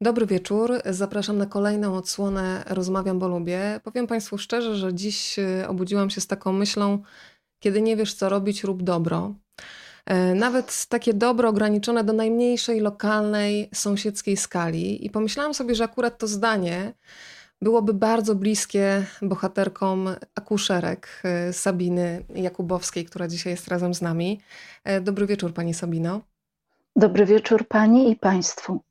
Dobry wieczór. Zapraszam na kolejną odsłonę Rozmawiam, bo lubię. Powiem Państwu szczerze, że dziś y, obudziłam się z taką myślą, kiedy nie wiesz, co robić, rób dobro. E, nawet takie dobro ograniczone do najmniejszej lokalnej, sąsiedzkiej skali. I pomyślałam sobie, że akurat to zdanie byłoby bardzo bliskie bohaterkom akuszerek y, Sabiny Jakubowskiej, która dzisiaj jest razem z nami. E, dobry wieczór, Pani Sabino. Dobry wieczór Pani i Państwu.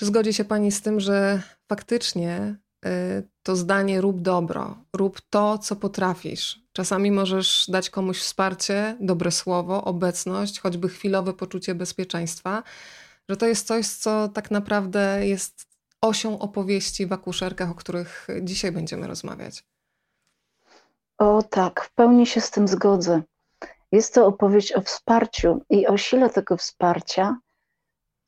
Czy zgodzi się Pani z tym, że faktycznie y, to zdanie rób dobro, rób to, co potrafisz. Czasami możesz dać komuś wsparcie, dobre słowo, obecność, choćby chwilowe poczucie bezpieczeństwa, że to jest coś, co tak naprawdę jest osią opowieści w akuszerkach, o których dzisiaj będziemy rozmawiać. O tak, w pełni się z tym zgodzę. Jest to opowieść o wsparciu i o sile tego wsparcia,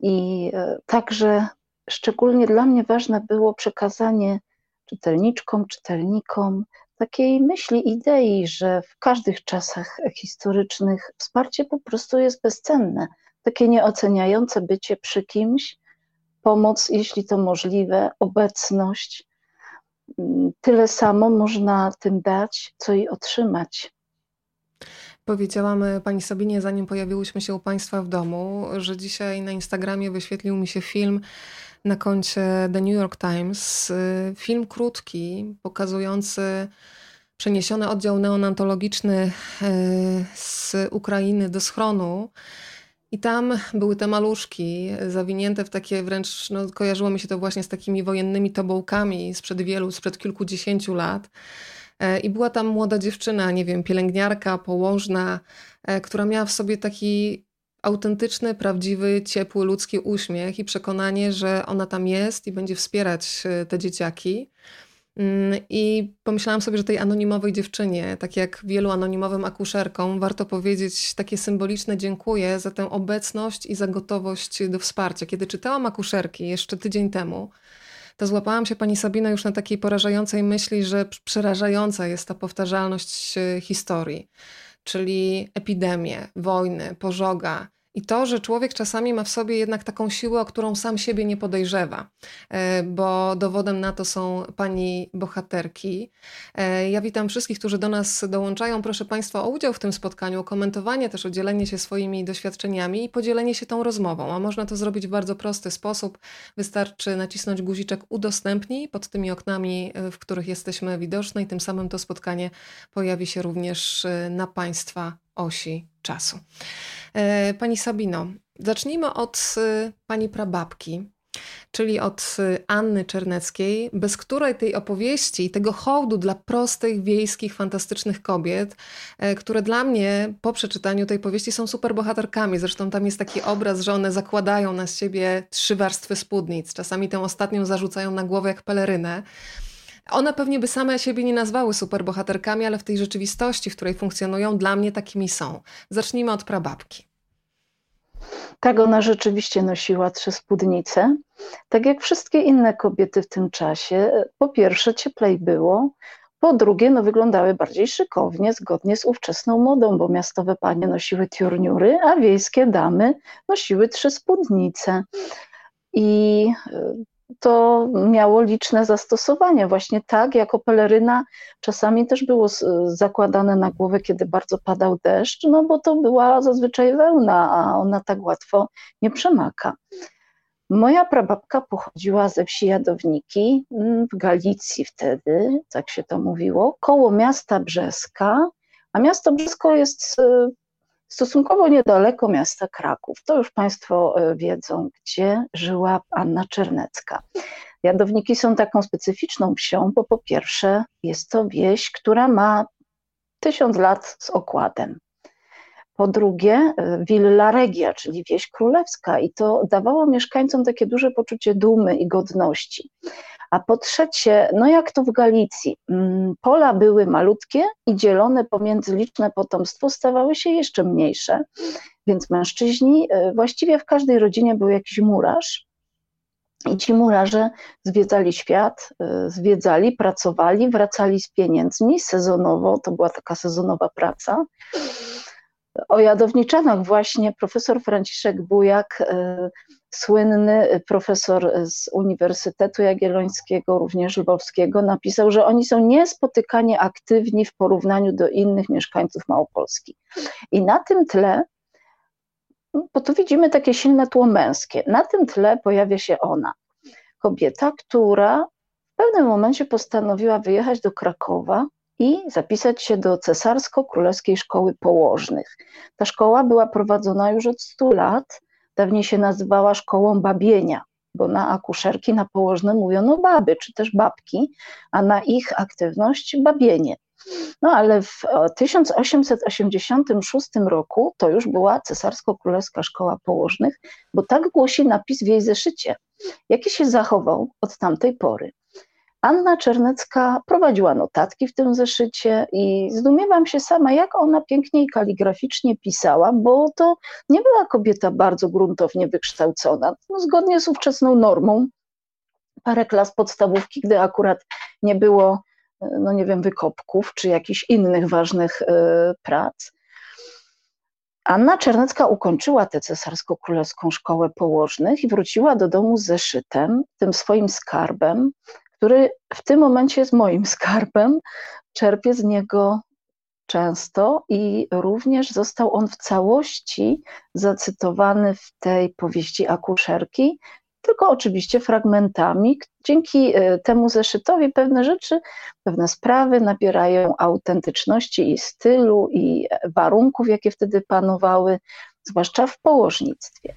i e, także szczególnie dla mnie ważne było przekazanie czytelniczkom, czytelnikom takiej myśli, idei, że w każdych czasach historycznych wsparcie po prostu jest bezcenne. Takie nieoceniające bycie przy kimś, pomoc, jeśli to możliwe, obecność. Tyle samo można tym dać, co i otrzymać. Powiedziałam e, Pani Sabinie, zanim pojawiłyśmy się u Państwa w domu, że dzisiaj na Instagramie wyświetlił mi się film na koncie The New York Times. E, film krótki, pokazujący przeniesiony oddział neonatologiczny e, z Ukrainy do schronu. I tam były te maluszki zawinięte w takie wręcz, no, kojarzyło mi się to właśnie z takimi wojennymi tobołkami sprzed wielu, sprzed kilkudziesięciu lat. E, I była tam młoda dziewczyna, nie wiem, pielęgniarka, położna, e, która miała w sobie taki autentyczny, prawdziwy, ciepły, ludzki uśmiech i przekonanie, że ona tam jest i będzie wspierać e, te dzieciaki. Mm, I pomyślałam sobie, że tej anonimowej dziewczynie, tak jak wielu anonimowym akuszerkom, warto powiedzieć takie symboliczne dziękuję za tę obecność i za gotowość do wsparcia. Kiedy czytałam akuszerki jeszcze tydzień temu, to złapałam się pani Sabina już na takiej porażającej myśli, że przerażająca jest ta powtarzalność e, historii, czyli epidemie, wojny, pożoga, i to, że człowiek czasami ma w sobie jednak taką siłę, o którą sam siebie nie podejrzewa, e, bo dowodem na to są pani bohaterki. E, ja witam wszystkich, którzy do nas dołączają. Proszę Państwa o udział w tym spotkaniu, o komentowanie, też o dzielenie się swoimi doświadczeniami i podzielenie się tą rozmową. A można to zrobić w bardzo prosty sposób. Wystarczy nacisnąć guziczek udostępnij pod tymi oknami, e, w których jesteśmy widoczne i tym samym to spotkanie pojawi się również na Państwa osi czasu. E, pani Sabino, zacznijmy od e, pani prababki, czyli od e, Anny Czerneckiej, bez której tej opowieści, tego hołdu dla prostych, wiejskich, fantastycznych kobiet, które dla mnie po przeczytaniu tej powieści są super bohaterkami. Zresztą tam jest taki obraz, że one zakładają na siebie trzy warstwy spódnic. Czasami tę ostatnią zarzucają na głowę jak pelerynę. One pewnie by same siebie nie nazwały superbohaterkami, ale w tej rzeczywistości, w której funkcjonują, dla mnie takimi są. Zacznijmy od prababki. Tak, ona rzeczywiście nosiła trzy spódnice. Tak jak wszystkie inne kobiety w tym czasie. Po pierwsze, cieplej było. Po drugie, no, wyglądały bardziej szykownie, zgodnie z ówczesną modą, bo miastowe panie nosiły tiurniury, a wiejskie damy nosiły trzy spódnice. I to miało liczne zastosowanie. Właśnie tak, jako peleryna czasami też było zakładane na głowę, kiedy bardzo padał deszcz, no bo to była zazwyczaj wełna, a ona tak łatwo nie przemaka. Moja prababka pochodziła ze wsi Jadowniki mm, w Galicji wtedy, tak się to mówiło, koło miasta Brzeska, a miasto Brzesko jest e, stosunkowo niedaleko miasta Kraków. To już Państwo e, wiedzą, gdzie żyła Anna Czernecka. Jadowniki są taką specyficzną wsią, bo po pierwsze jest to wieś, która ma tysiąc lat z okładem. Po drugie, e, Villa Regia, czyli wieś królewska, i to dawało mieszkańcom takie duże poczucie dumy i godności. A po trzecie, no jak to w Galicji, mm, pola były malutkie i dzielone pomiędzy liczne potomstwo stawały się jeszcze mniejsze, więc mężczyźni, e, właściwie w każdej rodzinie był jakiś murarz, i ci murarze zwiedzali świat, e, zwiedzali, pracowali, wracali z pieniędzmi sezonowo, to była taka sezonowa praca. O jadowniczanach właśnie profesor Franciszek Bujak, e, słynny profesor z Uniwersytetu Jagiellońskiego, również lwowskiego, napisał, że oni są niespotykanie aktywni w porównaniu do innych mieszkańców Małopolski. I na tym tle, bo tu widzimy takie silne tło męskie, na tym tle pojawia się ona, kobieta, która w pewnym momencie postanowiła wyjechać do Krakowa i zapisać się do Cesarsko-Królewskiej Szkoły Położnych. Ta szkoła była prowadzona już od 100 lat, dawniej się nazywała Szkołą Babienia, bo na akuszerki, na położne mówiono baby, czy też babki, a na ich aktywność babienie. No ale w 1886 roku to już była Cesarsko-Królewska Szkoła Położnych, bo tak głosi napis w jej zeszycie, jaki się zachował od tamtej pory. Anna Czernecka prowadziła notatki w tym zeszycie i zdumiewam się sama, jak ona pięknie i kaligraficznie pisała, bo to nie była kobieta bardzo gruntownie wykształcona. No, zgodnie z ówczesną normą, parę klas podstawówki, gdy akurat nie było, no nie wiem, wykopków czy jakichś innych ważnych y, prac. Anna Czernecka ukończyła tę cesarsko-królewską szkołę położnych i wróciła do domu z zeszytem, tym swoim skarbem, który w tym momencie jest moim skarbem. Czerpię z niego często i również został on w całości zacytowany w tej powieści akuszerki, tylko oczywiście fragmentami. Dzięki e, temu zeszytowi pewne rzeczy, pewne sprawy nabierają autentyczności i stylu i warunków, jakie wtedy panowały, zwłaszcza w położnictwie.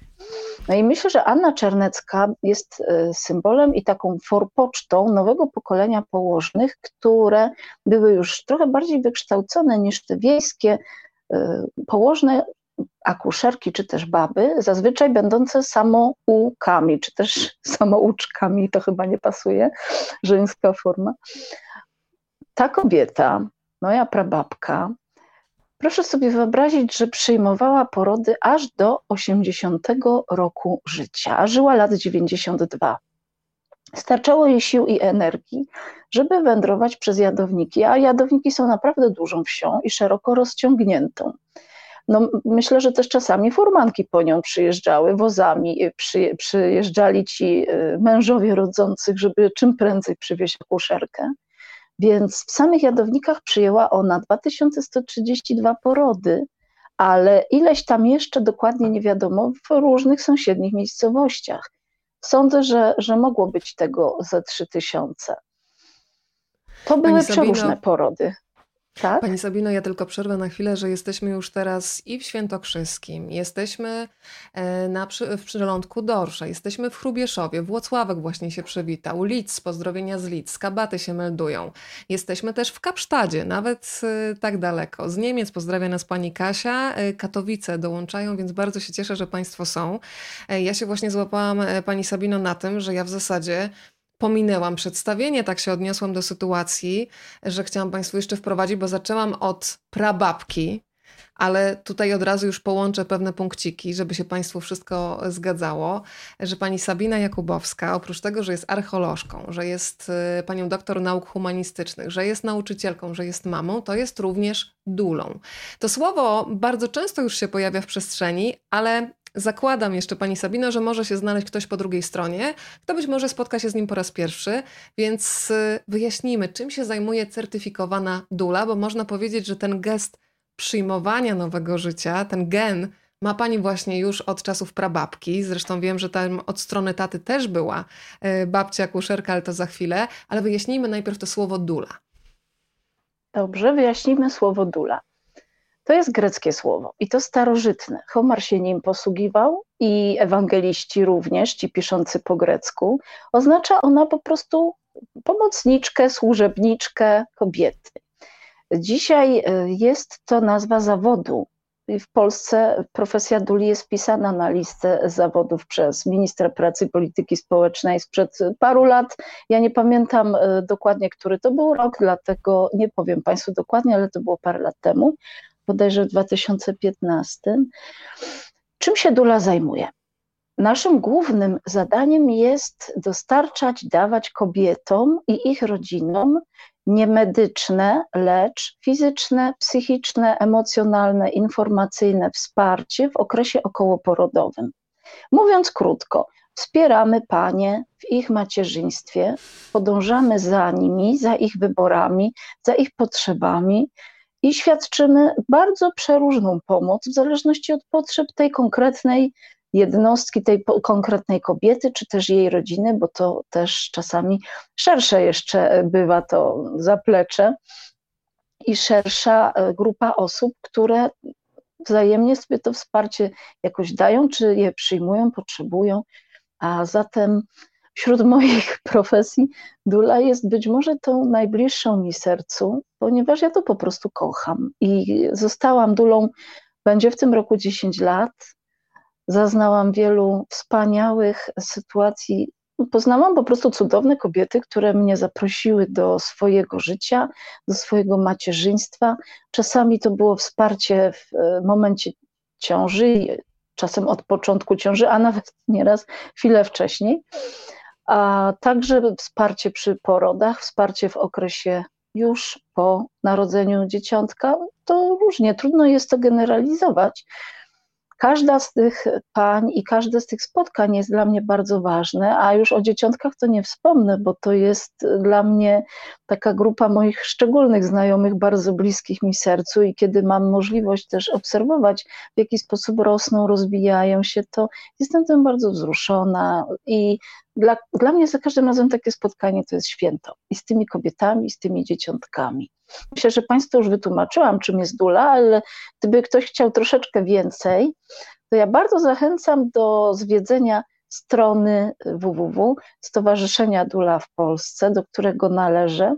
No i myślę, że Anna Czernecka jest e, symbolem i taką forpocztą nowego pokolenia położnych, które były już trochę bardziej wykształcone niż te wiejskie e, położne akuszerki czy też baby, zazwyczaj będące samoukami, czy też samouczkami, to chyba nie pasuje, żeńska forma. Ta kobieta, moja prababka, Proszę sobie wyobrazić, że przyjmowała porody aż do 80 roku życia, a żyła lat 92. Starczało jej sił i energii, żeby wędrować przez jadowniki, a jadowniki są naprawdę dużą wsią i szeroko rozciągniętą. No, myślę, że też czasami furmanki po nią przyjeżdżały wozami, przy, przyjeżdżali ci y, mężowie rodzących, żeby czym prędzej przywieźć akuszerkę. Więc w samych jadownikach przyjęła ona 2132 porody, ale ileś tam jeszcze dokładnie nie wiadomo w różnych sąsiednich miejscowościach. Sądzę, że, że mogło być tego ze 3000. To były przeróżne porody. Tak? Pani Sabino, ja tylko przerwę na chwilę, że jesteśmy już teraz i w Świętokrzyskim, jesteśmy e, na, w przylądku Dorsza, jesteśmy w Chrubieszowie, Włocławek właśnie się przywitał, Lidz, pozdrowienia z Lidz, Kabaty się meldują. Jesteśmy też w Kapsztadzie, nawet e, tak daleko. Z Niemiec pozdrawia nas pani Kasia, e, Katowice dołączają, więc bardzo się cieszę, że państwo są. Ja się właśnie złapałam pani Sabino na tym, że ja w zasadzie pominęłam przedstawienie, tak się odniosłam do sytuacji, że chciałam Państwu jeszcze wprowadzić, bo zaczęłam od prababki, ale tutaj od razu już połączę pewne punkciki, żeby się Państwu wszystko zgadzało, że pani Sabina Jakubowska, oprócz tego, że jest archeolożką, że jest y, panią doktor nauk humanistycznych, że jest nauczycielką, że jest mamą, to jest również dulą. To słowo bardzo często już się pojawia w przestrzeni, ale Zakładam jeszcze Pani Sabino, że może się znaleźć ktoś po drugiej stronie, kto być może spotka się z nim po raz pierwszy, więc y, wyjaśnijmy, czym się zajmuje certyfikowana dula, bo można powiedzieć, że ten gest przyjmowania nowego życia, ten gen ma Pani właśnie już od czasów prababki. Zresztą wiem, że tam od strony taty też była y, babcia kuszerka, ale to za chwilę. Ale wyjaśnijmy najpierw to słowo dula. Dobrze, wyjaśnijmy słowo dula. To jest greckie słowo i to starożytne. Homar się nim posługiwał i ewangeliści również, ci piszący po grecku. Oznacza ona po prostu pomocniczkę, służebniczkę kobiety. Dzisiaj e, jest to nazwa zawodu. W Polsce profesja duli jest wpisana na listę zawodów przez ministra pracy i polityki społecznej sprzed paru lat. Ja nie pamiętam e, dokładnie, który to był rok, dlatego nie powiem Państwu dokładnie, ale to było parę lat temu bodajże w 2015. Czym się Dula zajmuje? Naszym głównym zadaniem jest dostarczać, dawać kobietom i ich rodzinom niemedyczne, lecz fizyczne, psychiczne, emocjonalne, informacyjne wsparcie w okresie okołoporodowym. Mówiąc krótko, wspieramy panie w ich macierzyństwie, podążamy za nimi, za ich wyborami, za ich potrzebami i świadczymy bardzo przeróżną pomoc w zależności od potrzeb tej konkretnej jednostki, tej konkretnej kobiety, czy też jej rodziny, bo to też czasami szersze jeszcze bywa to zaplecze i szersza e, grupa osób, które wzajemnie sobie to wsparcie jakoś dają, czy je przyjmują, potrzebują. A zatem wśród moich profesji dula jest być może tą najbliższą mi sercu, ponieważ ja to po prostu kocham. I zostałam dulą, będzie w tym roku 10 lat. Zaznałam wielu wspaniałych sytuacji. Poznałam po prostu cudowne kobiety, które mnie zaprosiły do swojego życia, do swojego macierzyństwa. Czasami to było wsparcie w e, momencie ciąży, czasem od początku ciąży, a nawet nieraz chwilę wcześniej. A także wsparcie przy porodach, wsparcie w okresie już po narodzeniu dzieciątka. To różnie, trudno jest to generalizować, Każda z tych pań i każde z tych spotkań jest dla mnie bardzo ważne, a już o dzieciątkach to nie wspomnę, bo to jest dla mnie taka grupa moich szczególnych znajomych, bardzo bliskich mi sercu i kiedy mam możliwość też obserwować, w jaki sposób rosną, rozwijają się, to jestem tym bardzo wzruszona i dla, dla mnie za każdym razem takie spotkanie to jest święto i z tymi kobietami, i z tymi dzieciątkami. Myślę, że Państwu już wytłumaczyłam, czym jest dula, ale gdyby ktoś chciał troszeczkę więcej, to ja bardzo zachęcam do zwiedzenia strony www Stowarzyszenia Dula w Polsce, do którego należę.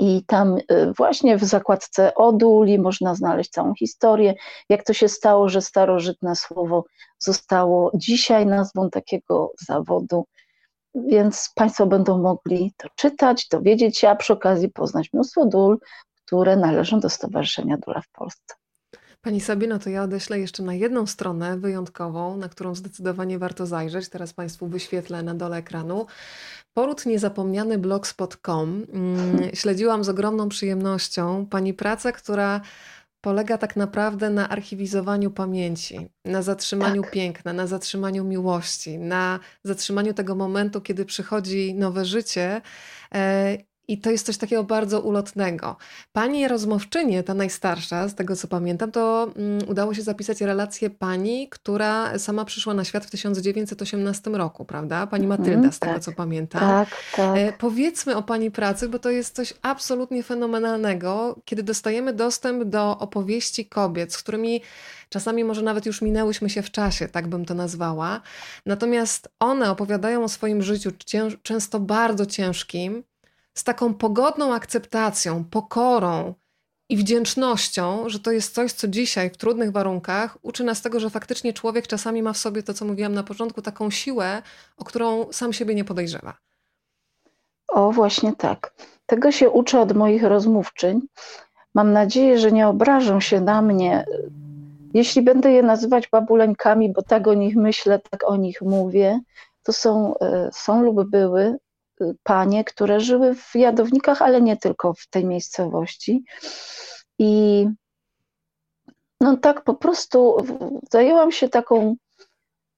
I tam y, właśnie w zakładce o Duli można znaleźć całą historię, jak to się stało, że starożytne słowo zostało dzisiaj nazwą takiego zawodu więc Państwo będą mogli to czytać, dowiedzieć się, a przy okazji poznać mnóstwo dól, które należą do Stowarzyszenia Dula w Polsce. Pani Sabino, to ja odeślę jeszcze na jedną stronę wyjątkową, na którą zdecydowanie warto zajrzeć. Teraz Państwu wyświetlę na dole ekranu. Poród niezapomniany blogspot.com. Mm, śledziłam z ogromną przyjemnością Pani pracę, która polega tak naprawdę na archiwizowaniu pamięci, na zatrzymaniu tak. piękna, na zatrzymaniu miłości, na zatrzymaniu tego momentu, kiedy przychodzi nowe życie e, i to jest coś takiego bardzo ulotnego. Pani rozmówczynie, ta najstarsza, z tego co pamiętam, to um, udało się zapisać relację pani, która sama przyszła na świat w 1918 roku, prawda? Pani mhm, Matylda, z tego tak, co pamiętam. Tak, tak. E, powiedzmy o pani pracy, bo to jest coś absolutnie fenomenalnego, kiedy dostajemy dostęp do opowieści kobiet, z którymi czasami może nawet już minęłyśmy się w czasie, tak bym to nazwała. Natomiast one opowiadają o swoim życiu, często bardzo ciężkim z taką pogodną akceptacją, pokorą i wdzięcznością, że to jest coś, co dzisiaj w trudnych warunkach uczy nas tego, że faktycznie człowiek czasami ma w sobie to, co mówiłam na początku, taką siłę, o którą sam siebie nie podejrzewa. O, właśnie tak. Tego się uczę od moich rozmówczyń. Mam nadzieję, że nie obrażą się na mnie, jeśli będę je nazywać babuleńkami, bo tak o nich myślę, tak o nich mówię. To są, e, są lub były panie, które żyły w Jadownikach, ale nie tylko w tej miejscowości. I no tak po prostu zajęłam się taką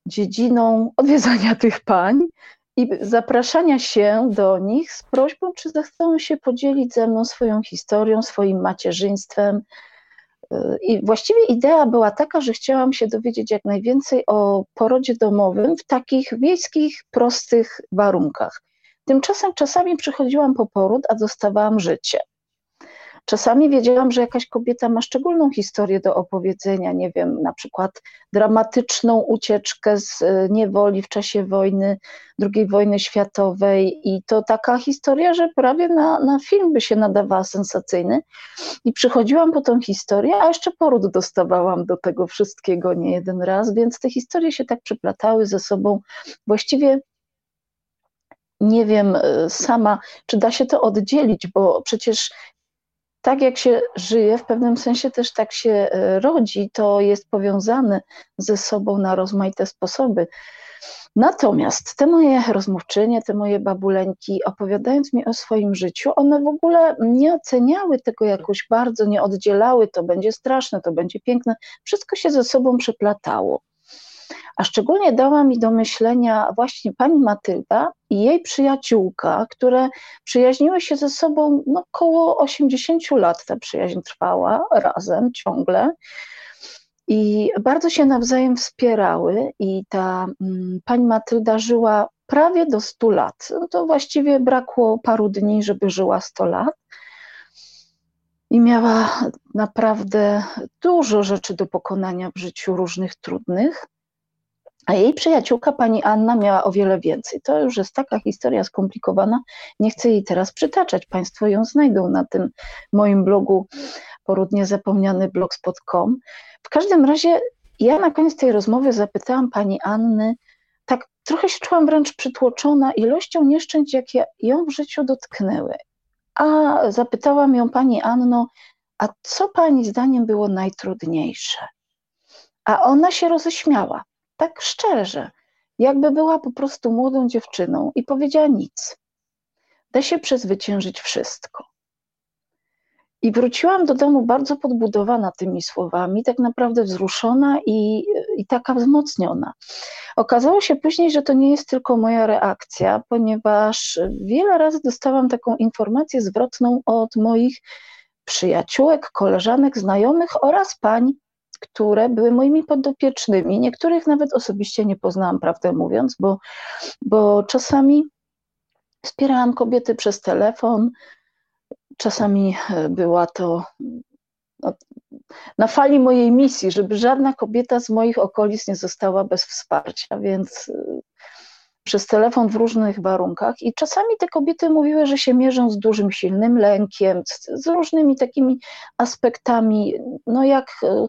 dziedziną odwiedzania tych pań i zapraszania się do nich z prośbą, czy zechcą się podzielić ze mną swoją historią, swoim macierzyństwem. I właściwie idea była taka, że chciałam się dowiedzieć jak najwięcej o porodzie domowym w takich wiejskich, prostych warunkach. Tymczasem czasami przychodziłam po poród, a dostawałam życie. Czasami wiedziałam, że jakaś kobieta ma szczególną historię do opowiedzenia, nie wiem, na przykład dramatyczną ucieczkę z e, niewoli w czasie wojny, II wojny światowej i to taka historia, że prawie na, na film by się nadawała sensacyjny. I przychodziłam po tą historię, a jeszcze poród dostawałam do tego wszystkiego nie jeden raz, więc te historie się tak przyplatały ze sobą. Właściwie nie wiem e, sama, czy da się to oddzielić, bo przecież tak jak się żyje, w pewnym sensie też tak się e, rodzi, to jest powiązane ze sobą na rozmaite sposoby. Natomiast te moje rozmówczynie, te moje babuleńki, opowiadając mi o swoim życiu, one w ogóle nie oceniały tego jakoś bardzo, nie oddzielały, to będzie straszne, to będzie piękne. Wszystko się ze sobą przeplatało. A szczególnie dała mi do myślenia właśnie pani Matylda i jej przyjaciółka, które przyjaźniły się ze sobą no, około 80 lat. Ta przyjaźń trwała razem ciągle. I bardzo się nawzajem wspierały, i ta mm, pani Matylda żyła prawie do 100 lat. No to właściwie brakło paru dni, żeby żyła 100 lat. I miała naprawdę dużo rzeczy do pokonania w życiu, różnych trudnych. A jej przyjaciółka, pani Anna, miała o wiele więcej. To już jest taka historia skomplikowana. Nie chcę jej teraz przytaczać. Państwo ją znajdą na tym moim blogu poródnie zapomniany blogspot.com. W każdym razie ja na koniec tej rozmowy zapytałam pani Anny, tak trochę się czułam wręcz przytłoczona ilością nieszczęść, jakie ją w życiu dotknęły. A zapytałam ją pani Anno, a co pani zdaniem było najtrudniejsze? A ona się roześmiała, tak szczerze, jakby była po prostu młodą dziewczyną i powiedziała nic. Da się przezwyciężyć wszystko. I wróciłam do domu bardzo podbudowana tymi słowami, tak naprawdę wzruszona i, i taka wzmocniona. Okazało się później, że to nie jest tylko moja reakcja, ponieważ wiele razy dostałam taką informację zwrotną od moich przyjaciółek, koleżanek, znajomych oraz pań, które były moimi podopiecznymi. Niektórych nawet osobiście nie poznałam, prawdę mówiąc, bo, bo czasami wspierałam kobiety przez telefon, czasami e, była to no, na fali mojej misji, żeby żadna kobieta z moich okolic nie została bez wsparcia, więc e, przez telefon w różnych warunkach i czasami te kobiety mówiły, że się mierzą z dużym, silnym lękiem, z, z różnymi takimi aspektami, no jak e,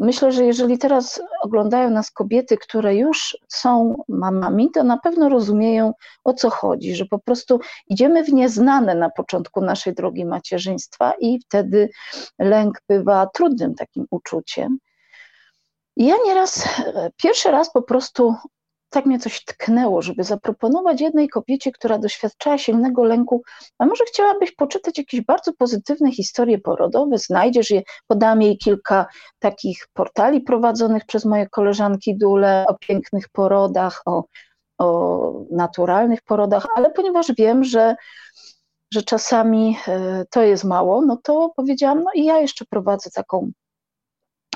Myślę, że jeżeli teraz oglądają nas kobiety, które już są mamami, to na pewno rozumieją o co chodzi, że po prostu idziemy w nieznane na początku naszej drogi macierzyństwa i wtedy lęk bywa trudnym takim uczuciem. I ja nieraz, pierwszy raz po prostu tak mnie coś tknęło, żeby zaproponować jednej kobiecie, która doświadczała silnego lęku, a może chciałabyś poczytać jakieś bardzo pozytywne historie porodowe, znajdziesz je, podam jej kilka takich portali prowadzonych przez moje koleżanki Dule o pięknych porodach, o, o naturalnych porodach, ale ponieważ wiem, że że czasami e, to jest mało, no to powiedziałam, no i ja jeszcze prowadzę taką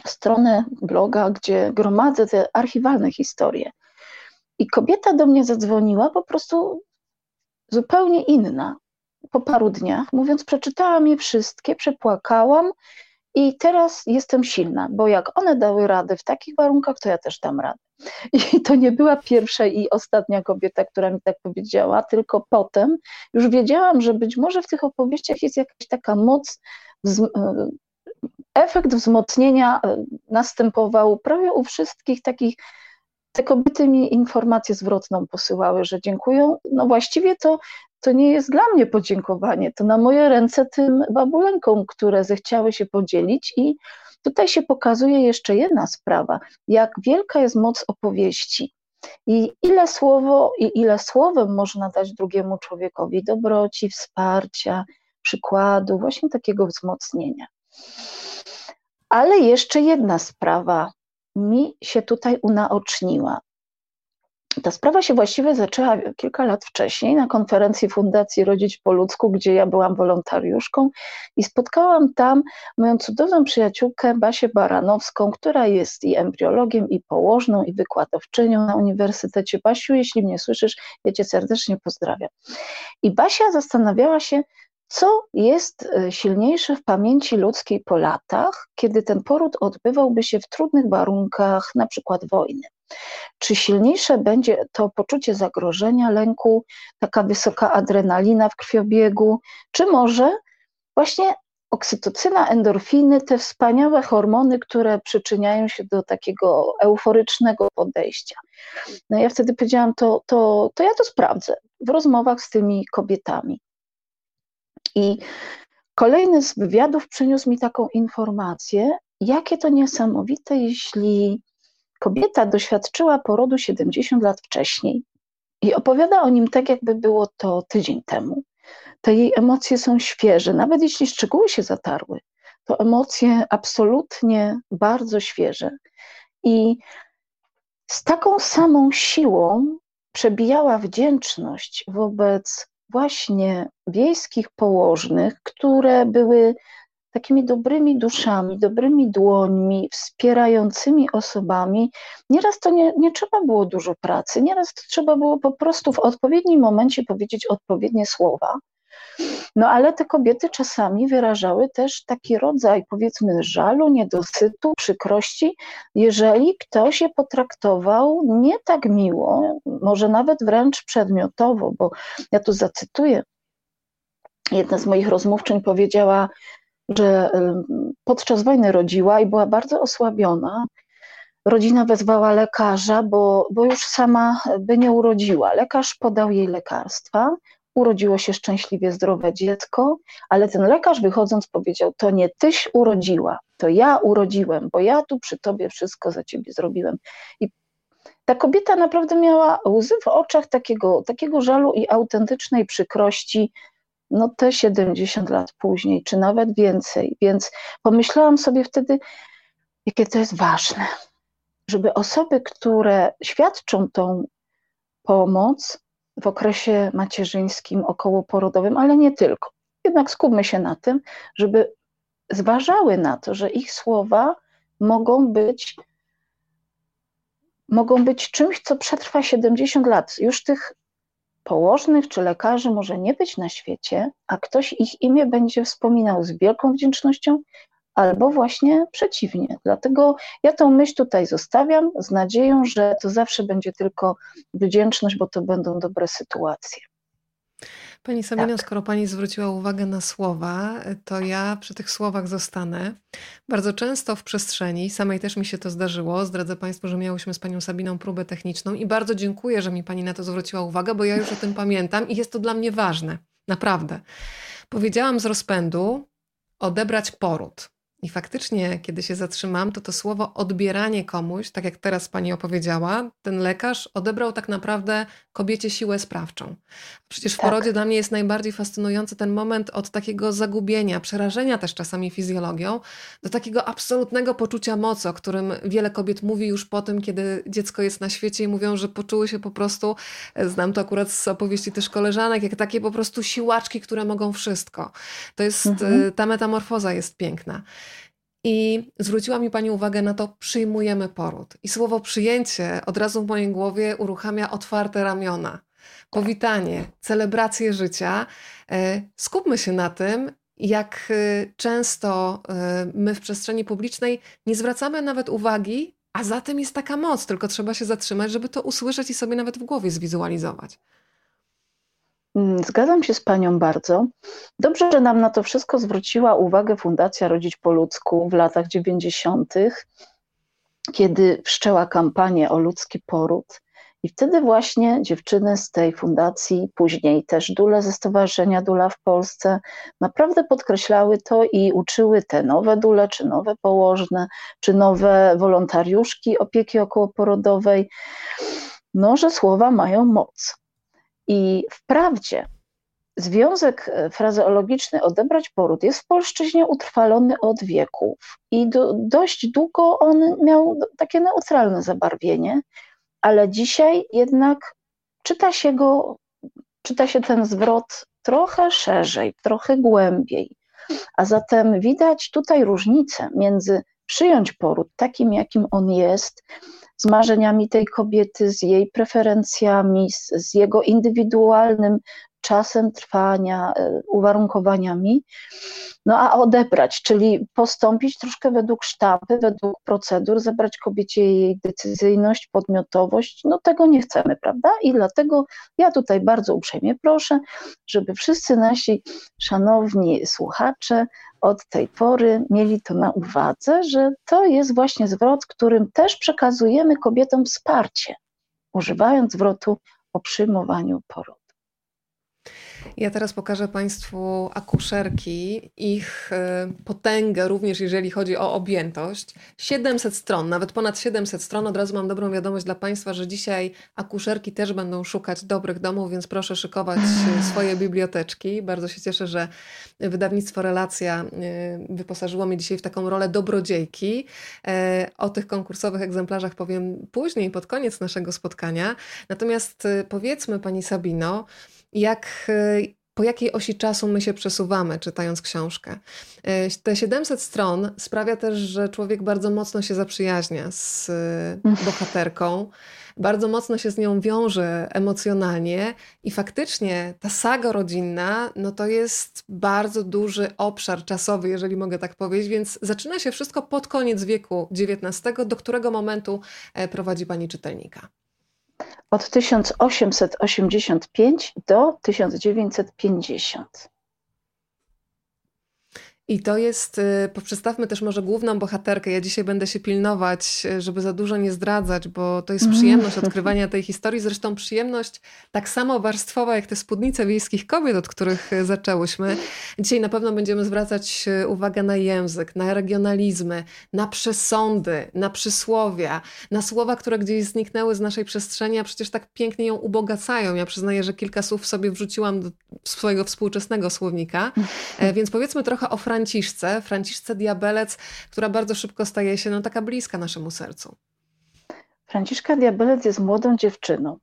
stronę bloga, gdzie gromadzę te archiwalne historie. I kobieta do mnie zadzwoniła po prostu zupełnie inna po paru dniach, mówiąc: Przeczytałam je wszystkie, przepłakałam i teraz jestem silna, bo jak one dały radę w takich warunkach, to ja też dam radę. I to nie była pierwsza i ostatnia kobieta, która mi tak powiedziała, tylko potem już wiedziałam, że być może w tych opowieściach jest jakaś taka moc, e, efekt wzmocnienia e, następował prawie u wszystkich takich te kobiety mi informację zwrotną posyłały, że dziękują. No właściwie to, to nie jest dla mnie podziękowanie, to na moje ręce tym babulenkom, które zechciały się podzielić i tutaj się pokazuje jeszcze jedna sprawa, jak wielka jest moc opowieści. I ile słowo i ile słowem można dać drugiemu człowiekowi dobroci, wsparcia, przykładu, właśnie takiego wzmocnienia. Ale jeszcze jedna sprawa, mi się tutaj unaoczniła. Ta sprawa się właściwie zaczęła kilka lat wcześniej na konferencji Fundacji Rodzić po ludzku, gdzie ja byłam wolontariuszką i spotkałam tam moją cudowną przyjaciółkę Basię Baranowską, która jest i embriologiem, i położną, i wykładowczynią na Uniwersytecie. Basiu, jeśli mnie słyszysz, ja cię serdecznie pozdrawiam. I Basia zastanawiała się, co jest e, silniejsze w pamięci ludzkiej po latach, kiedy ten poród odbywałby się w trudnych warunkach, na przykład wojny? Czy silniejsze będzie to poczucie zagrożenia, lęku, taka wysoka adrenalina w krwiobiegu, czy może właśnie oksytocyna, endorfiny, te wspaniałe hormony, które przyczyniają się do takiego euforycznego podejścia. No ja wtedy powiedziałam, to, to, to ja to sprawdzę w rozmowach z tymi kobietami. I kolejny z wywiadów przyniósł mi taką informację, jakie to niesamowite, jeśli kobieta doświadczyła porodu 70 lat wcześniej i opowiada o nim tak, jakby było to tydzień temu. Te jej emocje są świeże, nawet jeśli szczegóły się zatarły, to emocje absolutnie bardzo świeże. I z taką samą siłą przebijała wdzięczność wobec właśnie wiejskich położnych, które były takimi dobrymi duszami, dobrymi dłońmi, wspierającymi osobami. Nieraz to nie, nie trzeba było dużo pracy, nieraz to trzeba było po prostu w odpowiednim momencie powiedzieć odpowiednie słowa. No ale te kobiety czasami wyrażały też taki rodzaj, powiedzmy, żalu, niedosytu, przykrości, jeżeli ktoś je potraktował nie tak miło, może nawet wręcz przedmiotowo, bo ja tu zacytuję. Jedna z moich rozmówczyń powiedziała, że podczas wojny rodziła i była bardzo osłabiona. Rodzina wezwała lekarza, bo, bo już sama by nie urodziła. Lekarz podał jej lekarstwa, urodziło się szczęśliwie zdrowe dziecko, ale ten lekarz wychodząc powiedział: To nie tyś urodziła, to ja urodziłem, bo ja tu przy tobie wszystko za ciebie zrobiłem. I ta kobieta naprawdę miała łzy w oczach takiego, takiego żalu i autentycznej przykrości, no te 70 lat później, czy nawet więcej. Więc pomyślałam sobie wtedy, jakie to jest ważne, żeby osoby, które świadczą tą pomoc w okresie macierzyńskim, okołoporodowym, ale nie tylko. Jednak skupmy się na tym, żeby zważały na to, że ich słowa mogą być mogą być czymś, co przetrwa 70 lat. Już tych położnych czy lekarzy może nie być na świecie, a ktoś ich imię będzie wspominał z wielką wdzięcznością, albo właśnie przeciwnie. Dlatego ja tą myśl tutaj zostawiam z nadzieją, że to zawsze będzie tylko wdzięczność, bo to będą dobre sytuacje. Pani Sabino, tak. skoro Pani zwróciła uwagę na słowa, to ja przy tych słowach zostanę. Bardzo często w przestrzeni, samej też mi się to zdarzyło, zdradzę Państwu, że miałyśmy z Panią Sabiną próbę techniczną i bardzo dziękuję, że mi Pani na to zwróciła uwagę, bo ja już o tym pamiętam i jest to dla mnie ważne, naprawdę. Powiedziałam z rozpędu odebrać poród. I faktycznie, kiedy się zatrzymam, to to słowo odbieranie komuś, tak jak teraz pani opowiedziała, ten lekarz odebrał tak naprawdę kobiecie siłę sprawczą. Przecież w tak. porodzie dla mnie jest najbardziej fascynujący ten moment od takiego zagubienia, przerażenia też czasami fizjologią, do takiego absolutnego poczucia mocy, o którym wiele kobiet mówi już po tym, kiedy dziecko jest na świecie i mówią, że poczuły się po prostu, znam to akurat z opowieści też koleżanek, jak takie po prostu siłaczki, które mogą wszystko. To jest, mhm. ta metamorfoza jest piękna. I zwróciła mi Pani uwagę na to, przyjmujemy poród. I słowo przyjęcie od razu w mojej głowie uruchamia otwarte ramiona. Powitanie, celebrację życia. E, skupmy się na tym, jak e, często e, my w przestrzeni publicznej nie zwracamy nawet uwagi, a za tym jest taka moc, tylko trzeba się zatrzymać, żeby to usłyszeć i sobie nawet w głowie zwizualizować. Mm, zgadzam się z Panią bardzo. Dobrze, że nam na to wszystko zwróciła uwagę Fundacja Rodzić po ludzku w latach 90., kiedy wszczęła kampanię o ludzki poród. I wtedy właśnie dziewczyny z tej fundacji, później też dule ze Stowarzyszenia Dula w Polsce, naprawdę podkreślały to i uczyły te nowe dule, czy nowe położne, czy nowe wolontariuszki opieki okołoporodowej, no, że słowa mają moc. I wprawdzie związek e, frazeologiczny odebrać poród jest w polszczyźnie utrwalony od wieków i do, dość długo on miał takie neutralne zabarwienie, ale dzisiaj jednak czyta się go, czyta się ten zwrot trochę szerzej, trochę głębiej. A zatem widać tutaj różnicę między przyjąć poród takim, jakim on jest, z marzeniami tej kobiety, z jej preferencjami, z, z jego indywidualnym czasem trwania, e, uwarunkowaniami, no a odebrać, czyli postąpić troszkę według sztampy, według procedur, zabrać kobiecie jej decyzyjność, podmiotowość, no tego nie chcemy, prawda? I dlatego ja tutaj bardzo uprzejmie proszę, żeby wszyscy nasi szanowni słuchacze od tej pory mieli to na uwadze, że to jest właśnie zwrot, którym też przekazujemy kobietom wsparcie, używając zwrotu o przyjmowaniu porodu. Ja teraz pokażę Państwu akuszerki, ich e, potęgę, również jeżeli chodzi o objętość. 700 stron, nawet ponad 700 stron. Od razu mam dobrą wiadomość dla Państwa, że dzisiaj akuszerki też będą szukać dobrych domów, więc proszę szykować swoje biblioteczki. Bardzo się cieszę, że wydawnictwo Relacja e, wyposażyło mnie dzisiaj w taką rolę dobrodziejki. E, o tych konkursowych egzemplarzach powiem później, pod koniec naszego spotkania. Natomiast powiedzmy Pani Sabino, jak e, po jakiej osi czasu my się przesuwamy, czytając książkę. E, te 700 stron sprawia też, że człowiek bardzo mocno się zaprzyjaźnia z e, bohaterką, bardzo mocno się z nią wiąże emocjonalnie i faktycznie ta saga rodzinna, no to jest bardzo duży obszar czasowy, jeżeli mogę tak powiedzieć, więc zaczyna się wszystko pod koniec wieku XIX, do którego momentu prowadzi pani czytelnika od 1885 do 1950. I to jest, y, przedstawmy też może główną bohaterkę. Ja dzisiaj będę się pilnować, y, żeby za dużo nie zdradzać, bo to jest przyjemność odkrywania tej historii. Zresztą przyjemność tak samo warstwowa jak te spódnice wiejskich kobiet, od których y, zaczęłyśmy. Dzisiaj na pewno będziemy zwracać uwagę na język, na regionalizmy, na przesądy, na przysłowia, na słowa, które gdzieś zniknęły z naszej przestrzeni, a przecież tak pięknie ją ubogacają. Ja przyznaję, że kilka słów sobie wrzuciłam do swojego współczesnego słownika, e, więc powiedzmy trochę o Franciszce, Franciszce Diabelec, która bardzo szybko staje się no, taka bliska naszemu sercu. Franciszka Diabelec jest młodą dziewczyną.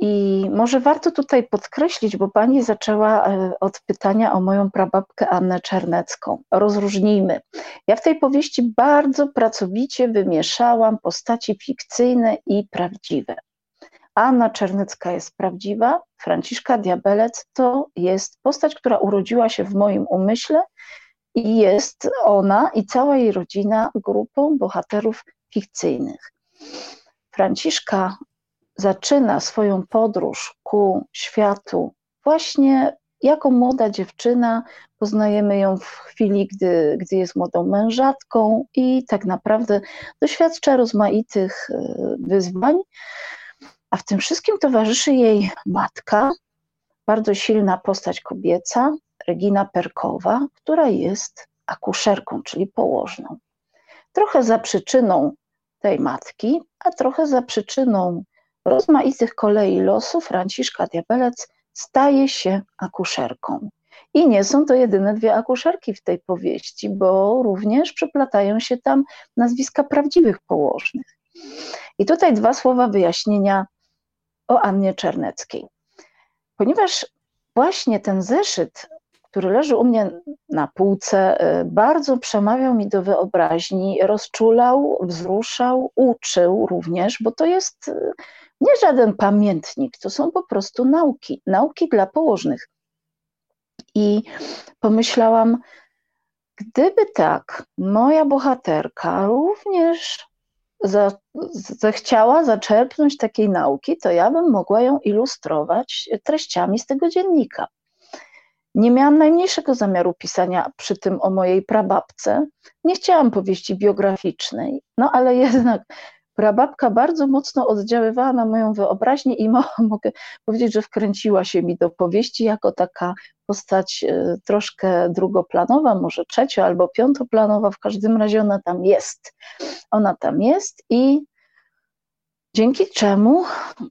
I może warto tutaj podkreślić, bo pani zaczęła e, od pytania o moją prababkę Annę Czernecką. Rozróżnijmy. Ja w tej powieści bardzo pracowicie wymieszałam postaci fikcyjne i prawdziwe. Anna Czernecka jest prawdziwa, Franciszka Diabelec to jest postać, która urodziła się w moim umyśle i jest ona i cała jej rodzina grupą bohaterów fikcyjnych. Franciszka zaczyna swoją podróż ku światu właśnie jako młoda dziewczyna. Poznajemy ją w chwili, gdy, gdy jest młodą mężatką i tak naprawdę doświadcza rozmaitych e, wyzwań a w tym wszystkim towarzyszy jej matka, bardzo silna postać kobieca, Regina Perkowa, która jest akuszerką, czyli położną. Trochę za przyczyną tej matki, a trochę za przyczyną rozmaitych kolei losu, Franciszka Diabelec staje się akuszerką. I nie są to jedyne dwie akuszerki w tej powieści, bo również przeplatają się tam nazwiska prawdziwych położnych. I tutaj dwa słowa wyjaśnienia o Annie Czerneckiej. Ponieważ właśnie ten zeszyt, który leży u mnie na półce, y, bardzo przemawiał mi do wyobraźni, rozczulał, wzruszał, uczył również, bo to jest y, nie żaden pamiętnik, to są po prostu nauki, nauki dla położnych. I pomyślałam, gdyby tak, moja bohaterka również za, zechciała zaczerpnąć takiej nauki, to ja bym mogła ją ilustrować treściami z tego dziennika. Nie miałam najmniejszego zamiaru pisania przy tym o mojej prababce. Nie chciałam powieści biograficznej, no ale jednak prababka bardzo mocno oddziaływała na moją wyobraźnię i mo mogę powiedzieć, że wkręciła się mi do powieści jako taka postać e, troszkę drugoplanowa, może trzecio albo piątoplanowa, w każdym razie ona tam jest. Ona tam jest i dzięki czemu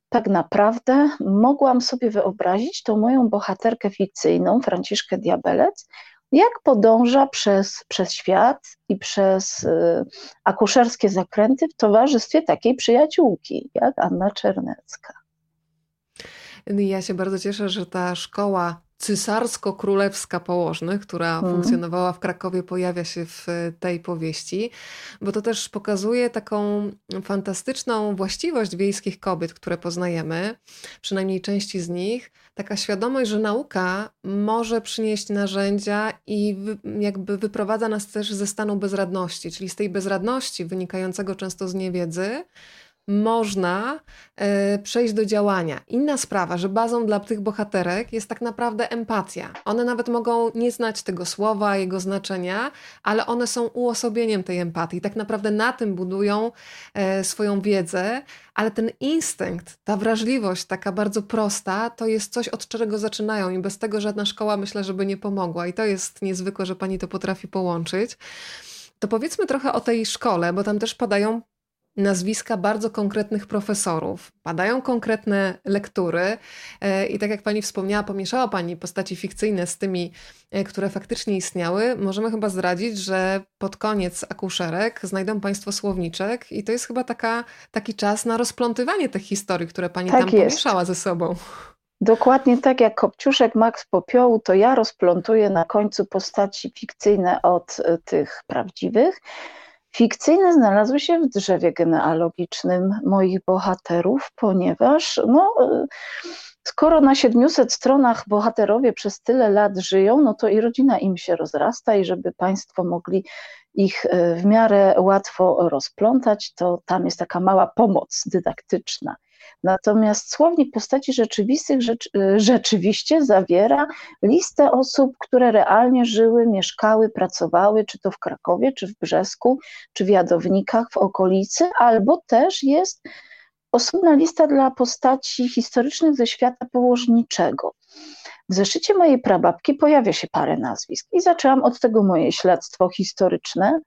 tak naprawdę mogłam sobie wyobrazić tą moją bohaterkę fikcyjną, Franciszkę Diabelec, jak podąża przez, przez świat i przez y, akuszerskie zakręty w towarzystwie takiej przyjaciółki jak Anna Czernecka. Ja się bardzo cieszę, że ta szkoła cysarsko-królewska położnych, która hmm. funkcjonowała w Krakowie, pojawia się w tej powieści, bo to też pokazuje taką fantastyczną właściwość wiejskich kobiet, które poznajemy, przynajmniej części z nich, taka świadomość, że nauka może przynieść narzędzia i jakby wyprowadza nas też ze stanu bezradności, czyli z tej bezradności wynikającego często z niewiedzy, można y, przejść do działania. Inna sprawa, że bazą dla tych bohaterek jest tak naprawdę empatia. One nawet mogą nie znać tego słowa, jego znaczenia, ale one są uosobieniem tej empatii. Tak naprawdę na tym budują y, swoją wiedzę, ale ten instynkt, ta wrażliwość, taka bardzo prosta, to jest coś, od czego zaczynają i bez tego żadna szkoła myślę, żeby nie pomogła. I to jest niezwykłe, że pani to potrafi połączyć. To powiedzmy trochę o tej szkole, bo tam też padają nazwiska bardzo konkretnych profesorów, padają konkretne lektury e, i tak jak pani wspomniała, pomieszała pani postaci fikcyjne z tymi, e, które faktycznie istniały. Możemy chyba zdradzić, że pod koniec akuszerek znajdą państwo słowniczek i to jest chyba taka, taki czas na rozplątywanie tych historii, które pani tak tam jest. pomieszała ze sobą. Dokładnie tak jak Kopciuszek Max Popiołu, to ja rozplątuję na końcu postaci fikcyjne od e, tych prawdziwych. Fikcyjne znalazły się w drzewie genealogicznym moich bohaterów, ponieważ no, e, skoro na 700 stronach bohaterowie przez tyle lat żyją, no to i rodzina im się rozrasta i żeby Państwo mogli ich e, w miarę łatwo rozplątać, to tam jest taka mała pomoc dydaktyczna. Natomiast słownik postaci rzeczywistych rzecz, y, rzeczywiście zawiera listę osób, które realnie żyły, mieszkały, pracowały, czy to w Krakowie, czy w Brzesku, czy w Jadownikach w okolicy, albo też jest osobna lista dla postaci historycznych ze świata położniczego. W zeszycie mojej prababki pojawia się parę nazwisk i zaczęłam od tego moje śledztwo historyczne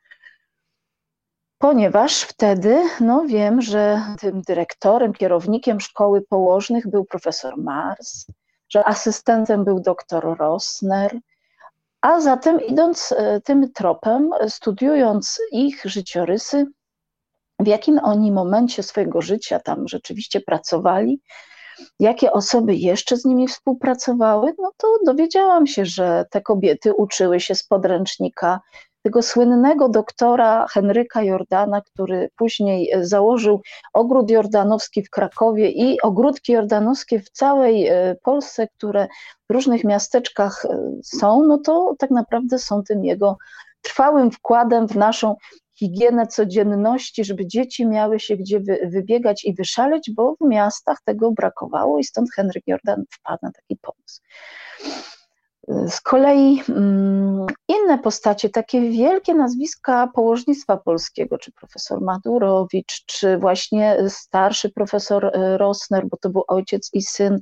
ponieważ wtedy no, wiem, że tym dyrektorem, kierownikiem szkoły położnych był profesor Mars, że asystentem był doktor Rosner, a zatem idąc e, tym tropem, studiując ich życiorysy, w jakim oni momencie swojego życia tam rzeczywiście pracowali, jakie osoby jeszcze z nimi współpracowały, no to dowiedziałam się, że te kobiety uczyły się z podręcznika tego słynnego doktora Henryka Jordana, który później e, założył ogród jordanowski w Krakowie i ogródki jordanowskie w całej e, Polsce, które w różnych miasteczkach e, są, no to tak naprawdę są tym jego trwałym wkładem w naszą higienę codzienności, żeby dzieci miały się gdzie wy, wybiegać i wyszaleć, bo w miastach tego brakowało i stąd Henryk Jordan wpadł na taki pomysł. Z kolei mm, inne postacie, takie wielkie nazwiska położnictwa polskiego, czy profesor Madurowicz, czy właśnie starszy profesor e, Rosner, bo to był ojciec i syn.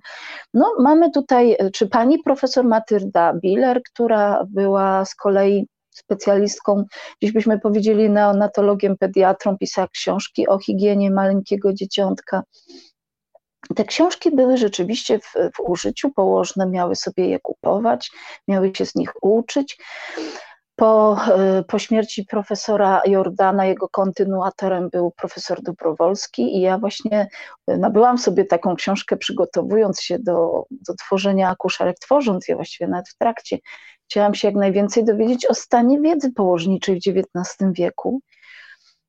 No, mamy tutaj, e, czy pani profesor Matylda Biller, która była z kolei specjalistką, dziś byśmy powiedzieli neonatologiem, pediatrą, pisała książki o higienie maleńkiego dzieciątka. Te książki były rzeczywiście w, w użyciu, położne miały sobie je kupować, miały się z nich uczyć. Po, e, po śmierci profesora Jordana jego kontynuatorem był profesor Dobrowolski i ja właśnie nabyłam sobie taką książkę przygotowując się do, do tworzenia akuszerek, tworząc je właściwie nawet w trakcie. Chciałam się jak najwięcej dowiedzieć o stanie wiedzy położniczej w XIX wieku.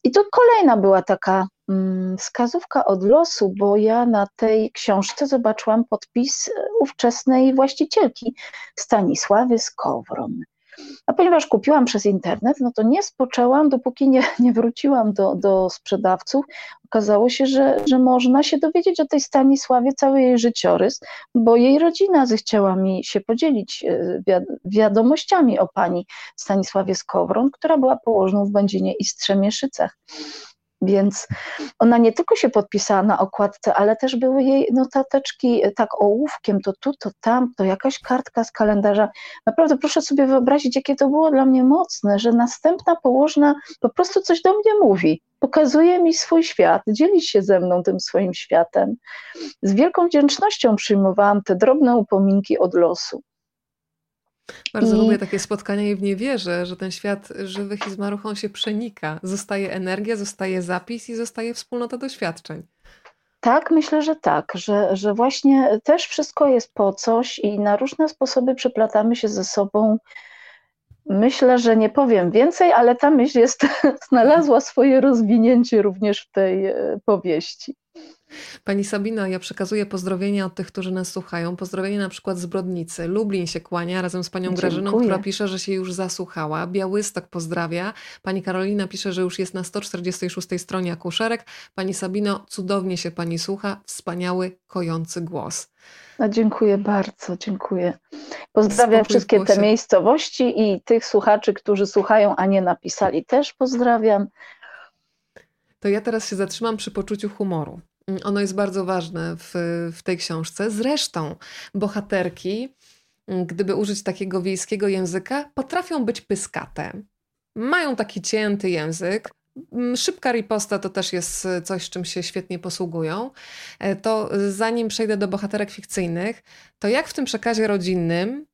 I to kolejna była taka mm, wskazówka od losu, bo ja na tej książce zobaczyłam podpis e, ówczesnej właścicielki Stanisławy Skowron. A ponieważ kupiłam przez internet, no to nie spoczęłam, dopóki nie, nie wróciłam do, do sprzedawców. Okazało się, że, że można się dowiedzieć o tej Stanisławie cały jej życiorys, bo jej rodzina zechciała mi się podzielić e, wiadomościami o pani Stanisławie Skowron, która była położną w Będzinie i Strzemieszycach. Więc ona nie tylko się podpisała na okładce, ale też były jej notateczki e, tak ołówkiem, to tu, to tam, to jakaś kartka z kalendarza. Naprawdę proszę sobie wyobrazić, jakie to było dla mnie mocne, że następna położna po prostu coś do mnie mówi, pokazuje mi swój świat, dzieli się ze mną tym swoim światem. Z wielką wdzięcznością przyjmowałam te drobne upominki od losu. Bardzo I... lubię takie spotkania i w nie wierzę, że ten świat żywych i zmarłych on się przenika. Zostaje energia, zostaje zapis i zostaje wspólnota doświadczeń. Tak, myślę, że tak, że, że właśnie też wszystko jest po coś i na różne sposoby przeplatamy się ze sobą. Myślę, że nie powiem więcej, ale ta myśl jest, znalazła swoje rozwinięcie również w tej e, powieści. Pani Sabina, ja przekazuję pozdrowienia od tych, którzy nas słuchają. Pozdrowienia na przykład z Brodnicy. Lublin się kłania razem z panią Dziękuję. Grażyną, która pisze, że się już zasłuchała. Białystok pozdrawia. Pani Karolina pisze, że już jest na 146 stronie akuszerek. Pani Sabino, cudownie się pani słucha. Wspaniały, kojący głos. No, dziękuję bardzo, dziękuję. Pozdrawiam Spokój wszystkie te miejscowości i tych słuchaczy, którzy słuchają, a nie napisali, też pozdrawiam. To ja teraz się zatrzymam przy poczuciu humoru. Ono jest bardzo ważne w, w tej książce. Zresztą bohaterki, gdyby użyć takiego wiejskiego języka, potrafią być pyskate. Mają taki cięty język. Szybka riposta to też jest coś, czym się świetnie posługują. E, to zanim przejdę do bohaterek fikcyjnych, to jak w tym przekazie rodzinnym,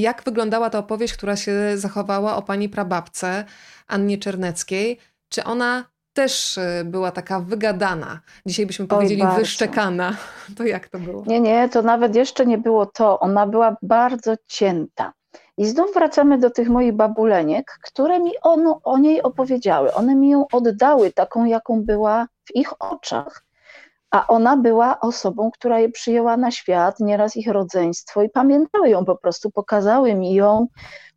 jak wyglądała ta opowieść, która się zachowała o pani prababce Annie Czerneckiej? Czy ona też y, była taka wygadana. Dzisiaj byśmy powiedzieli Oj, wyszczekana. To jak to było? Nie, nie, to nawet jeszcze nie było to. Ona była bardzo cięta. I znów wracamy do tych moich babuleniek, które mi ono, o niej opowiedziały. One mi ją oddały taką, jaką była w ich oczach. A ona była osobą, która je przyjęła na świat, nieraz ich rodzeństwo i pamiętały ją po prostu, pokazały mi ją,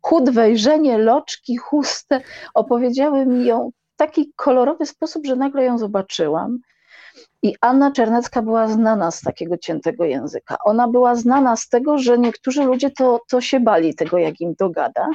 chód, wejrzenie, loczki, chustę, opowiedziały mi ją taki kolorowy sposób, że nagle ją zobaczyłam. I Anna Czernecka była znana z takiego ciętego języka. Ona była znana z tego, że niektórzy ludzie to, to się bali tego, jak im dogada.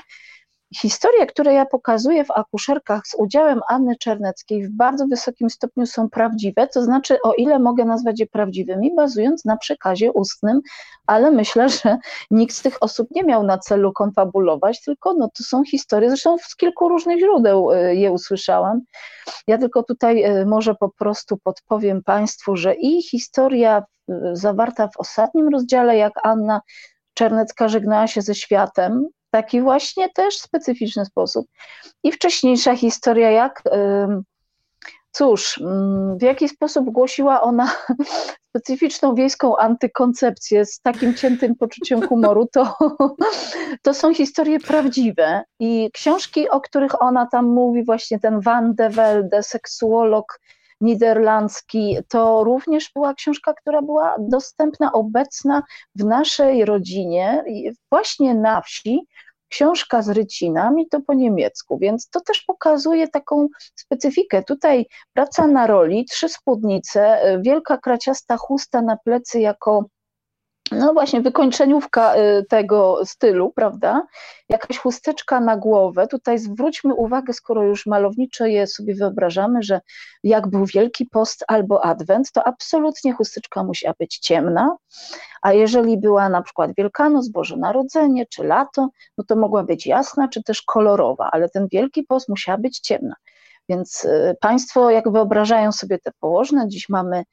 Historie, które ja pokazuję w akuszerkach z udziałem Anny Czerneckiej w bardzo wysokim stopniu są prawdziwe, to znaczy o ile mogę nazwać je prawdziwymi, bazując na przekazie ustnym, ale myślę, że nikt z tych osób nie miał na celu konfabulować, tylko no, to są historie, zresztą z kilku różnych źródeł e, je usłyszałam. Ja tylko tutaj e, może po prostu podpowiem Państwu, że i historia e, zawarta w ostatnim rozdziale, jak Anna Czernecka żegnała się ze światem, taki właśnie też specyficzny sposób. I wcześniejsza historia, jak cóż, w jaki sposób głosiła ona specyficzną wiejską antykoncepcję z takim ciętym poczuciem humoru, to, to są historie prawdziwe. I książki, o których ona tam mówi, właśnie ten Van de Velde, seksuolog niderlandzki, to również była książka, która była dostępna, obecna w naszej rodzinie, właśnie na wsi, książka z rycinami to po niemiecku, więc to też pokazuje taką specyfikę. Tutaj praca na roli, trzy spódnice, wielka kraciasta chusta na plecy jako no właśnie, wykończeniówka y, tego stylu, prawda? Jakaś chusteczka na głowę. Tutaj zwróćmy uwagę, skoro już malowniczo je sobie wyobrażamy, że jak był Wielki Post albo Adwent, to absolutnie chusteczka musiała być ciemna, a jeżeli była na przykład Wielkanoc, Boże Narodzenie czy lato, no to mogła być jasna czy też kolorowa, ale ten Wielki Post musiała być ciemna. Więc y, Państwo, jak wyobrażają sobie te położne, dziś mamy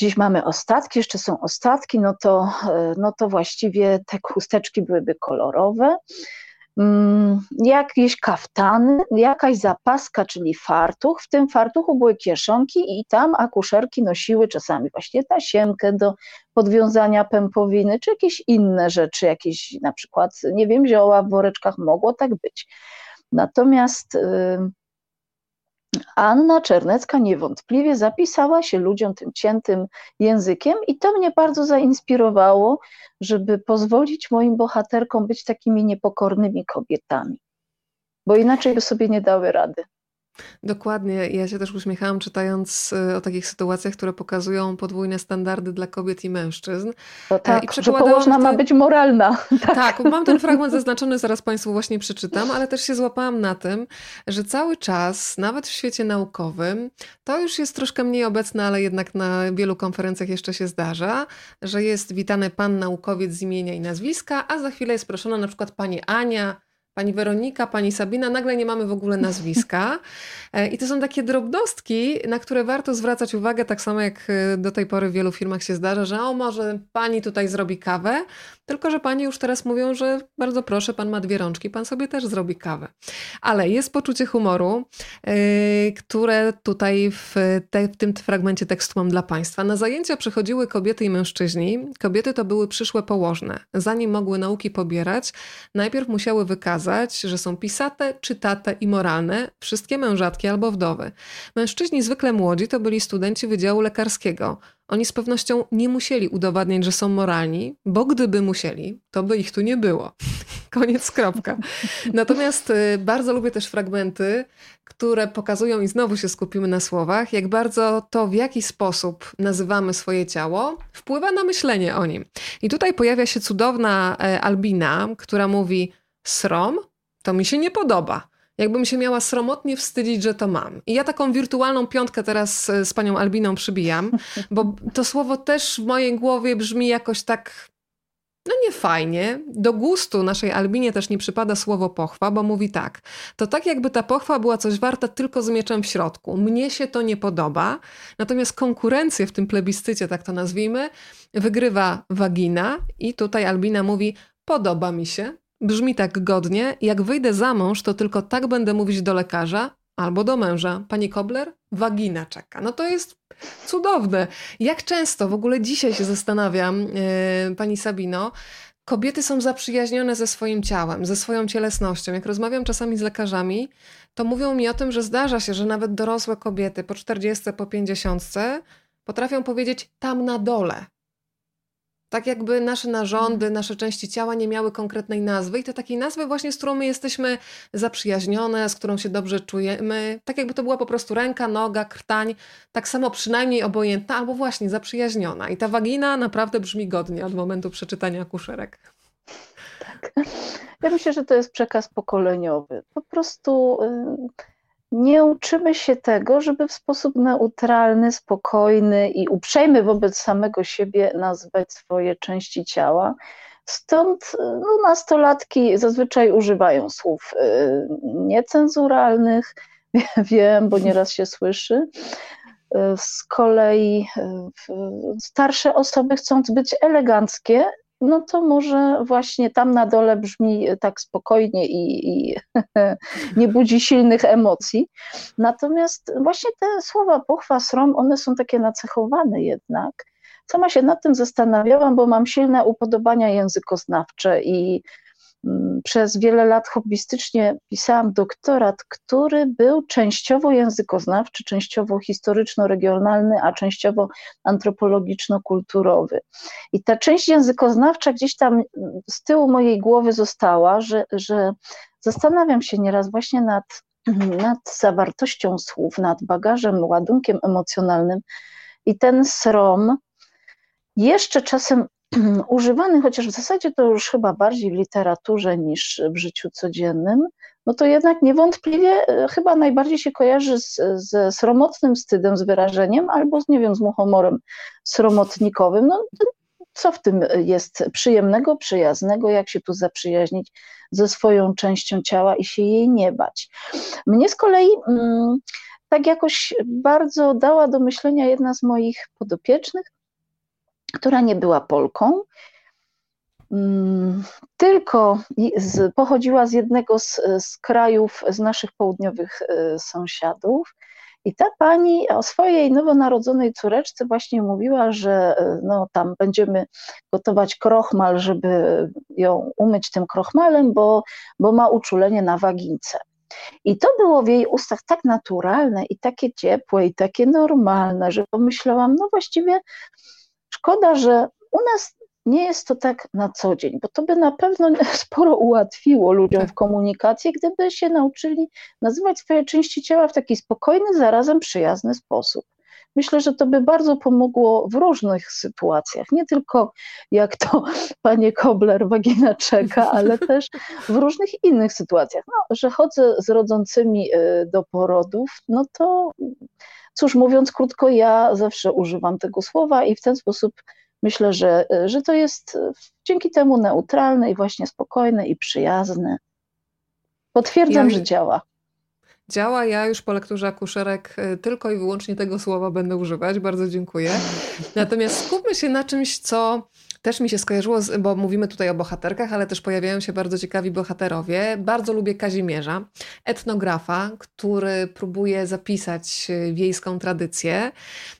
Dziś mamy ostatki, jeszcze są ostatki, no to, e, no to właściwie te chusteczki byłyby kolorowe. Mm, jakieś kaftany, jakaś zapaska, czyli fartuch. W tym fartuchu były kieszonki i tam akuszerki nosiły czasami właśnie tasiemkę do podwiązania pępowiny, czy jakieś inne rzeczy, jakieś na przykład, nie wiem, zioła w woreczkach, mogło tak być. Natomiast Anna Czernecka niewątpliwie zapisała się ludziom tym ciętym językiem i to mnie bardzo zainspirowało, żeby pozwolić moim bohaterkom być takimi niepokornymi kobietami, bo inaczej by sobie nie dały rady. Dokładnie. Ja się też uśmiechałam czytając y, o takich sytuacjach, które pokazują podwójne standardy dla kobiet i mężczyzn. To e, tak, I że położna ma być moralna. Tak. tak, mam ten fragment zaznaczony, zaraz Państwu właśnie przeczytam, ale też się złapałam na tym, że cały czas, nawet w świecie naukowym, to już jest troszkę mniej obecne, ale jednak na wielu konferencjach jeszcze się zdarza, że jest witany pan naukowiec z imienia i nazwiska, a za chwilę jest proszona na przykład pani Ania, pani Weronika, pani Sabina, nagle nie mamy w ogóle nazwiska. E, I to są takie drobnostki, na które warto zwracać uwagę, tak samo jak e, do tej pory w wielu firmach się zdarza, że o, może pani tutaj zrobi kawę, tylko że pani już teraz mówią, że bardzo proszę, pan ma dwie rączki, pan sobie też zrobi kawę. Ale jest poczucie humoru, yy, które tutaj w, te, w tym fragmencie tekstu mam dla państwa. Na zajęcia przychodziły kobiety i mężczyźni. Kobiety to były przyszłe położne. Zanim mogły nauki pobierać, najpierw musiały wykazać, że są pisate, czytate i moralne wszystkie mężatki albo wdowy. Mężczyźni zwykle młodzi to byli studenci Wydziału Lekarskiego. Oni z pewnością nie musieli udowadniać, że są moralni, bo gdyby musieli, to by ich tu nie było. Koniec, kropka. Natomiast y, bardzo lubię też fragmenty, które pokazują, i znowu się skupimy na słowach, jak bardzo to, w jaki sposób nazywamy swoje ciało, wpływa na myślenie o nim. I tutaj pojawia się cudowna e, Albina, która mówi: Srom to mi się nie podoba jakbym się miała sromotnie wstydzić, że to mam. I ja taką wirtualną piątkę teraz e, z panią Albiną przybijam, bo to słowo też w mojej głowie brzmi jakoś tak no nie fajnie. Do gustu naszej Albinie też nie przypada słowo pochwa, bo mówi tak. To tak jakby ta pochwa była coś warta tylko z mieczem w środku. Mnie się to nie podoba, natomiast konkurencję w tym plebiscycie, tak to nazwijmy, wygrywa wagina i tutaj Albina mówi podoba mi się, brzmi tak godnie, jak wyjdę za mąż, to tylko tak będę mówić do lekarza albo do męża. Pani Kobler, wagina czeka. No to jest cudowne. Jak często, w ogóle dzisiaj się zastanawiam, yy, pani Sabino, kobiety są zaprzyjaźnione ze swoim ciałem, ze swoją cielesnością. Jak rozmawiam czasami z lekarzami, to mówią mi o tym, że zdarza się, że nawet dorosłe kobiety po 40, po 50 potrafią powiedzieć tam na dole. Tak jakby nasze narządy, nasze części ciała nie miały konkretnej nazwy i to takiej nazwy właśnie, z którą my jesteśmy zaprzyjaźnione, z którą się dobrze czujemy. Tak jakby to była po prostu ręka, noga, krtań, tak samo przynajmniej obojętna albo właśnie zaprzyjaźniona. I ta wagina naprawdę brzmi godnie od momentu przeczytania akuszerek. Tak. Ja myślę, że to jest przekaz pokoleniowy. Po prostu... Y, nie uczymy się tego, żeby w sposób neutralny, spokojny i uprzejmy wobec samego siebie nazwać swoje części ciała. Stąd no, nastolatki zazwyczaj używają słów y, niecenzuralnych, wiem, bo nieraz się słyszy. Y, z kolei y, starsze osoby chcąc być eleganckie, no to może właśnie tam na dole brzmi tak spokojnie i, i nie budzi silnych emocji. Natomiast właśnie te słowa pochwa, srom, one są takie nacechowane jednak. Sama się nad tym zastanawiałam, bo mam silne upodobania językoznawcze i przez wiele lat hobbystycznie pisałam doktorat, który był częściowo językoznawczy, częściowo historyczno-regionalny, a częściowo antropologiczno-kulturowy. I ta część językoznawcza gdzieś tam z tyłu mojej głowy została, że, że zastanawiam się nieraz właśnie nad, nad zawartością słów, nad bagażem, ładunkiem emocjonalnym. I ten srom jeszcze czasem używany, chociaż w zasadzie to już chyba bardziej w literaturze niż w życiu codziennym, no to jednak niewątpliwie e, chyba najbardziej się kojarzy z, ze sromotnym wstydem, z wyrażeniem, albo z, nie wiem, z muchomorem sromotnikowym. No, co w tym jest przyjemnego, przyjaznego, jak się tu zaprzyjaźnić ze swoją częścią ciała i się jej nie bać. Mnie z kolei mm, tak jakoś bardzo dała do myślenia jedna z moich podopiecznych, która nie była Polką, mm, tylko z, pochodziła z jednego z, z krajów, z naszych południowych e, sąsiadów. I ta pani o swojej nowonarodzonej córeczce właśnie mówiła, że e, no, tam będziemy gotować krochmal, żeby ją umyć tym krochmalem, bo, bo ma uczulenie na wagince. I to było w jej ustach tak naturalne i takie ciepłe i takie normalne, że pomyślałam, no właściwie Szkoda, że u nas nie jest to tak na co dzień, bo to by na pewno sporo ułatwiło ludziom w tak. komunikacji, gdyby się nauczyli nazywać swoje części ciała w taki spokojny, zarazem przyjazny sposób. Myślę, że to by bardzo pomogło w różnych sytuacjach, nie tylko jak to panie Kobler wagina czeka, ale też w różnych innych sytuacjach. No, że chodzę z rodzącymi y, do porodów, no to Cóż, mówiąc krótko, ja zawsze używam tego słowa i w ten sposób myślę, że, że to jest dzięki temu neutralne i właśnie spokojne i przyjazne. Potwierdzam, ja, że działa. Działa, ja już po lekturze akuszerek y, tylko i wyłącznie tego słowa będę używać. Bardzo dziękuję. Natomiast skupmy się na czymś, co Też mi się skojarzyło, z, bo mówimy tutaj o bohaterkach, ale też pojawiają się bardzo ciekawi bohaterowie. Bardzo lubię Kazimierza, etnografa, który próbuje zapisać e, wiejską tradycję.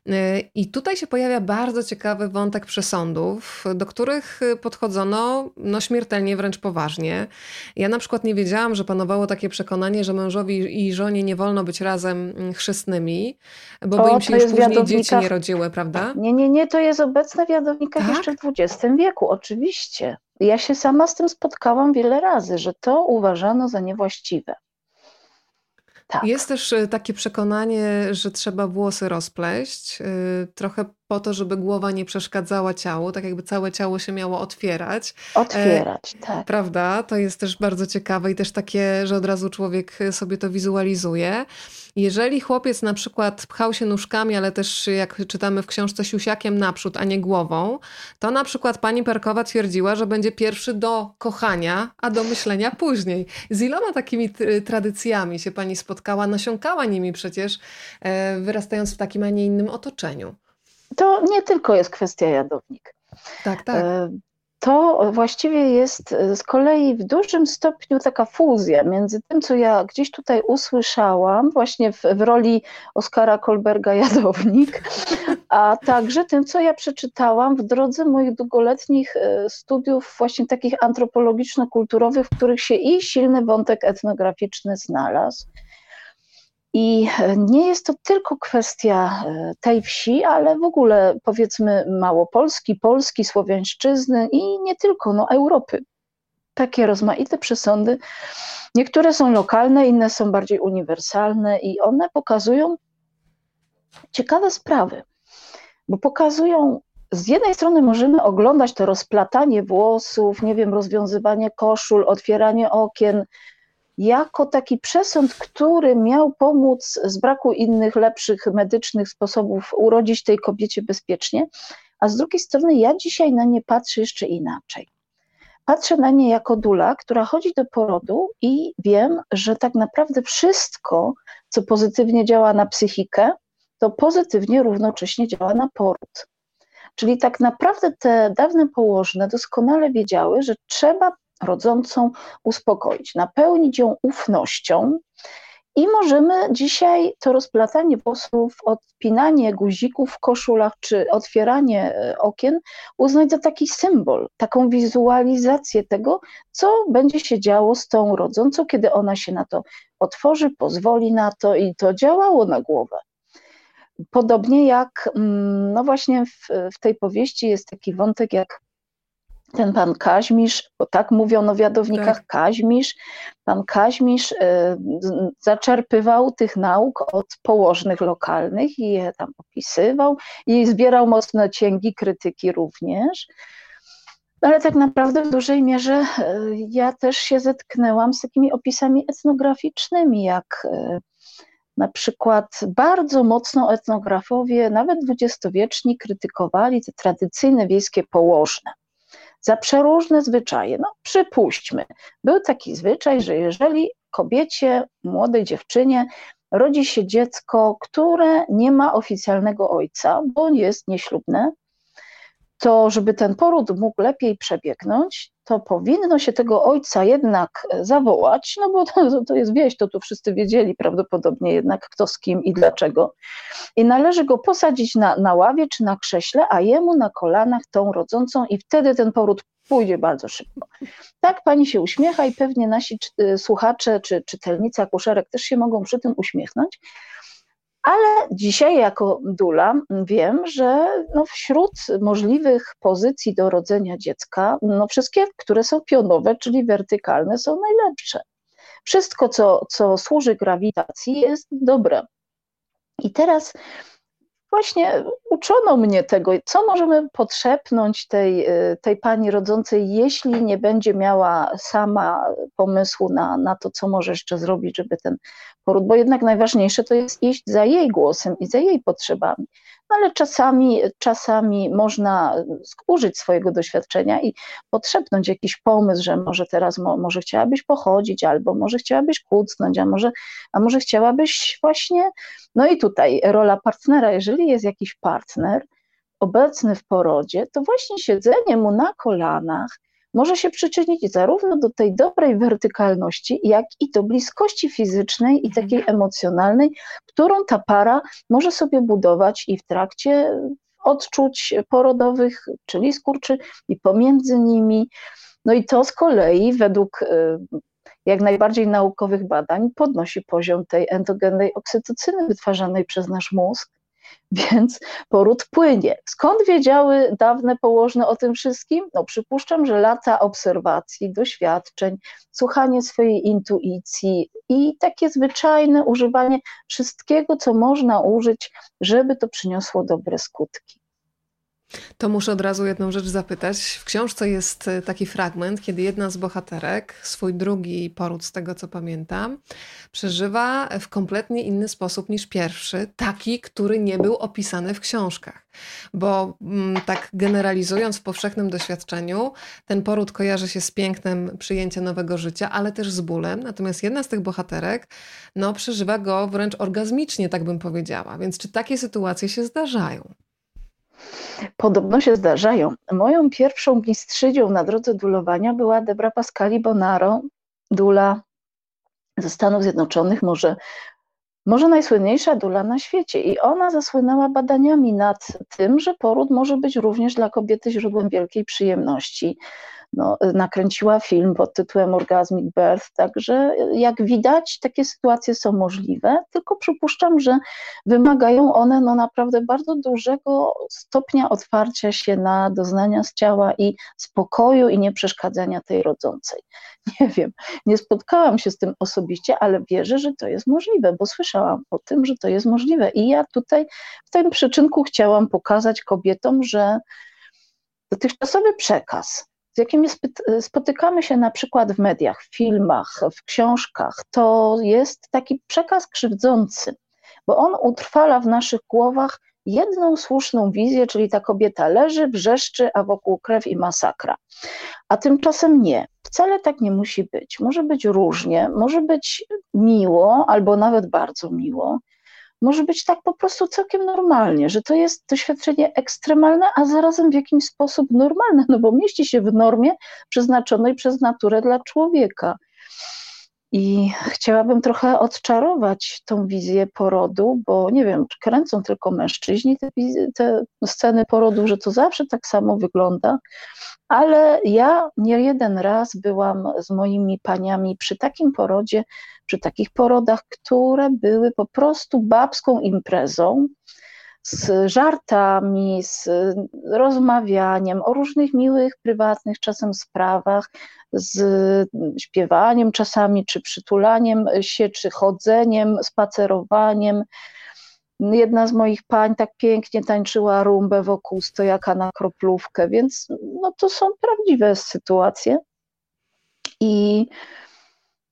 E, I tutaj się pojawia bardzo ciekawy wątek przesądów, do których podchodzono no, śmiertelnie, wręcz poważnie. Ja na przykład nie wiedziałam, że panowało takie przekonanie, że mężowi i żonie nie wolno być razem mm, chrzestnymi, bo, o, bo im się już później dzieci nie rodziły, prawda? Nie, nie, nie, to jest obecne w jadownikach tak? jeszcze w XX wieku, oczywiście. Ja się sama z tym spotkałam wiele razy, że to uważano za niewłaściwe. Tak. Jest też y, takie przekonanie, że trzeba włosy rozpleść, y, trochę po to, żeby głowa nie przeszkadzała ciału, tak jakby całe ciało się miało otwierać. Otwierać, e, tak. Prawda? To jest też bardzo ciekawe i też takie, że od razu człowiek sobie to wizualizuje. Jeżeli chłopiec na przykład pchał się nóżkami, ale też jak czytamy w książce siusiakiem naprzód, a nie głową, to na przykład pani Perkowa twierdziła, że będzie pierwszy do kochania, a do myślenia później. Z iloma takimi tradycjami się pani spotkała, nasiąkała nimi przecież, e, wyrastając w takim, a nie innym otoczeniu. To nie tylko jest kwestia jadownik. Tak, tak. E, to właściwie jest e, z kolei w dużym stopniu taka fuzja między tym, co ja gdzieś tutaj usłyszałam, właśnie w, w roli Oskara Kolberga Jadownik, a także tym, co ja przeczytałam w drodze moich długoletnich e, studiów, właśnie takich antropologiczno-kulturowych, w których się i silny wątek etnograficzny znalazł. I e, nie jest to tylko kwestia e, tej wsi, ale w ogóle powiedzmy Małopolski, Polski, Słowiańszczyzny i nie tylko, no Europy. Takie rozmaite przesądy. Niektóre są lokalne, inne są bardziej uniwersalne i one pokazują ciekawe sprawy, bo pokazują z jednej strony możemy oglądać to rozplatanie włosów, nie wiem, rozwiązywanie koszul, otwieranie okien, jako taki przesąd, który miał pomóc z braku innych, lepszych medycznych sposobów urodzić tej kobiecie bezpiecznie, a z drugiej strony ja dzisiaj na nie patrzę jeszcze inaczej. Patrzę na nie jako dula, która chodzi do porodu i wiem, że tak naprawdę wszystko, co pozytywnie działa na psychikę, to pozytywnie równocześnie działa na poród. Czyli tak naprawdę te dawne położne doskonale wiedziały, że trzeba rodzącą uspokoić, napełnić ją ufnością. I możemy dzisiaj to rozplatanie włosów, odpinanie guzików w koszulach czy otwieranie e, okien uznać za taki symbol, taką wizualizację tego, co będzie się działo z tą rodzącą, kiedy ona się na to otworzy, pozwoli na to i to działało na głowę. Podobnie jak, mm, no właśnie w, w tej powieści jest taki wątek jak ten pan Kaźmisz, bo tak mówiono w jadownikach, tak. Kaźmisz, pan Kaźmisz y, zaczerpywał tych nauk od położnych lokalnych i je tam opisywał i zbierał mocno cięgi krytyki również. Ale tak naprawdę w dużej mierze y, ja też się zetknęłam z takimi opisami etnograficznymi, jak y, na przykład bardzo mocno etnografowie, nawet dwudziestowieczni, krytykowali te tradycyjne wiejskie położne za przeróżne zwyczaje. No, przypuśćmy, był taki zwyczaj, że jeżeli kobiecie, młodej dziewczynie rodzi się dziecko, które nie ma oficjalnego ojca, bo jest nieślubne, to żeby ten poród mógł lepiej przebiegnąć, to powinno się tego ojca jednak zawołać, no bo to, to jest wieść, to tu wszyscy wiedzieli prawdopodobnie jednak kto z kim i dlaczego. I należy go posadzić na, na ławie czy na krześle, a jemu na kolanach tą rodzącą i wtedy ten poród pójdzie bardzo szybko. Tak pani się uśmiecha i pewnie nasi słuchacze czy czytelnicy akuszerek też się mogą przy tym uśmiechnąć, ale dzisiaj jako dula wiem, że no wśród możliwych pozycji do rodzenia dziecka, no wszystkie, które są pionowe, czyli wertykalne, są najlepsze. Wszystko, co, co służy grawitacji, jest dobre. I teraz właśnie uczono mnie tego, co możemy podszepnąć tej, y, tej pani rodzącej, jeśli nie będzie miała sama pomysłu na, na to, co może jeszcze zrobić, żeby ten poród, bo jednak najważniejsze to jest iść za jej głosem i za jej potrzebami. Ale czasami, czasami można użyć swojego doświadczenia i podszepnąć jakiś pomysł, że może teraz mo, może chciałabyś pochodzić, albo może chciałabyś kucnąć, a może, a może chciałabyś właśnie, no i tutaj rola partnera, jeżeli jest jakiś partner, obecny w porodzie, to właśnie siedzenie mu na kolanach może się przyczynić zarówno do tej dobrej wertykalności, jak i do bliskości fizycznej i takiej mhm. emocjonalnej, którą ta para może sobie budować i w trakcie odczuć porodowych, czyli skurczy, i pomiędzy nimi. No i to z kolei według y, jak najbardziej naukowych badań podnosi poziom tej endogennej oksytocyny wytwarzanej przez nasz mózg, więc poród płynie. Skąd wiedziały dawne położne o tym wszystkim? No przypuszczam, że lata obserwacji, doświadczeń, słuchanie swojej intuicji i takie zwyczajne używanie wszystkiego, co można użyć, żeby to przyniosło dobre skutki. To muszę od razu jedną rzecz zapytać. W książce jest e, taki fragment, kiedy jedna z bohaterek, swój drugi poród, z tego co pamiętam, przeżywa w kompletnie inny sposób niż pierwszy, taki, który nie był opisany w książkach. Bo mm, tak generalizując w powszechnym doświadczeniu, ten poród kojarzy się z pięknem przyjęcia nowego życia, ale też z bólem. Natomiast jedna z tych bohaterek no, przeżywa go wręcz orgazmicznie, tak bym powiedziała. Więc czy takie sytuacje się zdarzają? Podobno się zdarzają. Moją pierwszą mistrzynią na drodze dulowania była Debra Pascali Bonaro, dula ze Stanów Zjednoczonych, może, może najsłynniejsza dula na świecie. I ona zasłynęła badaniami nad tym, że poród może być również dla kobiety źródłem wielkiej przyjemności no, nakręciła film pod tytułem Orgasmic Birth, także jak widać takie sytuacje są możliwe, tylko przypuszczam, że wymagają one no, naprawdę bardzo dużego stopnia otwarcia się na doznania z ciała i spokoju i nieprzeszkadzania tej rodzącej. Nie wiem, nie spotkałam się z tym osobiście, ale wierzę, że to jest możliwe, bo słyszałam o tym, że to jest możliwe i ja tutaj w tym przyczynku chciałam pokazać kobietom, że dotychczasowy przekaz, z jakimi spotykamy się na przykład w mediach, w filmach, w książkach, to jest taki przekaz krzywdzący, bo on utrwala w naszych głowach jedną słuszną wizję, czyli ta kobieta leży, wrzeszczy, a wokół krew i masakra. A tymczasem nie. Wcale tak nie musi być. Może być różnie, może być miło, albo nawet bardzo miło, może być tak po prostu całkiem normalnie, że to jest doświadczenie ekstremalne, a zarazem w jakimś sposób normalne, no bo mieści się w normie przeznaczonej przez naturę dla człowieka. I chciałabym trochę odczarować tą wizję porodu, bo nie wiem, kręcą tylko mężczyźni te, te sceny porodu, że to zawsze tak samo wygląda, ale ja nie jeden raz byłam z moimi paniami przy takim porodzie, przy takich porodach, które były po prostu babską imprezą z żartami, z rozmawianiem o różnych miłych, prywatnych czasem sprawach, z śpiewaniem czasami, czy przytulaniem się, czy chodzeniem, spacerowaniem. Jedna z moich pań tak pięknie tańczyła rumbę wokół stojaka na kroplówkę, więc no, to są prawdziwe sytuacje. I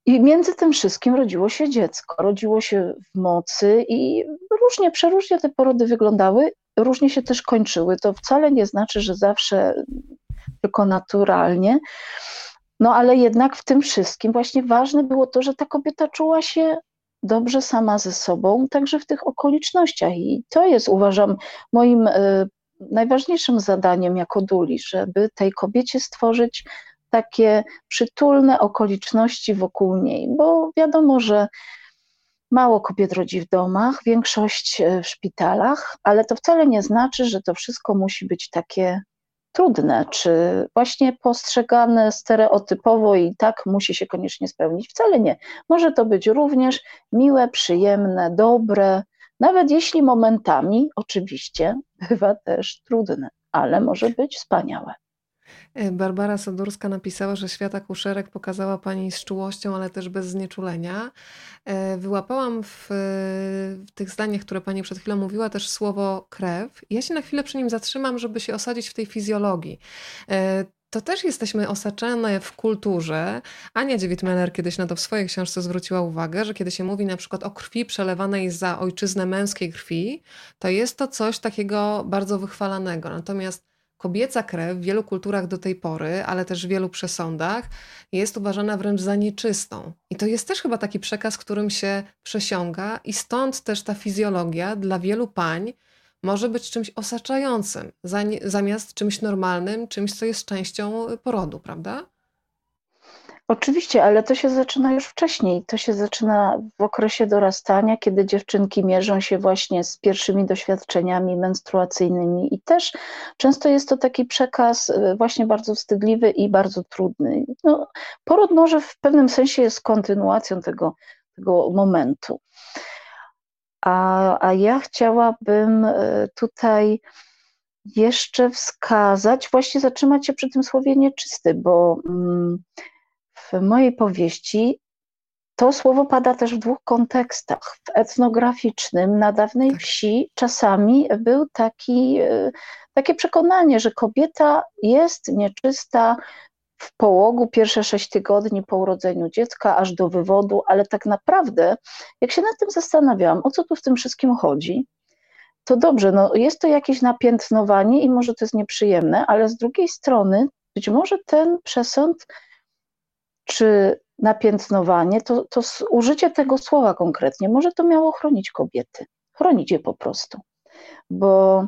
i między tym wszystkim rodziło się dziecko, rodziło się w mocy i różnie, przeróżnie te porody wyglądały, różnie się też kończyły. To wcale nie znaczy, że zawsze tylko naturalnie. No ale jednak w tym wszystkim właśnie ważne było to, że ta kobieta czuła się dobrze sama ze sobą, także w tych okolicznościach. I to jest, uważam, moim y, najważniejszym zadaniem jako duli, żeby tej kobiecie stworzyć takie przytulne okoliczności wokół niej, bo wiadomo, że mało kobiet rodzi w domach, większość e, w szpitalach, ale to wcale nie znaczy, że to wszystko musi być takie trudne, czy właśnie postrzegane stereotypowo i tak musi się koniecznie spełnić. Wcale nie. Może to być również miłe, przyjemne, dobre, nawet jeśli momentami oczywiście bywa też trudne, ale może być wspaniałe. E, Barbara Sadurska napisała, że świata kuszerek pokazała pani z czułością, ale też bez znieczulenia. E, wyłapałam w, w, tych zdaniach, które pani przed chwilą mówiła, też słowo krew. Ja się na chwilę przy nim zatrzymam, żeby się osadzić w tej fizjologii. E, to też jesteśmy osaczone w kulturze. Ania Dziewit-Meller kiedyś na to w swojej książce zwróciła uwagę, że kiedy się mówi na przykład o krwi przelewanej za ojczyznę męskiej krwi, to jest to coś takiego bardzo wychwalanego. Natomiast kobieca krew w wielu kulturach do tej pory, ale też w wielu przesądach, jest uważana wręcz za nieczystą. I to jest też chyba taki przekaz, którym się przesiąga, i stąd też ta fizjologia dla wielu pań może być czymś osaczającym, zamiast czymś normalnym, czymś, co jest częścią porodu, prawda? Oczywiście, ale to się zaczyna już wcześniej. To się zaczyna w okresie dorastania, kiedy dziewczynki mierzą się właśnie z pierwszymi doświadczeniami menstruacyjnymi, i też często jest to taki przekaz e, właśnie bardzo wstydliwy i bardzo trudny. No, poród może w pewnym sensie jest kontynuacją tego, tego momentu. A, a ja chciałabym e, tutaj jeszcze wskazać, właśnie zatrzymać się przy tym słowie nieczysty, bo mm, w mojej powieści to słowo pada też w dwóch kontekstach. W etnograficznym na dawnej tak. wsi czasami był taki, e, takie przekonanie, że kobieta jest nieczysta w połogu pierwsze sześć tygodni po urodzeniu dziecka, aż do wywodu, ale tak naprawdę, jak się nad tym zastanawiałam, o co tu w tym wszystkim chodzi, to dobrze, no jest to jakieś napiętnowanie i może to jest nieprzyjemne, ale z drugiej strony być może ten przesąd czy napiętnowanie, to, to użycie tego słowa konkretnie, może to miało chronić kobiety, chronić je po prostu, bo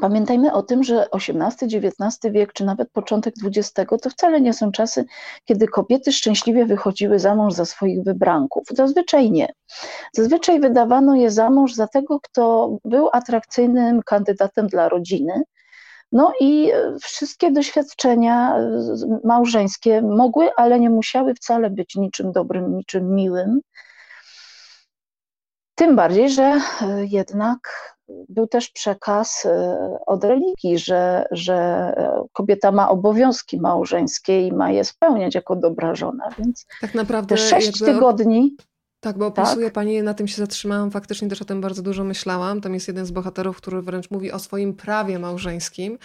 Pamiętajmy o tym, że XVIII-XIX wiek, czy nawet początek XX, to wcale nie są czasy, kiedy kobiety szczęśliwie wychodziły za mąż za swoich wybranków. Zazwyczaj nie. Zazwyczaj wydawano je za mąż za tego, kto był atrakcyjnym kandydatem dla rodziny. No i wszystkie doświadczenia małżeńskie mogły, ale nie musiały wcale być niczym dobrym, niczym miłym. Tym bardziej, że jednak był też przekaz e, od religii, że, że kobieta ma obowiązki małżeńskie i ma je spełniać jako dobra żona, więc tak naprawdę te sześć tygodni tak, bo opisuje tak? Pani, na tym się zatrzymałam, faktycznie też o tym bardzo dużo myślałam. Tam jest jeden z bohaterów, który wręcz mówi o swoim prawie małżeńskim,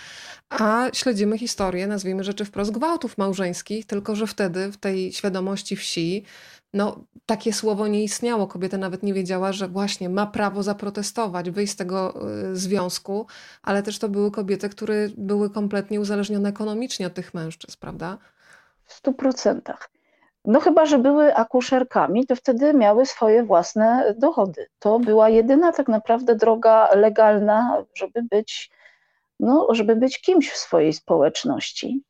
a śledzimy historię, nazwijmy rzeczy wprost, gwałtów małżeńskich, tylko że wtedy w tej świadomości wsi no, takie słowo nie istniało. Kobieta nawet nie wiedziała, że właśnie ma prawo zaprotestować, wyjść z tego y, związku, ale też to były kobiety, które były kompletnie uzależnione ekonomicznie od tych mężczyzn, prawda? W stu procentach. No chyba, że były akuszerkami, to wtedy miały swoje własne dochody. To była jedyna tak naprawdę droga legalna, żeby być, no, żeby być kimś w swojej społeczności.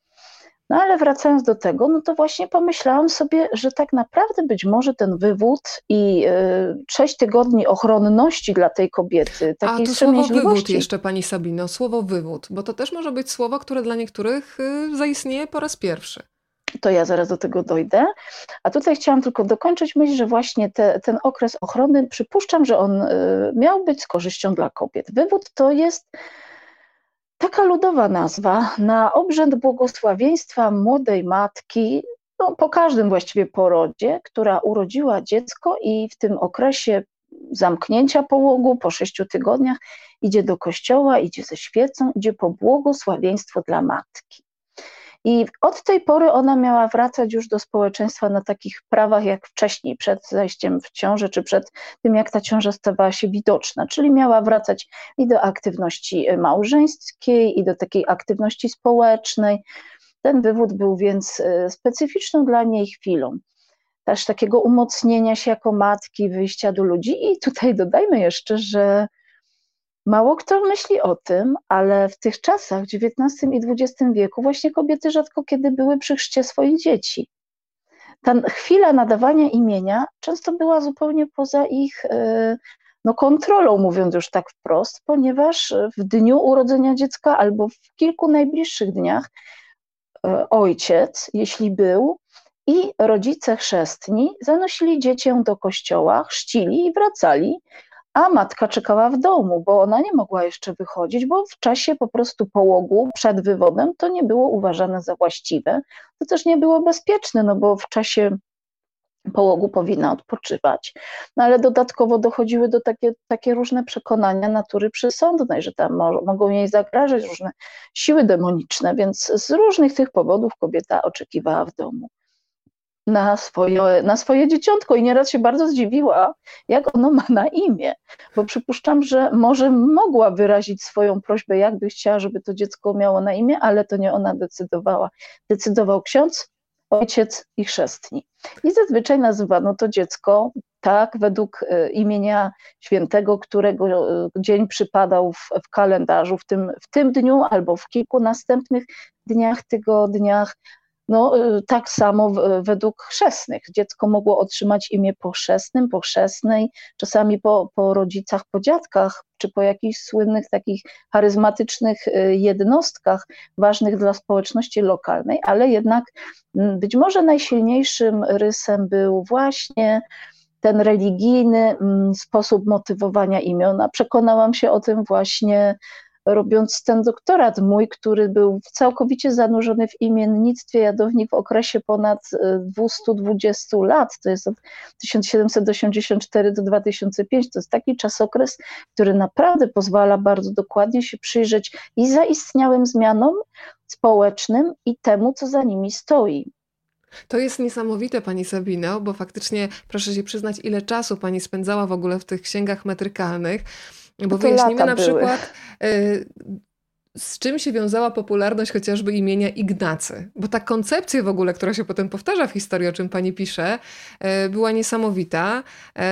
No ale wracając do tego, no to właśnie pomyślałam sobie, że tak naprawdę być może ten wywód i y, sześć tygodni ochronności dla tej kobiety, takiej A to słowo wywód jeszcze Pani Sabino, słowo wywód, bo to też może być słowo, które dla niektórych y, zaistnieje po raz pierwszy to ja zaraz do tego dojdę. A tutaj chciałam tylko dokończyć myśl, że właśnie te, ten okres ochrony, przypuszczam, że on y, miał być z korzyścią dla kobiet. Wywód to jest taka ludowa nazwa na obrzęd błogosławieństwa młodej matki, no, po każdym właściwie porodzie, która urodziła dziecko i w tym okresie zamknięcia połogu po sześciu tygodniach idzie do kościoła, idzie ze świecą, idzie po błogosławieństwo dla matki. I od tej pory ona miała wracać już do społeczeństwa na takich prawach jak wcześniej, przed zajściem w ciążę, czy przed tym, jak ta ciąża stawała się widoczna. Czyli miała wracać i do aktywności małżeńskiej, i do takiej aktywności społecznej. Ten wywód był więc e, specyficzną dla niej chwilą. Też takiego umocnienia się jako matki, wyjścia do ludzi. I tutaj dodajmy jeszcze, że Mało kto myśli o tym, ale w tych czasach, XIX i XX wieku, właśnie kobiety rzadko kiedy były przy chrzcie swoich dzieci. Ta chwila nadawania imienia często była zupełnie poza ich e, no, kontrolą, mówiąc już tak wprost, ponieważ w dniu urodzenia dziecka albo w kilku najbliższych dniach e, ojciec, jeśli był, i rodzice chrzestni zanosili dziecię do kościoła, chrzcili i wracali a matka czekała w domu, bo ona nie mogła jeszcze wychodzić, bo w czasie po prostu połogu przed wywodem to nie było uważane za właściwe. To też nie było bezpieczne, no bo w czasie połogu powinna odpoczywać. No ale dodatkowo dochodziły do takie, takie różne przekonania natury przysądnej, że tam mo mogą jej zagrażać różne siły demoniczne, więc z różnych tych powodów kobieta oczekiwała w domu na swoje, na swoje dzieciątko i nieraz się bardzo zdziwiła, jak ono ma na imię, bo przypuszczam, że może mogła wyrazić swoją prośbę, jakby chciała, żeby to dziecko miało na imię, ale to nie ona decydowała. Decydował ksiądz, ojciec i chrzestni. I zazwyczaj nazywano to dziecko tak, według e, imienia świętego, którego e, dzień przypadał w, w kalendarzu, w tym, w tym dniu albo w kilku następnych dniach, tygodniach, no, y, tak samo według chrzestnych. Dziecko mogło otrzymać imię po chrzestnym, po chrzestnej, czasami po, po rodzicach, po dziadkach, czy po jakichś słynnych takich charyzmatycznych y, jednostkach ważnych dla społeczności lokalnej, ale jednak być może najsilniejszym rysem był właśnie ten religijny sposób motywowania imiona. Przekonałam się o tym właśnie robiąc ten doktorat mój, który był całkowicie zanurzony w imiennictwie jadownik w okresie ponad 220 e, lat, to jest od 1784 do 2005, to jest taki czasokres, który naprawdę pozwala bardzo dokładnie się przyjrzeć i zaistniałym zmianom społecznym i temu, co za nimi stoi. To jest niesamowite, pani Sabino, bo faktycznie proszę się przyznać, ile czasu pani spędzała w ogóle w tych księgach metrykalnych. Bo wyjaśnimy na przykład, y, z czym się wiązała popularność chociażby imienia Ignacy. Bo ta koncepcja w ogóle, która się potem powtarza w historii, o czym pani pisze, y, była niesamowita.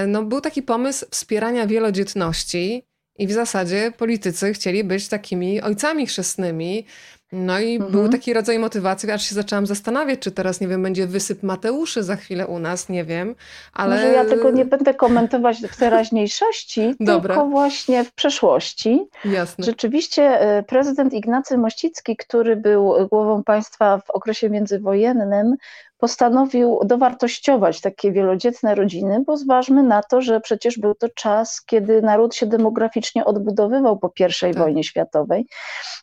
Y, no, był taki pomysł wspierania wielodzietności i w zasadzie politycy chcieli być takimi ojcami chrzestnymi, no i mhm. był taki rodzaj motywacji, aż się zaczęłam zastanawiać, czy teraz, nie wiem, będzie wysyp Mateuszy za chwilę u nas, nie wiem, ale... Może ja tego nie będę komentować w teraźniejszości, Dobra. tylko właśnie w przeszłości. Jasne. Rzeczywiście e, prezydent Ignacy Mościcki, który był głową państwa w okresie międzywojennym, postanowił dowartościować takie wielodzietne rodziny, bo zważmy na to, że przecież był to czas, kiedy naród się demograficznie odbudowywał po I tak. wojnie światowej.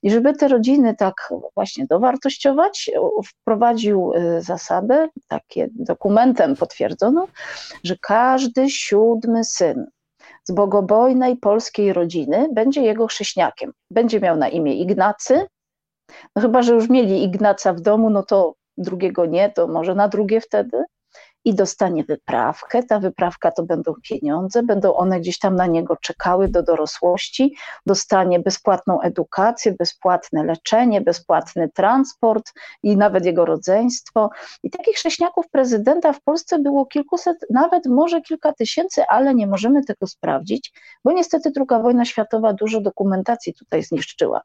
I żeby te rodziny tak właśnie dowartościować, wprowadził y, zasadę, takie dokumentem potwierdzono, że każdy siódmy syn z bogobojnej polskiej rodziny będzie jego chrześniakiem. Będzie miał na imię Ignacy, no chyba, że już mieli Ignaca w domu, no to drugiego nie, to może na drugie wtedy i dostanie wyprawkę. Ta wyprawka to będą pieniądze, będą one gdzieś tam na niego czekały do dorosłości, dostanie bezpłatną edukację, bezpłatne leczenie, bezpłatny transport i nawet jego rodzeństwo. I takich chrześniaków prezydenta w Polsce było kilkuset, nawet może kilka tysięcy, ale nie możemy tego sprawdzić, bo niestety II wojna światowa dużo dokumentacji tutaj zniszczyła.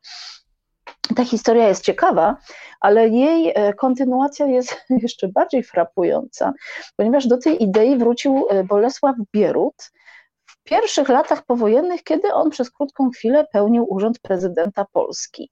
Ta historia jest ciekawa, ale jej e, kontynuacja jest jeszcze bardziej frapująca, ponieważ do tej idei wrócił e, Bolesław Bierut, w pierwszych latach powojennych, kiedy on przez krótką chwilę pełnił urząd prezydenta Polski.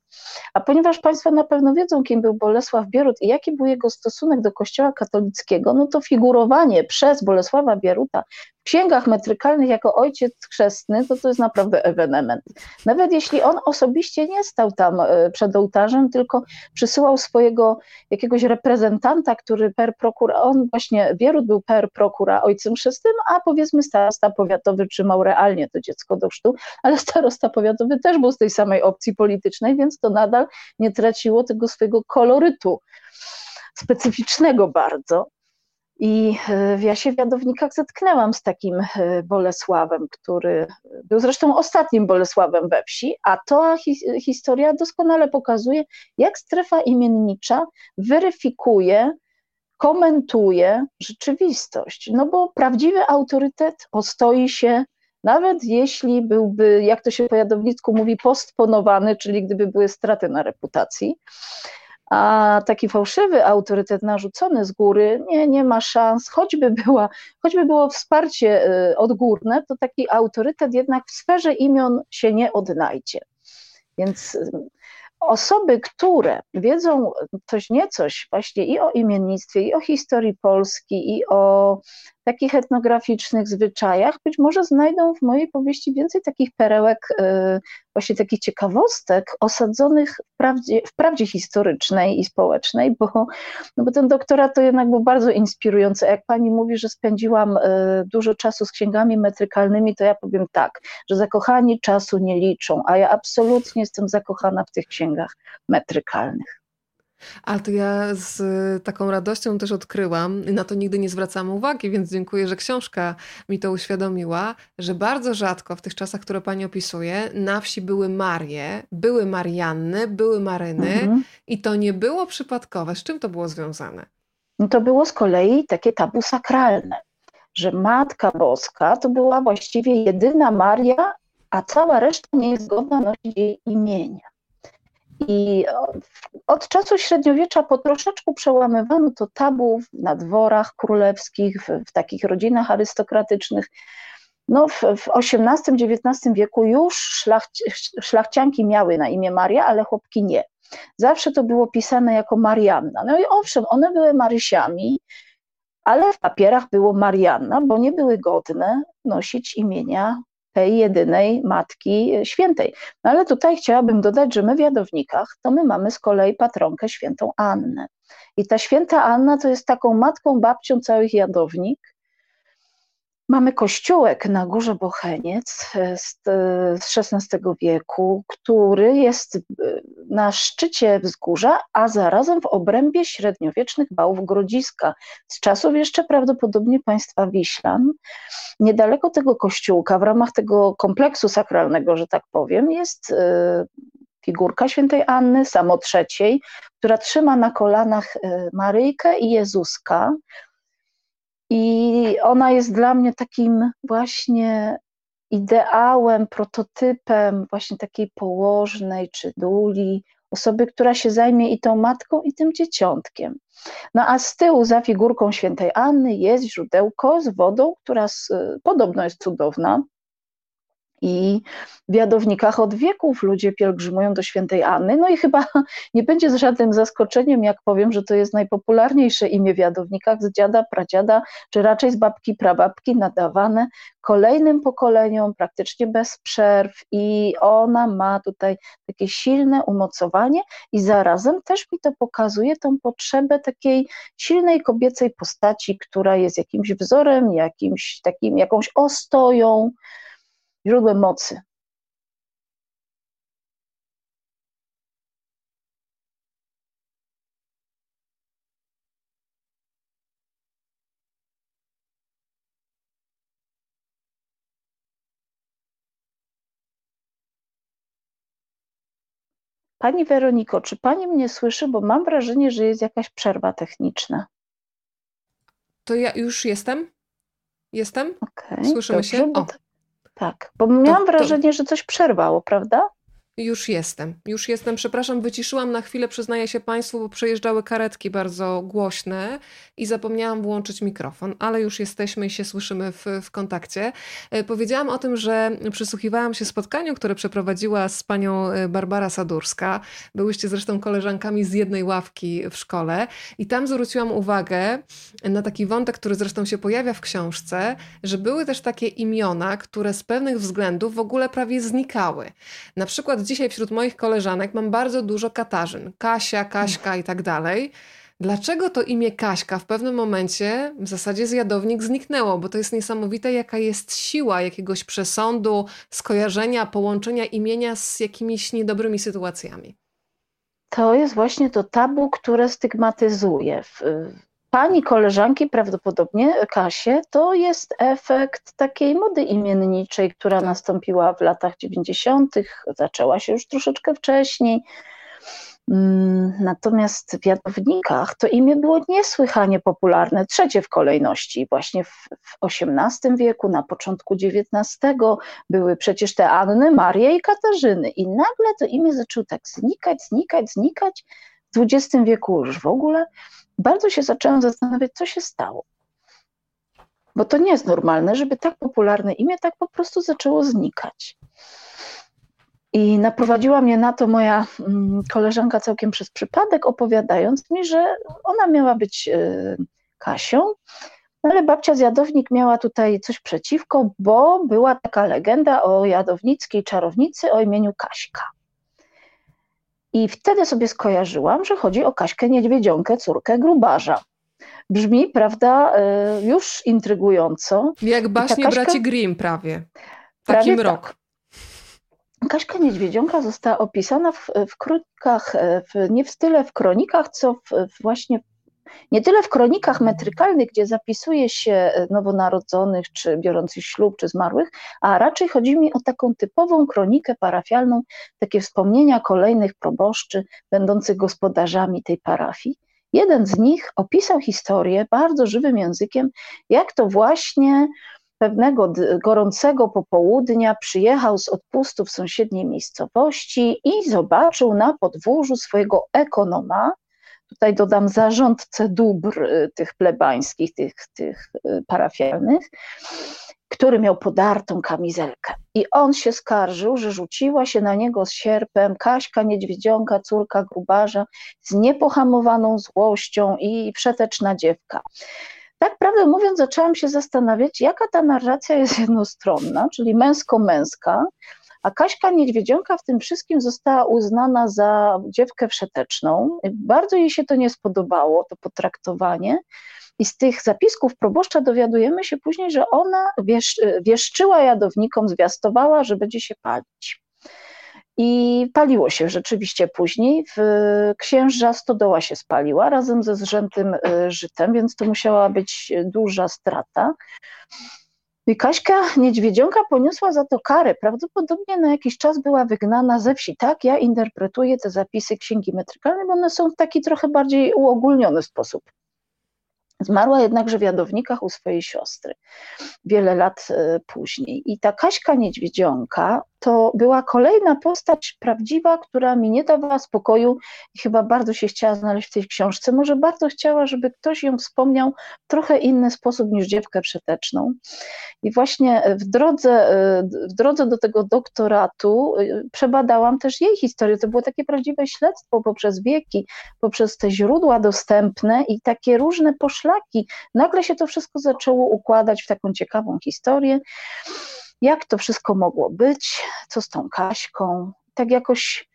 A ponieważ Państwo na pewno wiedzą, kim był Bolesław Bierut i jaki był jego stosunek do Kościoła katolickiego, no to figurowanie przez Bolesława Bieruta księgach metrykalnych jako ojciec chrzestny, to to jest naprawdę ewenement. Nawet jeśli on osobiście nie stał tam e, przed ołtarzem, tylko przysyłał swojego jakiegoś reprezentanta, który per prokura, on właśnie, Bierut był per prokura ojcem chrzestnym, a powiedzmy starosta powiatowy trzymał realnie to dziecko do chrztu, ale starosta powiatowy też był z tej samej opcji politycznej, więc to nadal nie traciło tego swojego kolorytu specyficznego bardzo. I e, w Jasie Wiadownikach zetknęłam z takim e, Bolesławem, który był zresztą ostatnim Bolesławem we wsi, a to historia doskonale pokazuje, jak strefa imiennicza weryfikuje, komentuje rzeczywistość. No bo prawdziwy autorytet ostoi się, nawet jeśli byłby, jak to się po jadownicku mówi, postponowany, czyli gdyby były straty na reputacji a taki fałszywy autorytet narzucony z góry nie, nie ma szans, choćby, była, choćby było wsparcie y, odgórne, to taki autorytet jednak w sferze imion się nie odnajdzie. Więc osoby, które wiedzą coś niecoś właśnie i o imiennictwie, i o historii Polski, i o takich etnograficznych zwyczajach, być może znajdą w mojej powieści więcej takich perełek, e, właśnie takich ciekawostek osadzonych w prawdzie, w prawdzie historycznej i społecznej, bo, no bo ten doktorat to jednak był bardzo inspirujący. Jak pani mówi, że spędziłam e, dużo czasu z księgami metrykalnymi, to ja powiem tak, że zakochani czasu nie liczą, a ja absolutnie jestem zakochana w tych księgach metrykalnych. Ale to ja z taką radością też odkryłam, na to nigdy nie zwracam uwagi, więc dziękuję, że książka mi to uświadomiła, że bardzo rzadko w tych czasach, które pani opisuje, na wsi były Marie, były Marianny, były Maryny mhm. i to nie było przypadkowe. Z czym to było związane? No to było z kolei takie tabu sakralne że Matka Boska to była właściwie jedyna Maria, a cała reszta nie jest godna nosić jej imienia. I od czasu średniowiecza po troszeczku przełamywano to tabu na dworach królewskich, w, w takich rodzinach arystokratycznych. No, w, w XVIII-XIX wieku już szlachci, szlachcianki miały na imię Maria, ale chłopki nie. Zawsze to było pisane jako Marianna. No i owszem, one były Marysiami, ale w papierach było Marianna, bo nie były godne nosić imienia tej jedynej Matki Świętej. No ale tutaj chciałabym dodać, że my w Jadownikach to my mamy z kolei patronkę świętą Annę. I ta święta Anna to jest taką matką, babcią całych Jadownik, Mamy kościółek na Górze Bocheniec e, z, e, z XVI wieku, który jest e, na szczycie wzgórza, a zarazem w obrębie średniowiecznych bałów Grodziska, z czasów jeszcze prawdopodobnie państwa Wiślan. Niedaleko tego kościółka, w ramach tego kompleksu sakralnego, że tak powiem, jest figurka świętej Anny, samo trzeciej, która trzyma na kolanach Maryjkę i Jezuska, i ona jest dla mnie takim właśnie ideałem, prototypem właśnie takiej położnej czy duli, osoby, która się zajmie i tą matką, i tym dzieciątkiem. No a z tyłu za figurką świętej Anny jest źródełko z wodą, która z, podobno jest cudowna, i w Jadownikach od wieków ludzie pielgrzymują do świętej Anny. No i chyba nie będzie z żadnym zaskoczeniem, jak powiem, że to jest najpopularniejsze imię w Jadownikach z dziada, pradziada, czy raczej z babki, prababki, nadawane kolejnym pokoleniom praktycznie bez przerw. I ona ma tutaj takie silne umocowanie, i zarazem też mi to pokazuje tą potrzebę takiej silnej kobiecej postaci, która jest jakimś wzorem, jakimś takim, jakąś ostoją źródłem mocy. Pani Weroniko, czy Pani mnie słyszy? Bo mam wrażenie, że jest jakaś przerwa techniczna. To ja już jestem? Jestem? Okay, Słyszymy dobrze, się? O. Tak, bo miałam to, wrażenie, to... że coś przerwało, prawda? Już jestem, już jestem. Przepraszam, wyciszyłam na chwilę, przyznaję się Państwu, bo przejeżdżały karetki bardzo głośne i zapomniałam włączyć mikrofon, ale już jesteśmy i się słyszymy w, w kontakcie. E, powiedziałam o tym, że przysłuchiwałam się spotkaniu, które przeprowadziła z panią e, Barbara Sadurska. Byłyście zresztą koleżankami z jednej ławki w szkole i tam zwróciłam uwagę na taki wątek, który zresztą się pojawia w książce, że były też takie imiona, które z pewnych względów w ogóle prawie znikały. Na przykład dzisiaj wśród moich koleżanek mam bardzo dużo Katarzyn. Kasia, Kaśka i tak dalej. Dlaczego to imię Kaśka w pewnym momencie w zasadzie zjadownik zniknęło? Bo to jest niesamowite, jaka jest siła jakiegoś przesądu, skojarzenia, połączenia imienia z jakimiś niedobrymi sytuacjami. To jest właśnie to tabu, które stygmatyzuje. Pani koleżanki, prawdopodobnie Kasie, to jest efekt takiej mody imienniczej, która tak. nastąpiła w latach 90., zaczęła się już troszeczkę wcześniej. Mm, natomiast w Jadownikach to imię było niesłychanie popularne, trzecie w kolejności. Właśnie w, w XVIII wieku, na początku XIX były przecież te Anny, Marie i Katarzyny. I nagle to imię zaczęło tak znikać, znikać, znikać. W XX wieku już w ogóle bardzo się zaczęłam zastanawiać, co się stało. Bo to nie jest normalne, żeby tak popularne imię tak po prostu zaczęło znikać. I naprowadziła mnie na to moja mm, koleżanka całkiem przez przypadek, opowiadając mi, że ona miała być e, Kasią, ale babcia z Jadownik miała tutaj coś przeciwko, bo była taka legenda o jadownickiej czarownicy o imieniu Kaśka. I wtedy sobie skojarzyłam, że chodzi o Kaśkę Niedźwiedzionkę, córkę grubarza. Brzmi, prawda, e, już intrygująco. Jak baśnie Kaśka... braci Grimm prawie. Taki prawie mrok. Tak. Kaśka Niedźwiedzionka została opisana w, w kronikach, e, w, nie w tyle w kronikach, co w, właśnie nie tyle w kronikach metrykalnych, gdzie zapisuje się e, nowonarodzonych, czy biorących ślub, czy zmarłych, a raczej chodzi mi o taką typową kronikę parafialną, takie wspomnienia kolejnych proboszczy będących gospodarzami tej parafii. Jeden z nich opisał historię bardzo żywym językiem, jak to właśnie pewnego gorącego popołudnia przyjechał z odpustu w sąsiedniej miejscowości i zobaczył na podwórzu swojego ekonoma, tutaj dodam zarządcę dóbr y, tych plebańskich, tych, tych y, parafialnych, który miał podartą kamizelkę. I on się skarżył, że rzuciła się na niego z sierpem Kaśka Niedźwiedzionka, córka grubarza, z niepohamowaną złością i przeteczna dziewka. Tak prawdę mówiąc, zaczęłam się zastanawiać, jaka ta narracja jest jednostronna, czyli męsko-męska, a Kaśka Niedźwiedzionka w tym wszystkim została uznana za dziewkę wszeteczną. Bardzo jej się to nie spodobało, to potraktowanie. I z tych zapisków proboszcza dowiadujemy się później, że ona wiesz, wieszczyła jadownikom, zwiastowała, że będzie się palić. I paliło się rzeczywiście później. W księża stodoła się spaliła razem ze zrzętym y, żytem, więc to musiała być duża strata. I Kaśka Niedźwiedzionka poniosła za to karę. Prawdopodobnie na jakiś czas była wygnana ze wsi. Tak, ja interpretuję te zapisy księgi metrykalnej, bo one są w taki trochę bardziej uogólniony sposób. Zmarła jednakże w Jadownikach u swojej siostry wiele lat y, później. I ta Kaśka Niedźwiedzionka to była kolejna postać prawdziwa, która mi nie dawała spokoju i chyba bardzo się chciała znaleźć w tej książce. Może bardzo chciała, żeby ktoś ją wspomniał w trochę inny sposób niż dziewkę przeteczną. I właśnie w drodze, w drodze do tego doktoratu y, przebadałam też jej historię. To było takie prawdziwe śledztwo poprzez wieki, poprzez te źródła dostępne i takie różne poszlaki. Nagle się to wszystko zaczęło układać w taką ciekawą historię jak to wszystko mogło być, co z tą Kaśką. Tak jakoś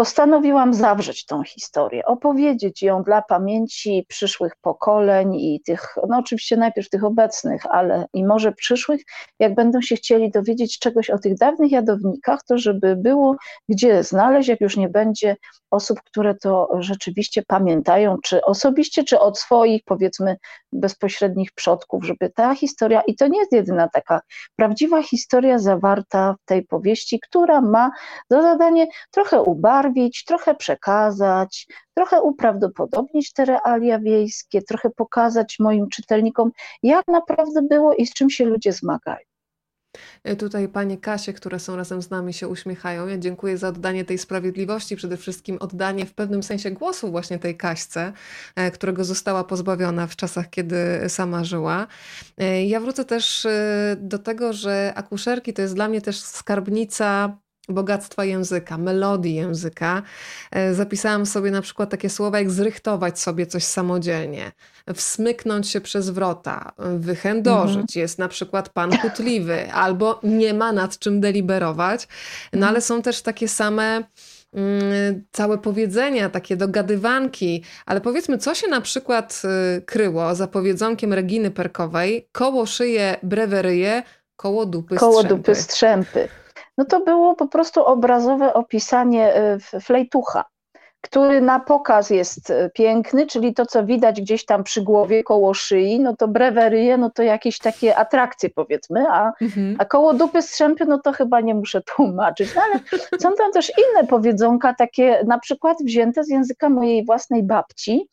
postanowiłam zawrzeć tą historię, opowiedzieć ją dla pamięci przyszłych pokoleń i tych, no oczywiście najpierw tych obecnych, ale i może przyszłych, jak będą się chcieli dowiedzieć czegoś o tych dawnych jadownikach, to żeby było gdzie znaleźć, jak już nie będzie osób, które to rzeczywiście pamiętają, czy osobiście, czy od swoich, powiedzmy, bezpośrednich przodków, żeby ta historia, i to nie jest jedyna taka prawdziwa historia zawarta w tej powieści, która ma za zadanie trochę ubarwić, trochę przekazać, trochę uprawdopodobnić te realia wiejskie, trochę pokazać moim czytelnikom, jak naprawdę było i z czym się ludzie zmagają. E, tutaj panie Kasie, które są razem z nami, się uśmiechają. Ja dziękuję za oddanie tej sprawiedliwości, przede wszystkim oddanie w pewnym sensie głosu właśnie tej Kaśce, e, którego została pozbawiona w czasach, kiedy sama żyła. E, ja wrócę też do tego, że akuszerki to jest dla mnie też skarbnica bogactwa języka, melodii języka. E, zapisałam sobie na przykład takie słowa jak zrychtować sobie coś samodzielnie, wsmyknąć się przez wrota, wychędożyć, mhm. jest na przykład pan kutliwy, albo nie ma nad czym deliberować. No mhm. ale są też takie same mm, całe powiedzenia, takie dogadywanki, ale powiedzmy, co się na przykład y, kryło za powiedzonkiem Reginy Perkowej, koło szyje breweryje, koło dupy koło strzępy. dupy strzępy no to było po prostu obrazowe opisanie e, flejtucha, który na pokaz jest e, piękny, czyli to, co widać gdzieś tam przy głowie, koło szyi, no to breweryje, no to jakieś takie atrakcje powiedzmy, a, mhm. a koło dupy strzępy, no to chyba nie muszę tłumaczyć. No ale są tam też inne powiedzonka, takie na przykład wzięte z języka mojej własnej babci,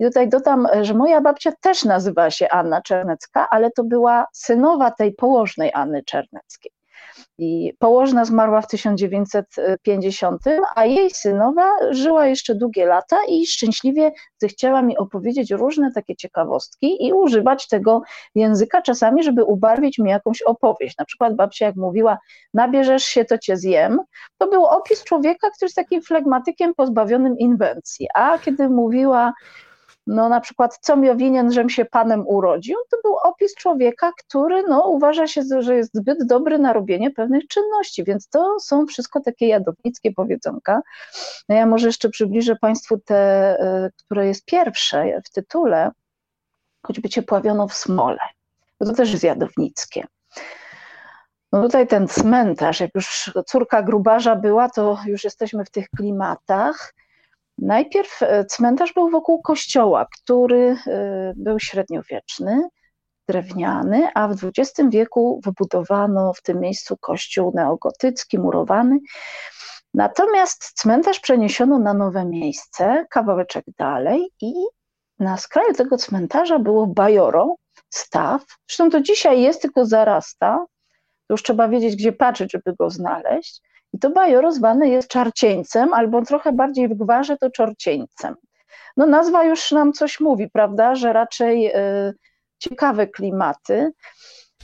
i tutaj dodam, że moja babcia też nazywała się Anna Czernecka, ale to była synowa tej położnej Anny Czerneckiej. I położna zmarła w 1950, a jej synowa żyła jeszcze długie lata i szczęśliwie zechciała mi opowiedzieć różne takie ciekawostki i używać tego języka czasami, żeby ubarwić mi jakąś opowieść. Na przykład babcia jak mówiła, nabierzesz się, to cię zjem, to był opis człowieka, który jest takim flegmatykiem pozbawionym inwencji, a kiedy mówiła, no na przykład, co mi winien, żem się panem urodził, to był opis człowieka, który no, uważa się, że jest zbyt dobry na robienie pewnych czynności, więc to są wszystko takie jadownickie powiedzonka. No ja może jeszcze przybliżę Państwu te, y, które jest pierwsze w tytule, choćby cię pławiono w smole, to też jest jadownickie. No tutaj ten cmentarz, jak już córka grubarza była, to już jesteśmy w tych klimatach. Najpierw e, cmentarz był wokół kościoła, który e, był średniowieczny, drewniany, a w XX wieku wybudowano w tym miejscu kościół neogotycki, murowany. Natomiast cmentarz przeniesiono na nowe miejsce, kawałeczek dalej i na skraju tego cmentarza było bajoro, staw. Zresztą to dzisiaj jest, tylko zarasta. Już trzeba wiedzieć, gdzie patrzeć, żeby go znaleźć. I to bajoro zwane jest czarcieńcem, albo trochę bardziej w gwarze to czorcieńcem. No nazwa już nam coś mówi, prawda, że raczej y, ciekawe klimaty.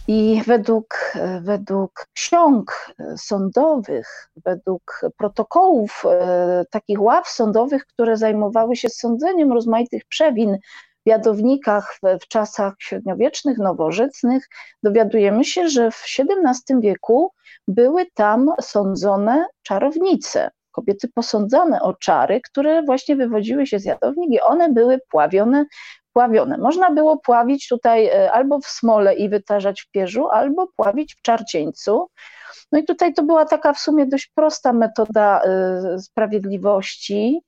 I według, według ksiąg sądowych, według protokołów e, takich ław sądowych, które zajmowały się sądzeniem rozmaitych przewin jadownikach w, w czasach średniowiecznych, nowożytnych, dowiadujemy się, że w XVII wieku były tam sądzone czarownice, kobiety posądzane o czary, które właśnie wywodziły się z jadownik i one były pławione pławione. Można było pławić tutaj e, albo w smole i wytarzać w pierzu, albo pławić w czarcieńcu. No i tutaj to była taka w sumie dość prosta metoda e, sprawiedliwości,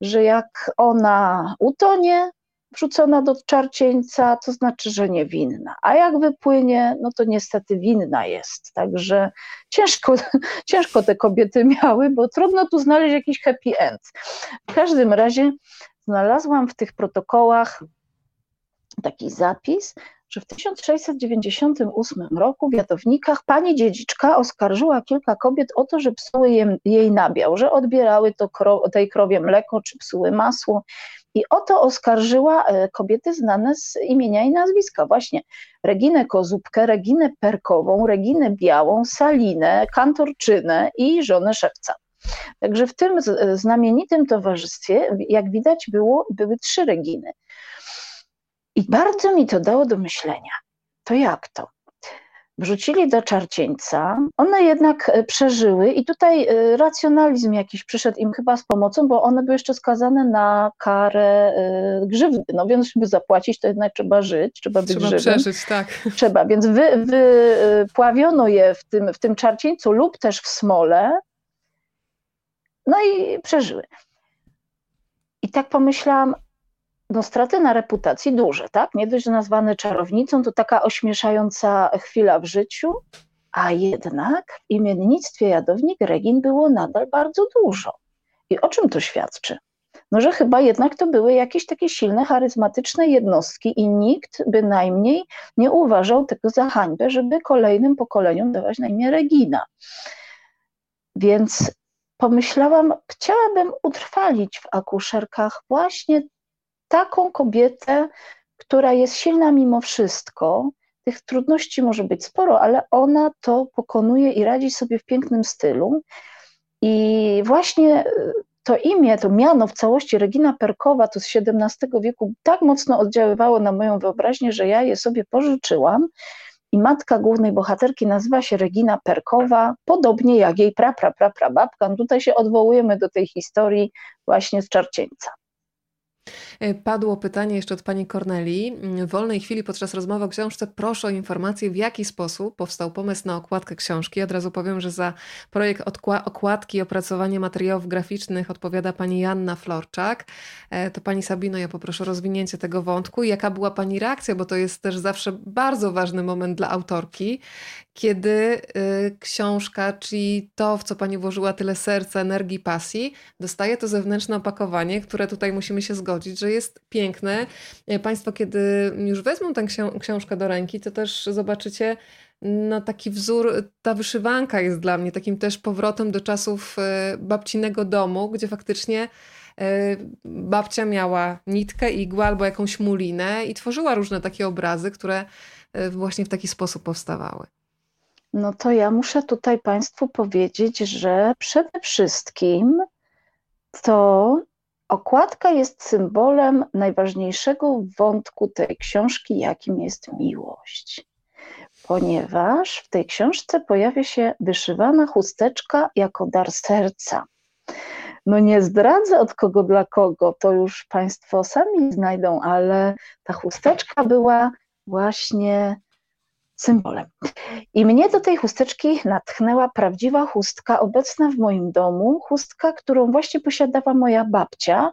że jak ona utonie, wrzucona do czarcieńca, to znaczy, że niewinna. A jak wypłynie, no to niestety winna jest. Także ciężko, ciężko te kobiety miały, bo trudno tu znaleźć jakiś happy end. W każdym razie znalazłam w tych protokołach taki zapis, że w 1698 roku w Jadownikach pani dziedziczka oskarżyła kilka kobiet o to, że psuły jej nabiał, że odbierały to tej krowie mleko czy psuły masło. I o to oskarżyła e, kobiety znane z imienia i nazwiska, właśnie Reginę Kozubkę, Reginę Perkową, Reginę Białą, Salinę, Kantorczynę i żonę szewca. Także w tym znamienitym towarzystwie, jak widać, było, były trzy Reginy. I bardzo mi to dało do myślenia. To jak to? Wrzucili do czarcieńca, one jednak e, przeżyły i tutaj e, racjonalizm jakiś przyszedł im chyba z pomocą, bo one były jeszcze skazane na karę e, grzywny, no więc żeby zapłacić, to jednak trzeba żyć, trzeba być trzeba żywym. przeżyć, tak. Trzeba, więc wy, wypławiono je w tym, w tym czarcieńcu lub też w smole, no i przeżyły. I tak pomyślałam, no straty na reputacji duże, tak? Nie dość, że nazwane czarownicą, to taka ośmieszająca chwila w życiu, a jednak w imiennictwie jadownik Regin było nadal bardzo dużo. I o czym to świadczy? No, że chyba jednak to były jakieś takie silne, charyzmatyczne jednostki i nikt bynajmniej nie uważał tego za hańbę, żeby kolejnym pokoleniom dawać na imię Regina. Więc pomyślałam, chciałabym utrwalić w akuszerkach właśnie taką kobietę, która jest silna mimo wszystko. Tych trudności może być sporo, ale ona to pokonuje i radzi sobie w pięknym stylu. I właśnie e, to imię, to miano w całości Regina Perkowa, to z XVII wieku, tak mocno oddziaływało na moją wyobraźnię, że ja je sobie pożyczyłam. I matka głównej bohaterki nazywa się Regina Perkowa, podobnie jak jej pra, pra, pra, pra babka. No tutaj się odwołujemy do tej historii właśnie z Czarcieńca. E, padło pytanie jeszcze od pani Corneli. W wolnej chwili podczas rozmowy o książce proszę o informację, w jaki sposób powstał pomysł na okładkę książki. Od razu powiem, że za projekt okładki i opracowanie materiałów graficznych odpowiada pani Janna Florczak. E, to pani Sabino, ja poproszę o rozwinięcie tego wątku. Jaka była pani reakcja, bo to jest też zawsze bardzo ważny moment dla autorki, kiedy y, książka, czyli to, w co pani włożyła tyle serca, energii, pasji, dostaje to zewnętrzne opakowanie, które tutaj musimy się zgodzić, że jest piękne. E, państwo, kiedy już wezmą tę książkę do ręki, to też zobaczycie no, taki wzór, ta wyszywanka jest dla mnie takim też powrotem do czasów e, babcinego domu, gdzie faktycznie babcia miała nitkę, igłę albo jakąś mulinę i tworzyła różne takie obrazy, które właśnie w taki sposób powstawały. No to ja muszę tutaj Państwu powiedzieć, że przede wszystkim to okładka jest symbolem najważniejszego wątku tej książki, jakim jest miłość. Ponieważ w tej książce pojawia się wyszywana chusteczka jako dar serca. No nie zdradzę od kogo dla kogo, to już Państwo sami znajdą, ale ta chusteczka była właśnie symbolem. I mnie do tej chusteczki natchnęła prawdziwa chustka obecna w moim domu, chustka, którą właśnie posiadała moja babcia.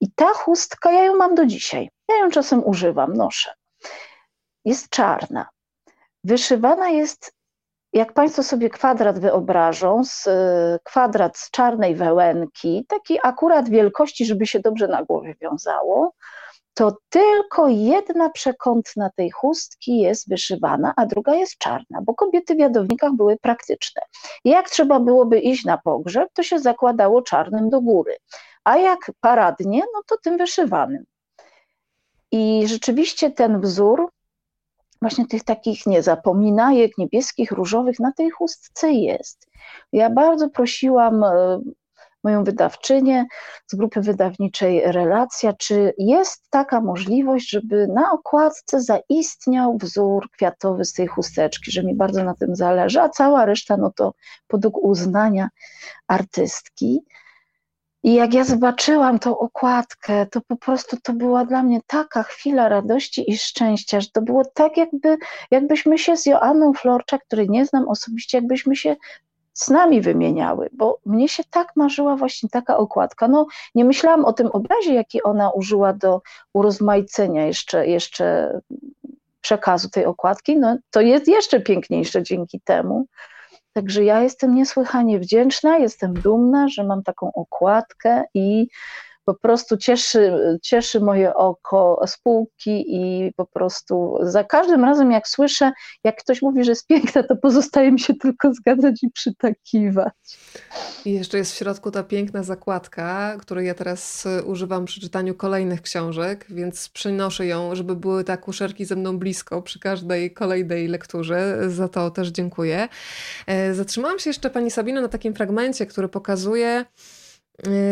I ta chustka, ja ją mam do dzisiaj. Ja ją czasem używam, noszę. Jest czarna. Wyszywana jest, jak Państwo sobie kwadrat wyobrażą, z, kwadrat z czarnej wełenki, taki akurat wielkości, żeby się dobrze na głowie wiązało to tylko jedna przekątna tej chustki jest wyszywana, a druga jest czarna, bo kobiety w jadownikach były praktyczne. Jak trzeba byłoby iść na pogrzeb, to się zakładało czarnym do góry, a jak paradnie, no to tym wyszywanym. I rzeczywiście ten wzór właśnie tych takich niezapominajek niebieskich, różowych na tej chustce jest. Ja bardzo prosiłam e, moją wydawczynię z grupy wydawniczej Relacja, czy jest taka możliwość, żeby na okładce zaistniał wzór kwiatowy z tej chusteczki, że mi bardzo na tym zależy, a cała reszta no to podług uznania artystki. I jak ja zobaczyłam tą okładkę, to po prostu to była dla mnie taka chwila radości i szczęścia, że to było tak, jakby, jakbyśmy się z Joanną Florczak, której nie znam osobiście, jakbyśmy się z nami wymieniały, bo mnie się tak marzyła właśnie taka okładka. No, nie myślałam o tym obrazie, jaki ona użyła do urozmaicenia jeszcze, jeszcze przekazu tej okładki. No, to jest jeszcze piękniejsze dzięki temu. Także ja jestem niesłychanie wdzięczna, jestem dumna, że mam taką okładkę i po prostu cieszy, cieszy moje oko spółki i po prostu za każdym razem jak słyszę, jak ktoś mówi, że jest piękna, to pozostaje mi się tylko zgadzać i przytakiwać. I jeszcze jest w środku ta piękna zakładka, której ja teraz y, używam przy czytaniu kolejnych książek, więc przynoszę ją, żeby były te kuszerki ze mną blisko przy każdej kolejnej lekturze. Za to też dziękuję. E, zatrzymałam się jeszcze Pani Sabino na takim fragmencie, który pokazuje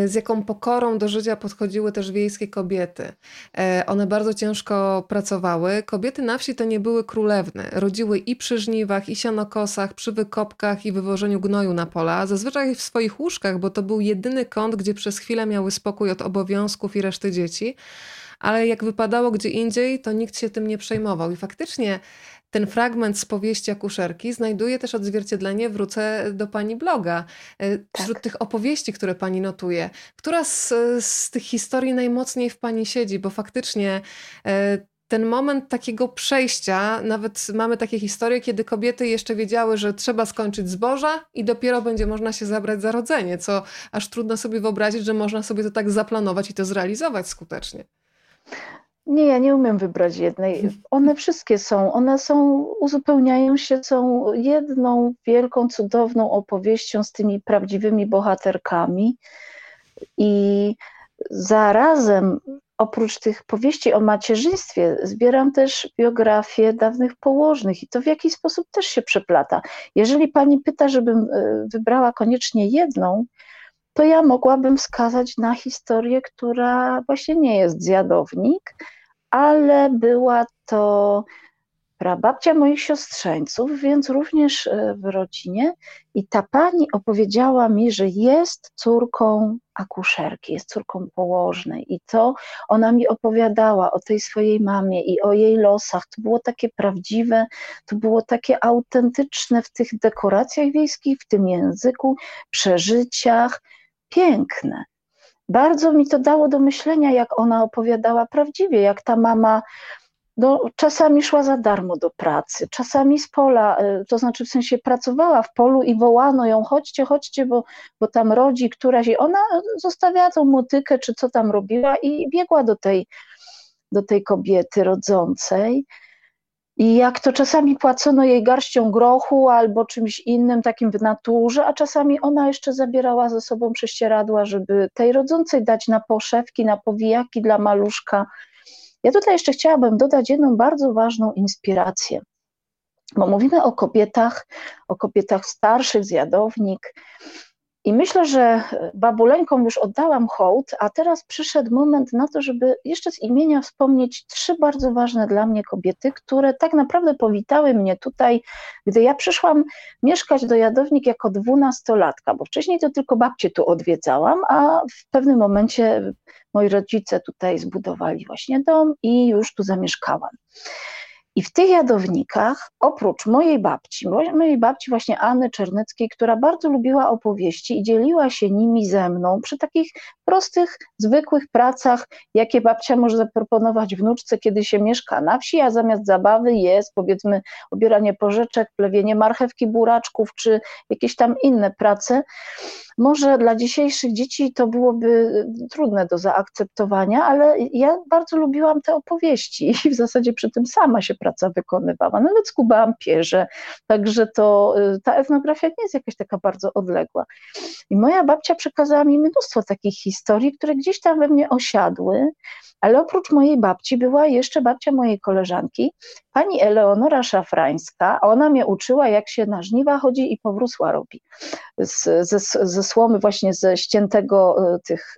z jaką pokorą do życia podchodziły też wiejskie kobiety. E, one bardzo ciężko pracowały. Kobiety na wsi to nie były królewne. Rodziły i przy żniwach, i sianokosach, przy wykopkach i wywożeniu gnoju na pola. Zazwyczaj w swoich łóżkach, bo to był jedyny kąt, gdzie przez chwilę miały spokój od obowiązków i reszty dzieci ale jak wypadało gdzie indziej, to nikt się tym nie przejmował. I faktycznie ten fragment z powieści akuszerki znajduje też odzwierciedlenie, wrócę do pani bloga, e, wśród tak. tych opowieści, które pani notuje. Która z, z tych historii najmocniej w pani siedzi? Bo faktycznie e, ten moment takiego przejścia, nawet mamy takie historie, kiedy kobiety jeszcze wiedziały, że trzeba skończyć zboża i dopiero będzie można się zabrać za rodzenie, co aż trudno sobie wyobrazić, że można sobie to tak zaplanować i to zrealizować skutecznie. Nie, ja nie umiem wybrać jednej. One wszystkie są, one są, uzupełniają się, są jedną wielką, cudowną opowieścią z tymi prawdziwymi bohaterkami. I zarazem, oprócz tych powieści o macierzyństwie, zbieram też biografię dawnych położnych i to w jakiś sposób też się przeplata. Jeżeli pani pyta, żebym e, wybrała koniecznie jedną, to ja mogłabym wskazać na historię, która właśnie nie jest zjadownik, ale była to prababcia moich siostrzeńców, więc również e, w rodzinie. I ta pani opowiedziała mi, że jest córką akuszerki, jest córką położnej. I to ona mi opowiadała o tej swojej mamie i o jej losach. To było takie prawdziwe, to było takie autentyczne w tych dekoracjach wiejskich, w tym języku, przeżyciach, piękne bardzo mi to dało do myślenia, jak ona opowiadała prawdziwie, jak ta mama no, czasami szła za darmo do pracy, czasami z pola, e, to znaczy w sensie pracowała w polu i wołano ją, chodźcie, chodźcie, bo, bo tam rodzi któraś i ona zostawiała tą motykę, czy co tam robiła i biegła do tej, do tej kobiety rodzącej. I jak to czasami płacono jej garścią grochu albo czymś innym takim w naturze, a czasami ona jeszcze zabierała ze sobą prześcieradła, żeby tej rodzącej dać na poszewki, na powijaki dla maluszka. Ja tutaj jeszcze chciałabym dodać jedną bardzo ważną inspirację, bo mówimy o kobietach, o kobietach starszych, zjadownik, i myślę, że babuleńkom już oddałam hołd, a teraz przyszedł moment na to, żeby jeszcze z imienia wspomnieć trzy bardzo ważne dla mnie kobiety, które tak naprawdę powitały mnie tutaj, gdy ja przyszłam mieszkać do Jadownik jako dwunastolatka, bo wcześniej to tylko babcie tu odwiedzałam, a w pewnym momencie moi rodzice tutaj zbudowali właśnie dom i już tu zamieszkałam. I w tych jadownikach, oprócz mojej babci, mojej babci właśnie Anny Czernyckiej, która bardzo lubiła opowieści i dzieliła się nimi ze mną przy takich prostych, zwykłych pracach, jakie babcia może zaproponować wnuczce, kiedy się mieszka na wsi, a zamiast zabawy jest powiedzmy obieranie porzeczek, plewienie marchewki, buraczków, czy jakieś tam inne prace. Może dla dzisiejszych dzieci to byłoby trudne do zaakceptowania, ale ja bardzo lubiłam te opowieści i w zasadzie przy tym sama się praca wykonywała. Nawet skubałam pierze, także to ta etnografia nie jest jakaś taka bardzo odległa. I moja babcia przekazała mi mnóstwo takich historii, które gdzieś tam we mnie osiadły, ale oprócz mojej babci była jeszcze babcia mojej koleżanki, pani Eleonora Szafrańska. Ona mnie uczyła, jak się na żniwa chodzi i powrósła robi. Z, ze, ze słomy właśnie ze ściętego e, tych,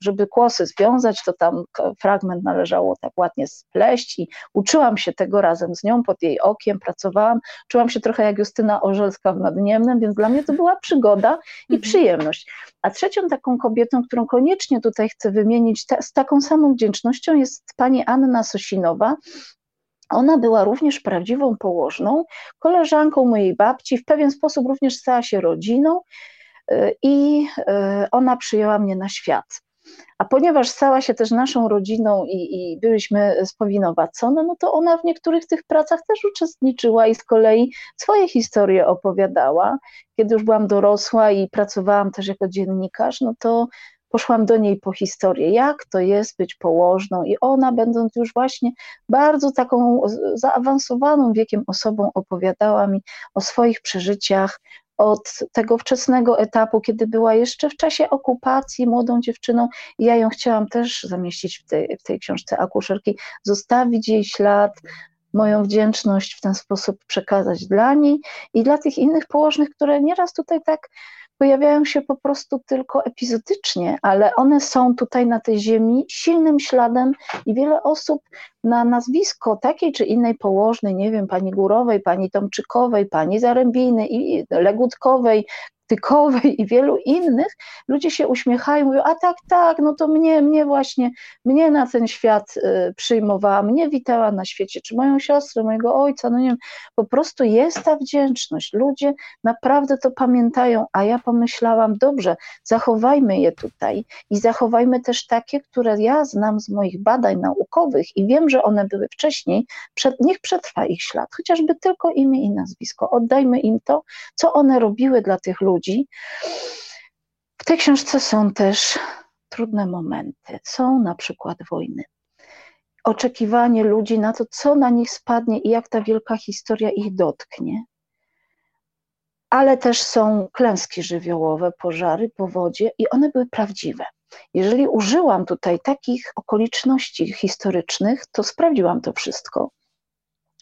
żeby kłosy związać, to tam fragment należało tak ładnie spleść i uczyłam się tego razem z nią, pod jej okiem pracowałam. Czułam się trochę jak Justyna Orzelska w Nadniemnem, więc dla mnie to była przygoda i mhm. przyjemność. A trzecią taką kobietą, którą koniecznie tutaj chcę wymienić ta, z taką samą wdzięcznością jest pani Anna Sosinowa, ona była również prawdziwą położną, koleżanką mojej babci, w pewien sposób również stała się rodziną i y, ona przyjęła mnie na świat. A ponieważ stała się też naszą rodziną i, i byliśmy spowinowacone, no to ona w niektórych tych pracach też uczestniczyła i z kolei swoje historie opowiadała. Kiedy już byłam dorosła i pracowałam też jako dziennikarz, no to poszłam do niej po historię, jak to jest być położną, i ona, będąc już właśnie bardzo taką zaawansowaną wiekiem osobą, opowiadała mi o swoich przeżyciach, od tego wczesnego etapu, kiedy była jeszcze w czasie okupacji młodą dziewczyną, ja ją chciałam też zamieścić w tej, w tej książce akuszerki, zostawić jej ślad, moją wdzięczność w ten sposób przekazać dla niej i dla tych innych położnych, które nieraz tutaj tak pojawiają się po prostu tylko epizodycznie, ale one są tutaj na tej ziemi silnym śladem i wiele osób na nazwisko takiej czy innej położnej, nie wiem, pani Górowej, pani Tomczykowej, pani Zarębiny i Legutkowej, Tykowej i wielu innych, ludzie się uśmiechają, mówią, a tak, tak, no to mnie, mnie właśnie, mnie na ten świat przyjmowała, mnie witała na świecie, czy moją siostrę, mojego ojca, no nie wiem, po prostu jest ta wdzięczność, ludzie naprawdę to pamiętają, a ja pomyślałam, dobrze, zachowajmy je tutaj i zachowajmy też takie, które ja znam z moich badań naukowych i wiem, że one były wcześniej, przed, niech przetrwa ich ślad, chociażby tylko imię i nazwisko, oddajmy im to, co one robiły dla tych ludzi, ludzi. W tej książce są też trudne momenty. Są na przykład wojny. Oczekiwanie ludzi na to, co na nich spadnie i jak ta wielka historia ich dotknie. Ale też są klęski żywiołowe, pożary, powodzie i one były prawdziwe. Jeżeli użyłam tutaj takich okoliczności historycznych, to sprawdziłam to wszystko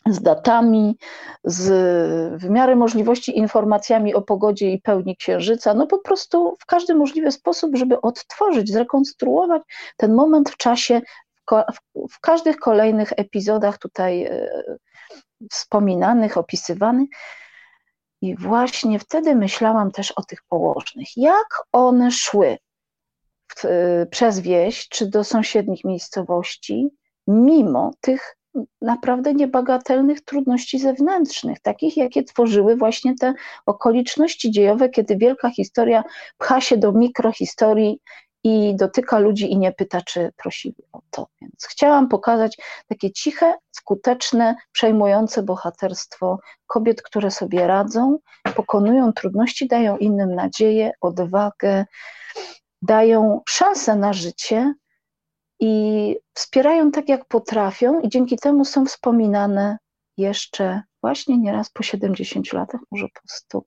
z datami, z w miarę możliwości informacjami o pogodzie i pełni księżyca, no po prostu w każdy możliwy sposób, żeby odtworzyć, zrekonstruować ten moment w czasie, w, w każdych kolejnych epizodach tutaj e, wspominanych, opisywanych. I właśnie wtedy myślałam też o tych położnych, jak one szły w, e, przez wieś czy do sąsiednich miejscowości, mimo tych naprawdę niebagatelnych trudności zewnętrznych, takich jakie tworzyły właśnie te okoliczności dziejowe, kiedy wielka historia pcha się do mikrohistorii i dotyka ludzi i nie pyta, czy prosili o to. Więc chciałam pokazać takie ciche, skuteczne, przejmujące bohaterstwo kobiet, które sobie radzą, pokonują trudności, dają innym nadzieję, odwagę, dają szansę na życie, i wspierają tak, jak potrafią, i dzięki temu są wspominane jeszcze właśnie nieraz po 70 latach, może po 100.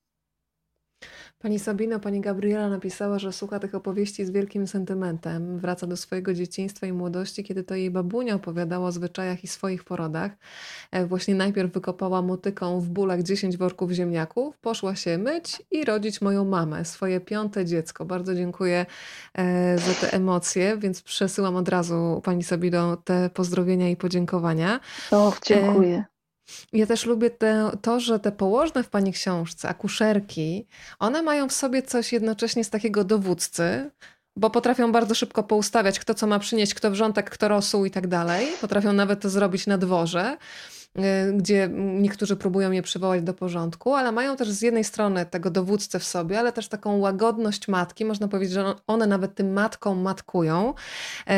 Pani Sabina, pani Gabriela napisała, że słucha tych opowieści z wielkim sentymentem. Wraca do swojego dzieciństwa i młodości, kiedy to jej babunia opowiadała o zwyczajach i swoich porodach. E, właśnie najpierw wykopała motyką w bólach 10 worków ziemniaków, poszła się myć i rodzić moją mamę, swoje piąte dziecko. Bardzo dziękuję e, za te emocje, więc przesyłam od razu pani Sabino te pozdrowienia i podziękowania. O, dziękuję. Ja też lubię te, to, że te położne w pani książce, akuszerki, one mają w sobie coś jednocześnie z takiego dowódcy, bo potrafią bardzo szybko poustawiać, kto co ma przynieść, kto wrzątek, kto rosół i tak dalej. Potrafią nawet to zrobić na dworze. Y, gdzie niektórzy próbują je przywołać do porządku, ale mają też z jednej strony tego dowódcę w sobie, ale też taką łagodność matki. Można powiedzieć, że one nawet tym matką matkują. Y,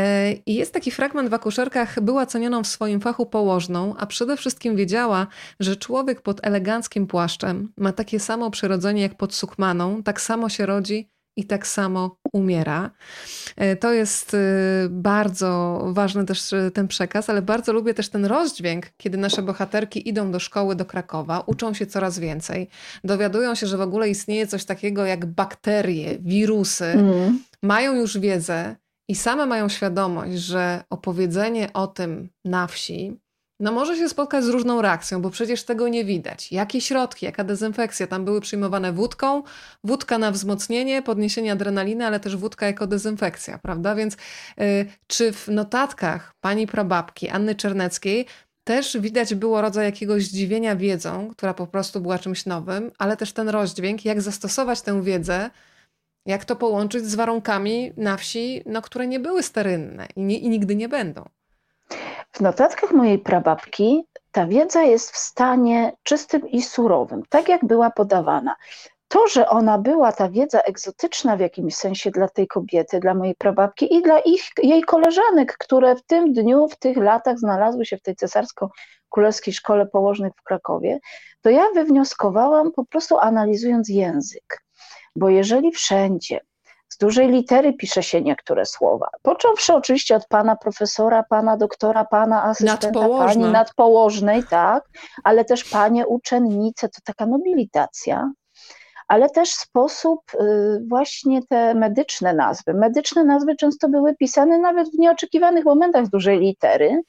I jest taki fragment w akuszerkach, była cenioną w swoim fachu położną, a przede wszystkim wiedziała, że człowiek pod eleganckim płaszczem ma takie samo przyrodzenie jak pod sukmaną, tak samo się rodzi i tak samo umiera. E, to jest e, bardzo ważny też e, ten przekaz, ale bardzo lubię też ten rozdźwięk, kiedy nasze bohaterki idą do szkoły do Krakowa, uczą się coraz więcej, dowiadują się, że w ogóle istnieje coś takiego jak bakterie, wirusy, mm. mają już wiedzę i same mają świadomość, że opowiedzenie o tym na wsi no może się spotkać z różną reakcją, bo przecież tego nie widać. Jakie środki, jaka dezynfekcja? Tam były przyjmowane wódką, wódka na wzmocnienie, podniesienie adrenaliny, ale też wódka jako dezynfekcja, prawda? Więc yy, czy w notatkach pani prababki Anny Czerneckiej też widać było rodzaj jakiegoś zdziwienia wiedzą, która po prostu była czymś nowym, ale też ten rozdźwięk, jak zastosować tę wiedzę, jak to połączyć z warunkami na wsi, no, które nie były sterylne i, nie, i nigdy nie będą. W notatkach mojej prababki ta wiedza jest w stanie czystym i surowym, tak jak była podawana. To, że ona była, ta wiedza egzotyczna w jakimś sensie dla tej kobiety, dla mojej prababki i dla ich, jej koleżanek, które w tym dniu, w tych latach znalazły się w tej cesarsko-królewskiej szkole położnych w Krakowie, to ja wywnioskowałam po prostu analizując język. Bo jeżeli wszędzie z dużej litery pisze się niektóre słowa. Począwszy oczywiście od pana profesora, pana doktora, pana asystenta, pani nadpołożnej, tak, ale też panie uczennice, to taka nobilitacja ale też sposób, y, właśnie te medyczne nazwy. Medyczne nazwy często były pisane nawet w nieoczekiwanych momentach z dużej litery.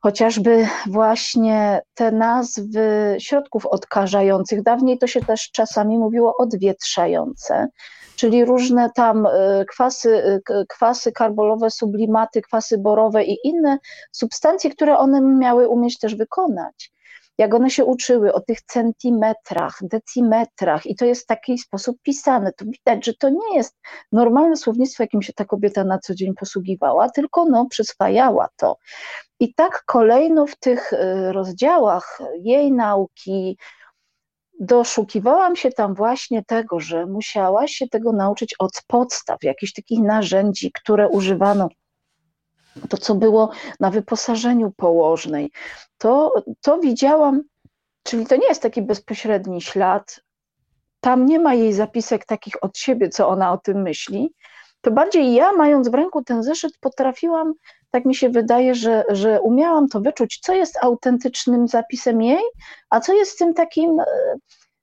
Chociażby właśnie te nazwy środków odkażających, dawniej to się też czasami mówiło odwietrzające, czyli różne tam e, kwasy, e, kwasy karbolowe, sublimaty, kwasy borowe i inne substancje, które one miały umieć też wykonać. Jak one się uczyły o tych centymetrach, decimetrach, i to jest w taki sposób pisane, to widać, że to nie jest normalne słownictwo, jakim się ta kobieta na co dzień posługiwała, tylko no, przyswajała to. I tak kolejno w tych e, rozdziałach jej nauki, doszukiwałam się tam właśnie tego, że musiałaś się tego nauczyć od podstaw, jakichś takich narzędzi, które używano. To, co było na wyposażeniu położnej, to, to widziałam, czyli to nie jest taki bezpośredni ślad, tam nie ma jej zapisek takich od siebie, co ona o tym myśli, to bardziej ja, mając w ręku ten zeszyt, potrafiłam, tak mi się wydaje, że, że umiałam to wyczuć, co jest autentycznym zapisem jej, a co jest tym takim e,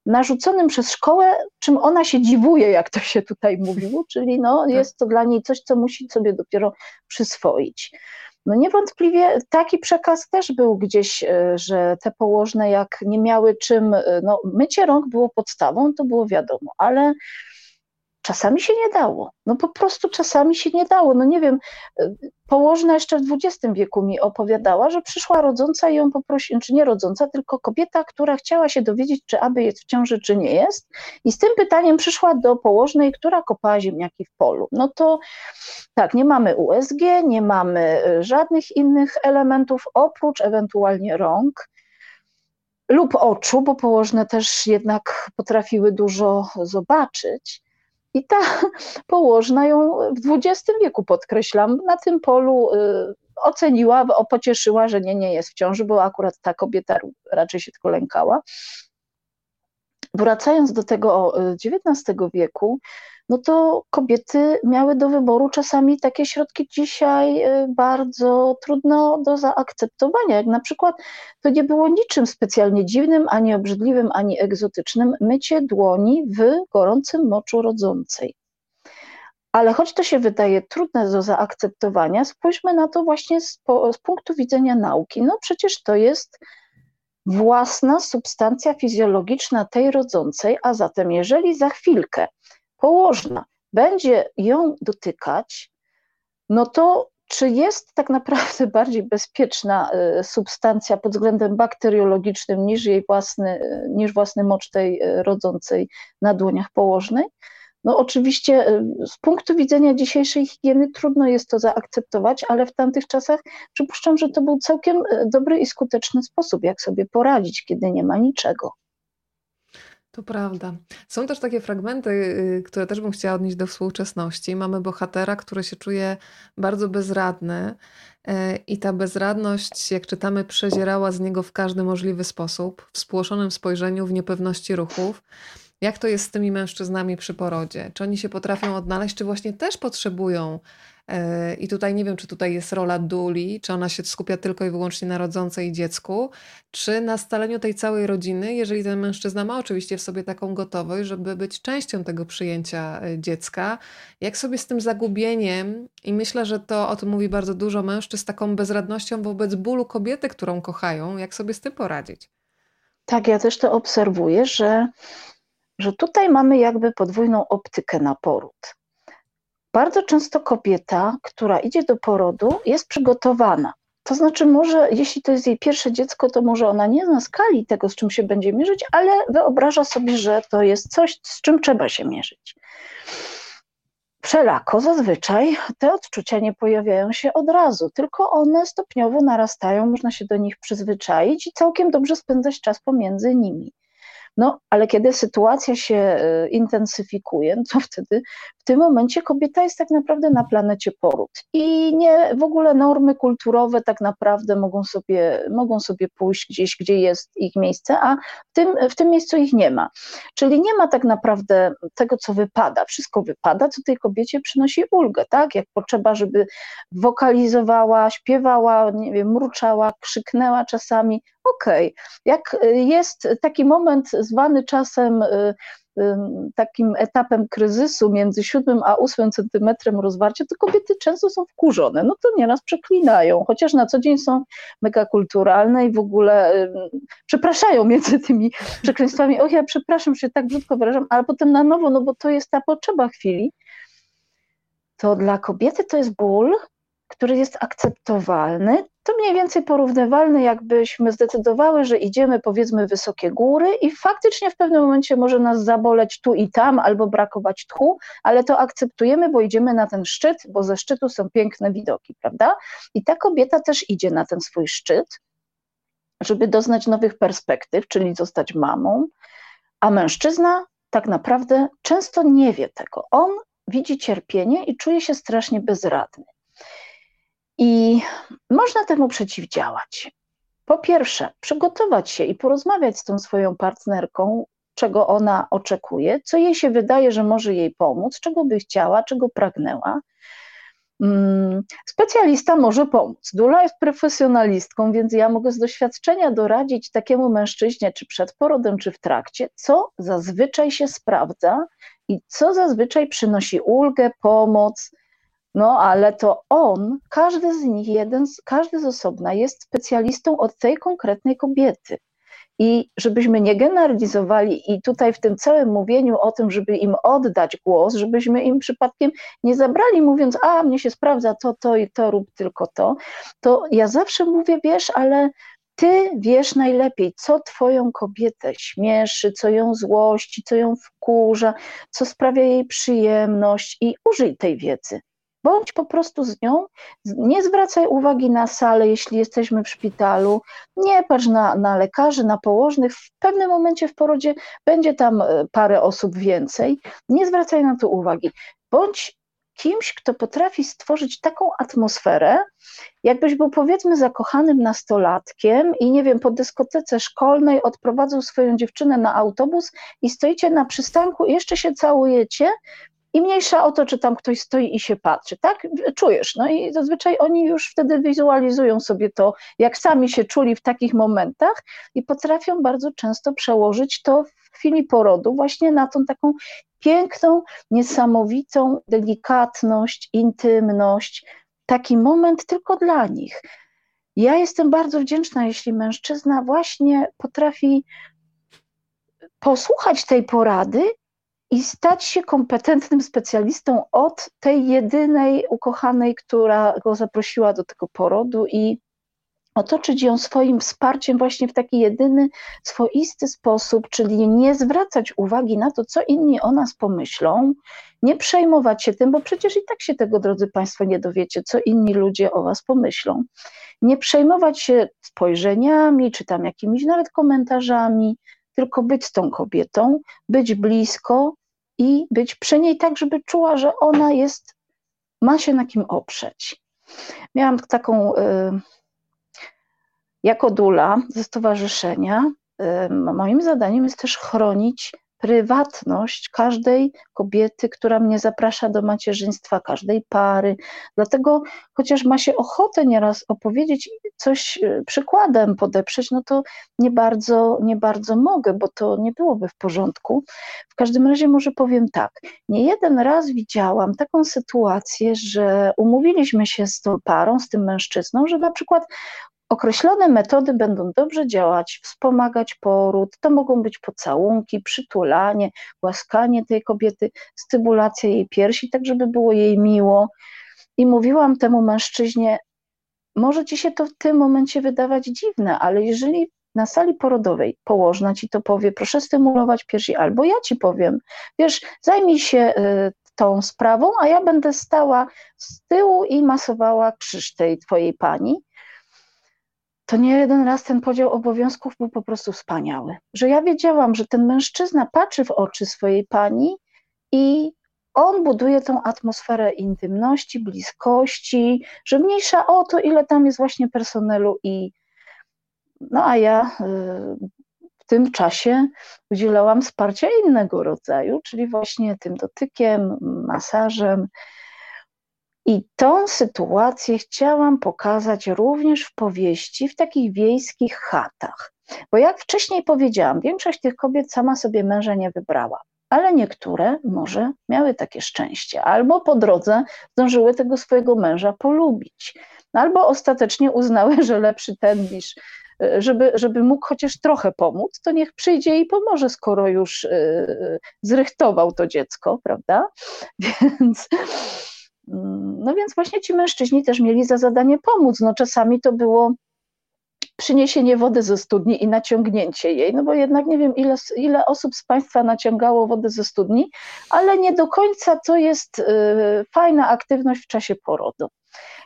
narzuconym przez szkołę, czym ona się dziwuje, jak to się tutaj mówiło, czyli no, tak. jest to dla niej coś, co musi sobie dopiero przyswoić. No niewątpliwie taki przekaz też był gdzieś, e, że te położne jak nie miały czym, e, no mycie rąk było podstawą, to było wiadomo, ale czasami się nie dało. No po prostu czasami się nie dało. No nie wiem, e, położna jeszcze w XX wieku mi opowiadała, że przyszła rodząca i ją poprosiła, czy nie rodząca, tylko kobieta, która chciała się dowiedzieć, czy aby jest w ciąży, czy nie jest. I z tym pytaniem przyszła do położnej, która kopała ziemniaki w polu. No to tak, nie mamy USG, nie mamy e, żadnych innych elementów, oprócz ewentualnie rąk lub oczu, bo położne też jednak potrafiły dużo zobaczyć. I ta położna ją w XX wieku, podkreślam, na tym polu y, oceniła, pocieszyła, że nie, nie jest w ciąży, bo akurat ta kobieta raczej się tylko lękała. Wracając do tego XIX y, wieku, no to kobiety miały do wyboru czasami takie środki dzisiaj y, bardzo trudno do zaakceptowania, jak na przykład to nie było niczym specjalnie dziwnym, ani obrzydliwym, ani egzotycznym mycie dłoni w gorącym moczu rodzącej. Ale choć to się wydaje trudne do zaakceptowania, spójrzmy na to właśnie z, z punktu widzenia nauki. No przecież to jest własna substancja fizjologiczna tej rodzącej, a zatem jeżeli za chwilkę położna będzie ją dotykać, no to czy jest tak naprawdę bardziej bezpieczna y, substancja pod względem bakteriologicznym niż jej własny, y, niż własny mocz tej y, rodzącej na dłoniach położnej? No oczywiście z punktu widzenia dzisiejszej higieny trudno jest to zaakceptować, ale w tamtych czasach przypuszczam, że to był całkiem dobry i skuteczny sposób, jak sobie poradzić, kiedy nie ma niczego. To prawda. Są też takie fragmenty, y, które też bym chciała odnieść do współczesności. Mamy bohatera, który się czuje bardzo bezradny e, i ta bezradność, jak czytamy, przezierała z niego w każdy możliwy sposób, w spłoszonym spojrzeniu, w niepewności ruchów. Jak to jest z tymi mężczyznami przy porodzie? Czy oni się potrafią odnaleźć, czy właśnie też potrzebują i tutaj nie wiem, czy tutaj jest rola duli, czy ona się skupia tylko i wyłącznie na rodzącej dziecku, czy na staleniu tej całej rodziny, jeżeli ten mężczyzna ma oczywiście w sobie taką gotowość, żeby być częścią tego przyjęcia e, dziecka. Jak sobie z tym zagubieniem, i myślę, że to o tym mówi bardzo dużo mężczyzn, taką bezradnością wobec bólu kobiety, którą kochają, jak sobie z tym poradzić? Tak, ja też to obserwuję, że, że tutaj mamy jakby podwójną optykę na poród bardzo często kobieta, która idzie do porodu, jest przygotowana. To znaczy, może jeśli to jest jej pierwsze dziecko, to może ona nie zna skali tego, z czym się będzie mierzyć, ale wyobraża sobie, że to jest coś, z czym trzeba się mierzyć. Wszelako zazwyczaj te odczucia nie pojawiają się od razu, tylko one stopniowo narastają, można się do nich przyzwyczaić i całkiem dobrze spędzać czas pomiędzy nimi. No, ale kiedy sytuacja się e, intensyfikuje, no to wtedy w tym momencie kobieta jest tak naprawdę na planecie poród. I nie w ogóle normy kulturowe tak naprawdę mogą sobie, mogą sobie pójść gdzieś, gdzie jest ich miejsce, a w tym, w tym miejscu ich nie ma. Czyli nie ma tak naprawdę tego, co wypada. Wszystko wypada, co tej kobiecie przynosi ulgę, tak? Jak potrzeba, żeby wokalizowała, śpiewała, nie wiem, mruczała, krzyknęła czasami, okej. Okay. Jak y, jest taki moment zwany czasem y, takim etapem kryzysu między siódmym a ósmym centymetrem rozwarcia, to kobiety często są wkurzone, no to nieraz przeklinają, chociaż na co dzień są mega kulturalne i w ogóle przepraszają między tymi przekleństwami, och ja przepraszam, że się tak brzydko wyrażam, ale potem na nowo, no bo to jest ta potrzeba chwili, to dla kobiety to jest ból, który jest akceptowalny, to mniej więcej porównywalne, jakbyśmy zdecydowały, że idziemy powiedzmy wysokie góry i faktycznie w pewnym momencie może nas zaboleć tu i tam albo brakować tchu, ale to akceptujemy, bo idziemy na ten szczyt, bo ze szczytu są piękne widoki, prawda? I ta kobieta też idzie na ten swój szczyt, żeby doznać nowych perspektyw, czyli zostać mamą, a mężczyzna tak naprawdę często nie wie tego. On widzi cierpienie i czuje się strasznie bezradny. I można temu przeciwdziałać. Po pierwsze, przygotować się i porozmawiać z tą swoją partnerką, czego ona oczekuje, co jej się wydaje, że może jej pomóc, czego by chciała, czego pragnęła. Mm, specjalista może pomóc. Dula jest profesjonalistką, więc ja mogę z doświadczenia doradzić takiemu mężczyźnie, czy przed porodem, czy w trakcie, co zazwyczaj się sprawdza i co zazwyczaj przynosi ulgę, pomoc, no ale to on, każdy z nich, jeden, każdy z osobna jest specjalistą od tej konkretnej kobiety. I żebyśmy nie generalizowali i tutaj w tym całym mówieniu o tym, żeby im oddać głos, żebyśmy im przypadkiem nie zabrali mówiąc, a mnie się sprawdza to, to i to, rób tylko to, to ja zawsze mówię, wiesz, ale ty wiesz najlepiej, co twoją kobietę śmieszy, co ją złości, co ją wkurza, co sprawia jej przyjemność i użyj tej wiedzy. Bądź po prostu z nią, nie zwracaj uwagi na salę, jeśli jesteśmy w szpitalu, nie patrz na, na lekarzy, na położnych. W pewnym momencie w porodzie będzie tam e, parę osób więcej. Nie zwracaj na to uwagi. Bądź kimś, kto potrafi stworzyć taką atmosferę, jakbyś był powiedzmy zakochanym nastolatkiem i nie wiem, po dyskotece szkolnej odprowadzał swoją dziewczynę na autobus i stoicie na przystanku i jeszcze się całujecie, i mniejsza o to, czy tam ktoś stoi i się patrzy, tak? Czujesz. No i zazwyczaj oni już wtedy wizualizują sobie to, jak sami się czuli w takich momentach i potrafią bardzo często przełożyć to w chwili porodu właśnie na tą taką piękną, niesamowitą delikatność, intymność, taki moment tylko dla nich. Ja jestem bardzo wdzięczna, jeśli mężczyzna właśnie potrafi posłuchać tej porady i stać się kompetentnym specjalistą od tej jedynej ukochanej, która go zaprosiła do tego porodu i otoczyć ją swoim wsparciem właśnie w taki jedyny, swoisty sposób, czyli nie zwracać uwagi na to, co inni o nas pomyślą, nie przejmować się tym, bo przecież i tak się tego, drodzy Państwo, nie dowiecie, co inni ludzie o Was pomyślą. Nie przejmować się spojrzeniami, czy tam jakimiś nawet komentarzami, tylko być tą kobietą, być blisko, i być przy niej tak, żeby czuła, że ona jest, ma się na kim oprzeć. Miałam taką, y, jako dula ze stowarzyszenia, y, moim zadaniem jest też chronić prywatność każdej kobiety, która mnie zaprasza do macierzyństwa, każdej pary. Dlatego, chociaż ma się ochotę nieraz opowiedzieć coś e, przykładem, podeprzeć, no to nie bardzo, nie bardzo mogę, bo to nie byłoby w porządku. W każdym razie może powiem tak. Nie jeden raz widziałam taką sytuację, że umówiliśmy się z tą parą, z tym mężczyzną, że na przykład Określone metody będą dobrze działać, wspomagać poród. To mogą być pocałunki, przytulanie, łaskanie tej kobiety, stymulacja jej piersi, tak żeby było jej miło. I mówiłam temu mężczyźnie, może ci się to w tym momencie wydawać dziwne, ale jeżeli na sali porodowej położna ci to powie, proszę stymulować piersi, albo ja ci powiem, wiesz, zajmij się y, tą sprawą, a ja będę stała z tyłu i masowała krzyż tej twojej pani, to nie jeden raz ten podział obowiązków był po prostu wspaniały. Że ja wiedziałam, że ten mężczyzna patrzy w oczy swojej pani i on buduje tą atmosferę intymności, bliskości, że mniejsza o to, ile tam jest właśnie personelu i no a ja y, w tym czasie udzielałam wsparcia innego rodzaju, czyli właśnie tym dotykiem, masażem, i tą sytuację chciałam pokazać również w powieści, w takich wiejskich chatach. Bo jak wcześniej powiedziałam, większość tych kobiet sama sobie męża nie wybrała, ale niektóre może miały takie szczęście, albo po drodze zdążyły tego swojego męża polubić, albo ostatecznie uznały, że lepszy ten niż żeby, żeby mógł chociaż trochę pomóc, to niech przyjdzie i pomoże, skoro już yy, zrychtował to dziecko, prawda? Więc no więc właśnie ci mężczyźni też mieli za zadanie pomóc. No czasami to było przyniesienie wody ze studni i naciągnięcie jej, no bo jednak nie wiem, ile, ile osób z Państwa naciągało wodę ze studni, ale nie do końca to jest y, fajna aktywność w czasie porodu.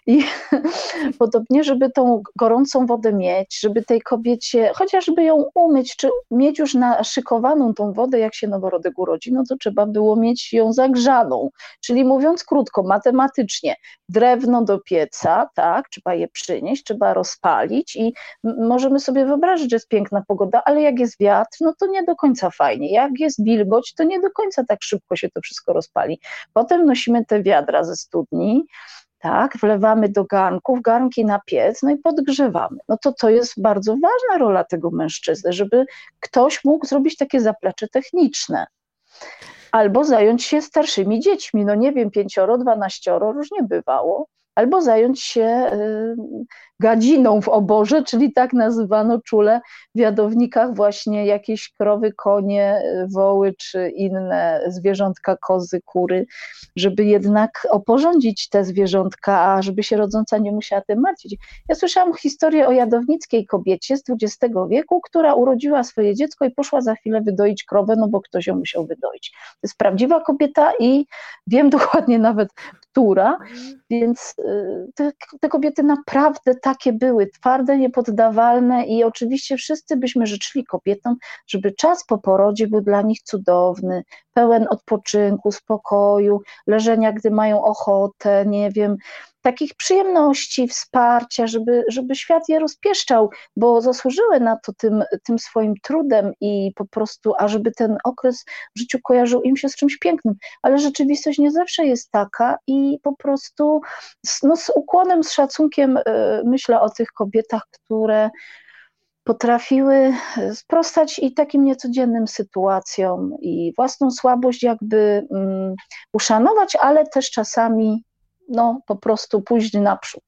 I podobnie, żeby tą gorącą wodę mieć, żeby tej kobiecie, chociażby ją umyć, czy mieć już naszykowaną tą wodę, jak się noworodek urodzi, no to trzeba było mieć ją zagrzaną. Czyli mówiąc krótko, matematycznie, drewno do pieca, tak, trzeba je przynieść, trzeba rozpalić i możemy sobie wyobrazić, że jest piękna pogoda, ale jak jest wiatr, no to nie do końca fajnie. Jak jest wilgoć, to nie do końca tak szybko się to wszystko rozpali. Potem nosimy te wiadra ze studni, tak, wlewamy do garnków, garnki na piec, no i podgrzewamy. No to to jest bardzo ważna rola tego mężczyzny, żeby ktoś mógł zrobić takie zaplecze techniczne. Albo zająć się starszymi dziećmi, no nie wiem, pięcioro, dwanaścioro, różnie bywało albo zająć się y, gadziną w oborze, czyli tak nazywano czule w jadownikach właśnie jakieś krowy, konie, woły czy inne zwierzątka, kozy, kury, żeby jednak oporządzić te zwierzątka, a żeby się rodząca nie musiała tym martwić. Ja słyszałam historię o jadownickiej kobiecie z XX wieku, która urodziła swoje dziecko i poszła za chwilę wydoić krowę, no bo ktoś ją musiał wydoić. To jest prawdziwa kobieta i wiem dokładnie nawet, która, więc y, te, te, kobiety naprawdę takie były, twarde, niepoddawalne i oczywiście wszyscy byśmy życzyli kobietom, żeby czas po porodzie był dla nich cudowny, pełen odpoczynku, spokoju, leżenia, gdy mają ochotę, nie wiem, takich przyjemności, wsparcia, żeby, żeby świat je rozpieszczał, bo zasłużyły na to tym, tym swoim trudem i po prostu, a żeby ten okres w życiu kojarzył im się z czymś pięknym. Ale rzeczywistość nie zawsze jest taka i po prostu z, no, z ukłonem, z szacunkiem y, myślę o tych kobietach, które potrafiły sprostać i takim niecodziennym sytuacjom i własną słabość jakby um, uszanować, ale też czasami no, po prostu pójść naprzód.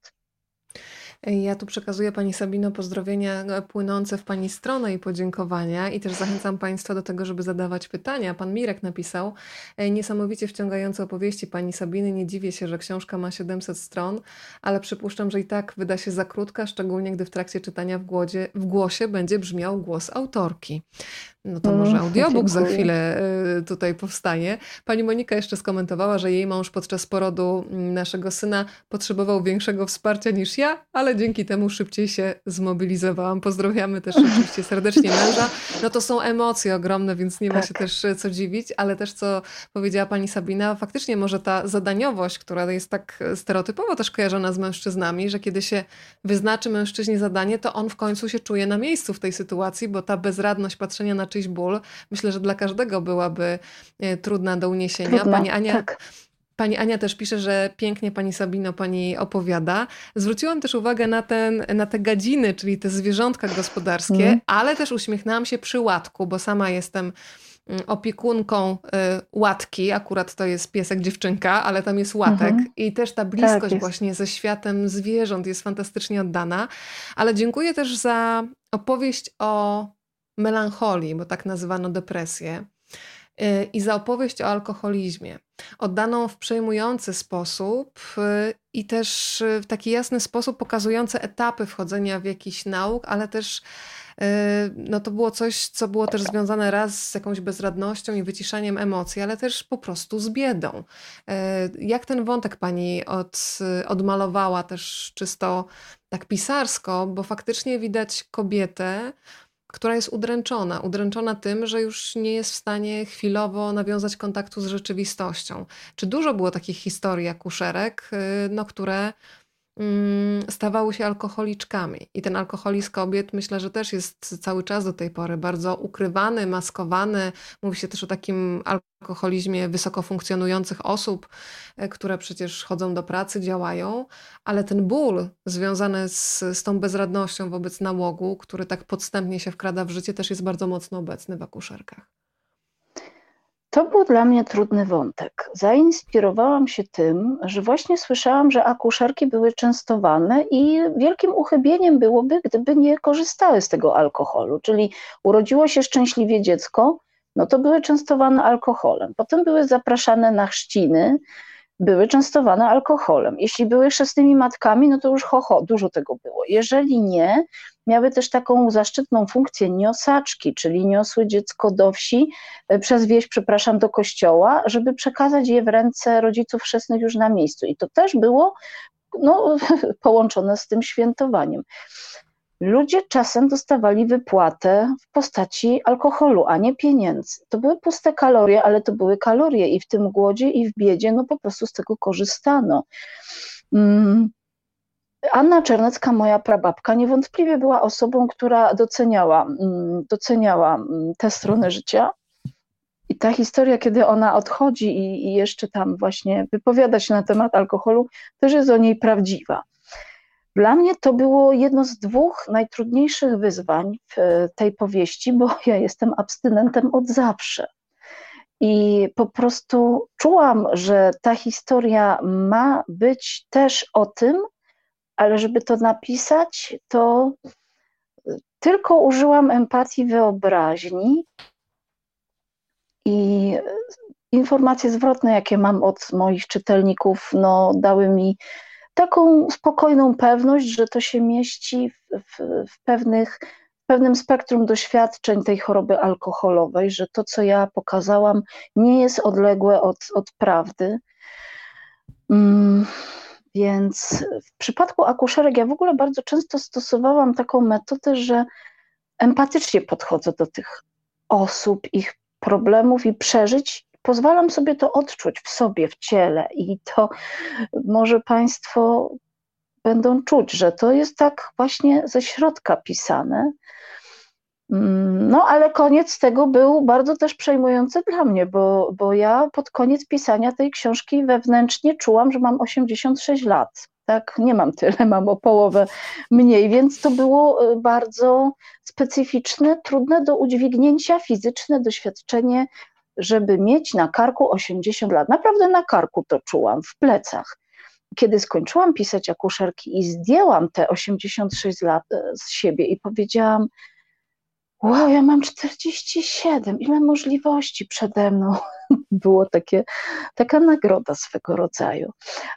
Ja tu przekazuję Pani Sabino pozdrowienia e, płynące w Pani stronę i podziękowania i też zachęcam Państwa do tego, żeby zadawać pytania. Pan Mirek napisał e, niesamowicie wciągające opowieści Pani Sabiny. Nie dziwię się, że książka ma 700 stron, ale przypuszczam, że i tak wyda się za krótka, szczególnie gdy w trakcie czytania w, głodzie, w głosie będzie brzmiał głos autorki. No to może mm, audiobook za chwilę y, tutaj powstanie. Pani Monika jeszcze skomentowała, że jej mąż podczas porodu mm, naszego syna potrzebował większego wsparcia niż ja, ale dzięki temu szybciej się zmobilizowałam. Pozdrawiamy też oczywiście serdecznie męża. No to są emocje ogromne, więc nie ma tak. się też y, co dziwić, ale też co powiedziała pani Sabina, faktycznie może ta zadaniowość, która jest tak stereotypowo też kojarzona z mężczyznami, że kiedy się wyznaczy mężczyźnie zadanie, to on w końcu się czuje na miejscu w tej sytuacji, bo ta bezradność patrzenia na czyjeś czyjś ból, myślę, że dla każdego byłaby e, trudna do uniesienia. Trudna, Pani Ania, tak. Pani Ania też pisze, że pięknie Pani Sabino Pani opowiada. Zwróciłam też uwagę na, ten, na te gadziny, czyli te zwierzątka gospodarskie, mm. ale też uśmiechnęłam się przy łatku, bo sama jestem mm, opiekunką y, łatki, akurat to jest piesek dziewczynka, ale tam jest łatek -hmm. i też ta bliskość tak właśnie ze światem zwierząt jest fantastycznie oddana. Ale dziękuję też za opowieść o melancholii, bo tak nazywano depresję. Y, i za opowieść o alkoholizmie, oddaną w przejmujący sposób y, i też w taki jasny sposób pokazujący etapy wchodzenia w jakiś nauk, ale też y, no to było coś, co było też związane raz z jakąś bezradnością i wyciszaniem emocji, ale też po prostu z biedą. Jak ten wątek pani od, odmalowała też czysto tak pisarsko, bo faktycznie widać kobietę, która jest udręczona, udręczona tym, że już nie jest w stanie chwilowo nawiązać kontaktu z rzeczywistością. Czy dużo było takich historii akuszerek, y, no, które stawały się alkoholiczkami. I ten alkoholizm kobiet myślę, że też jest cały czas do tej pory bardzo ukrywany, maskowany. Mówi się też o takim alkoholizmie wysoko funkcjonujących osób, e, które przecież chodzą do pracy, działają, ale ten ból związany z, z tą bezradnością wobec nałogu, który tak podstępnie się wkrada w życie, też jest bardzo mocno obecny w akuszerkach. To był dla mnie trudny wątek. Zainspirowałam się tym, że właśnie słyszałam, że akuszerki były częstowane i wielkim uchybieniem byłoby, gdyby nie korzystały z tego alkoholu. Czyli urodziło się szczęśliwie dziecko, no to były częstowane alkoholem. Potem były zapraszane na chrzciny, były częstowane alkoholem. Jeśli były chrzestnymi matkami, no to już ho, ho, dużo tego było. Jeżeli nie, miały też taką zaszczytną funkcję niosaczki, czyli niosły dziecko do wsi, e, przez wieś, przepraszam, do kościoła, żeby przekazać je w ręce rodziców chrzestnych już na miejscu. I to też było no, połączone z tym świętowaniem. Ludzie czasem dostawali wypłatę w postaci alkoholu, a nie pieniędzy. To były puste kalorie, ale to były kalorie i w tym głodzie i w biedzie no po prostu z tego korzystano. Mm. Anna Czernecka, moja prababka, niewątpliwie była osobą, która doceniała, mm, doceniała mm, tę stronę życia. I ta historia, kiedy ona odchodzi i, i jeszcze tam właśnie wypowiada się na temat alkoholu, też jest o niej prawdziwa. Dla mnie to było jedno z dwóch najtrudniejszych wyzwań w tej powieści, bo ja jestem abstynentem od zawsze. I po prostu czułam, że ta historia ma być też o tym, ale żeby to napisać, to tylko użyłam empatii wyobraźni i informacje zwrotne, jakie mam od moich czytelników, no, dały mi taką spokojną pewność, że to się mieści w, w, w pewnych, w pewnym spektrum doświadczeń tej choroby alkoholowej, że to, co ja pokazałam, nie jest odległe od, od prawdy. Mm, więc w przypadku akuszerek ja w ogóle bardzo często stosowałam taką metodę, że empatycznie podchodzę do tych osób, ich problemów i przeżyć pozwalam sobie to odczuć w sobie, w ciele i to może Państwo będą czuć, że to jest tak właśnie ze środka pisane. Mm, no, ale koniec tego był bardzo też przejmujący dla mnie, bo, bo ja pod koniec pisania tej książki wewnętrznie czułam, że mam 86 lat. Tak, nie mam tyle, mam o połowę mniej, więc to było y, bardzo specyficzne, trudne do udźwignięcia fizyczne doświadczenie żeby mieć na karku 80 lat. Naprawdę na karku to czułam, w plecach. Kiedy skończyłam pisać akuszerki i zdjęłam te 86 lat e, z siebie i powiedziałam, wow, ja mam 47, ile możliwości przede mną. Było takie, taka nagroda swego rodzaju.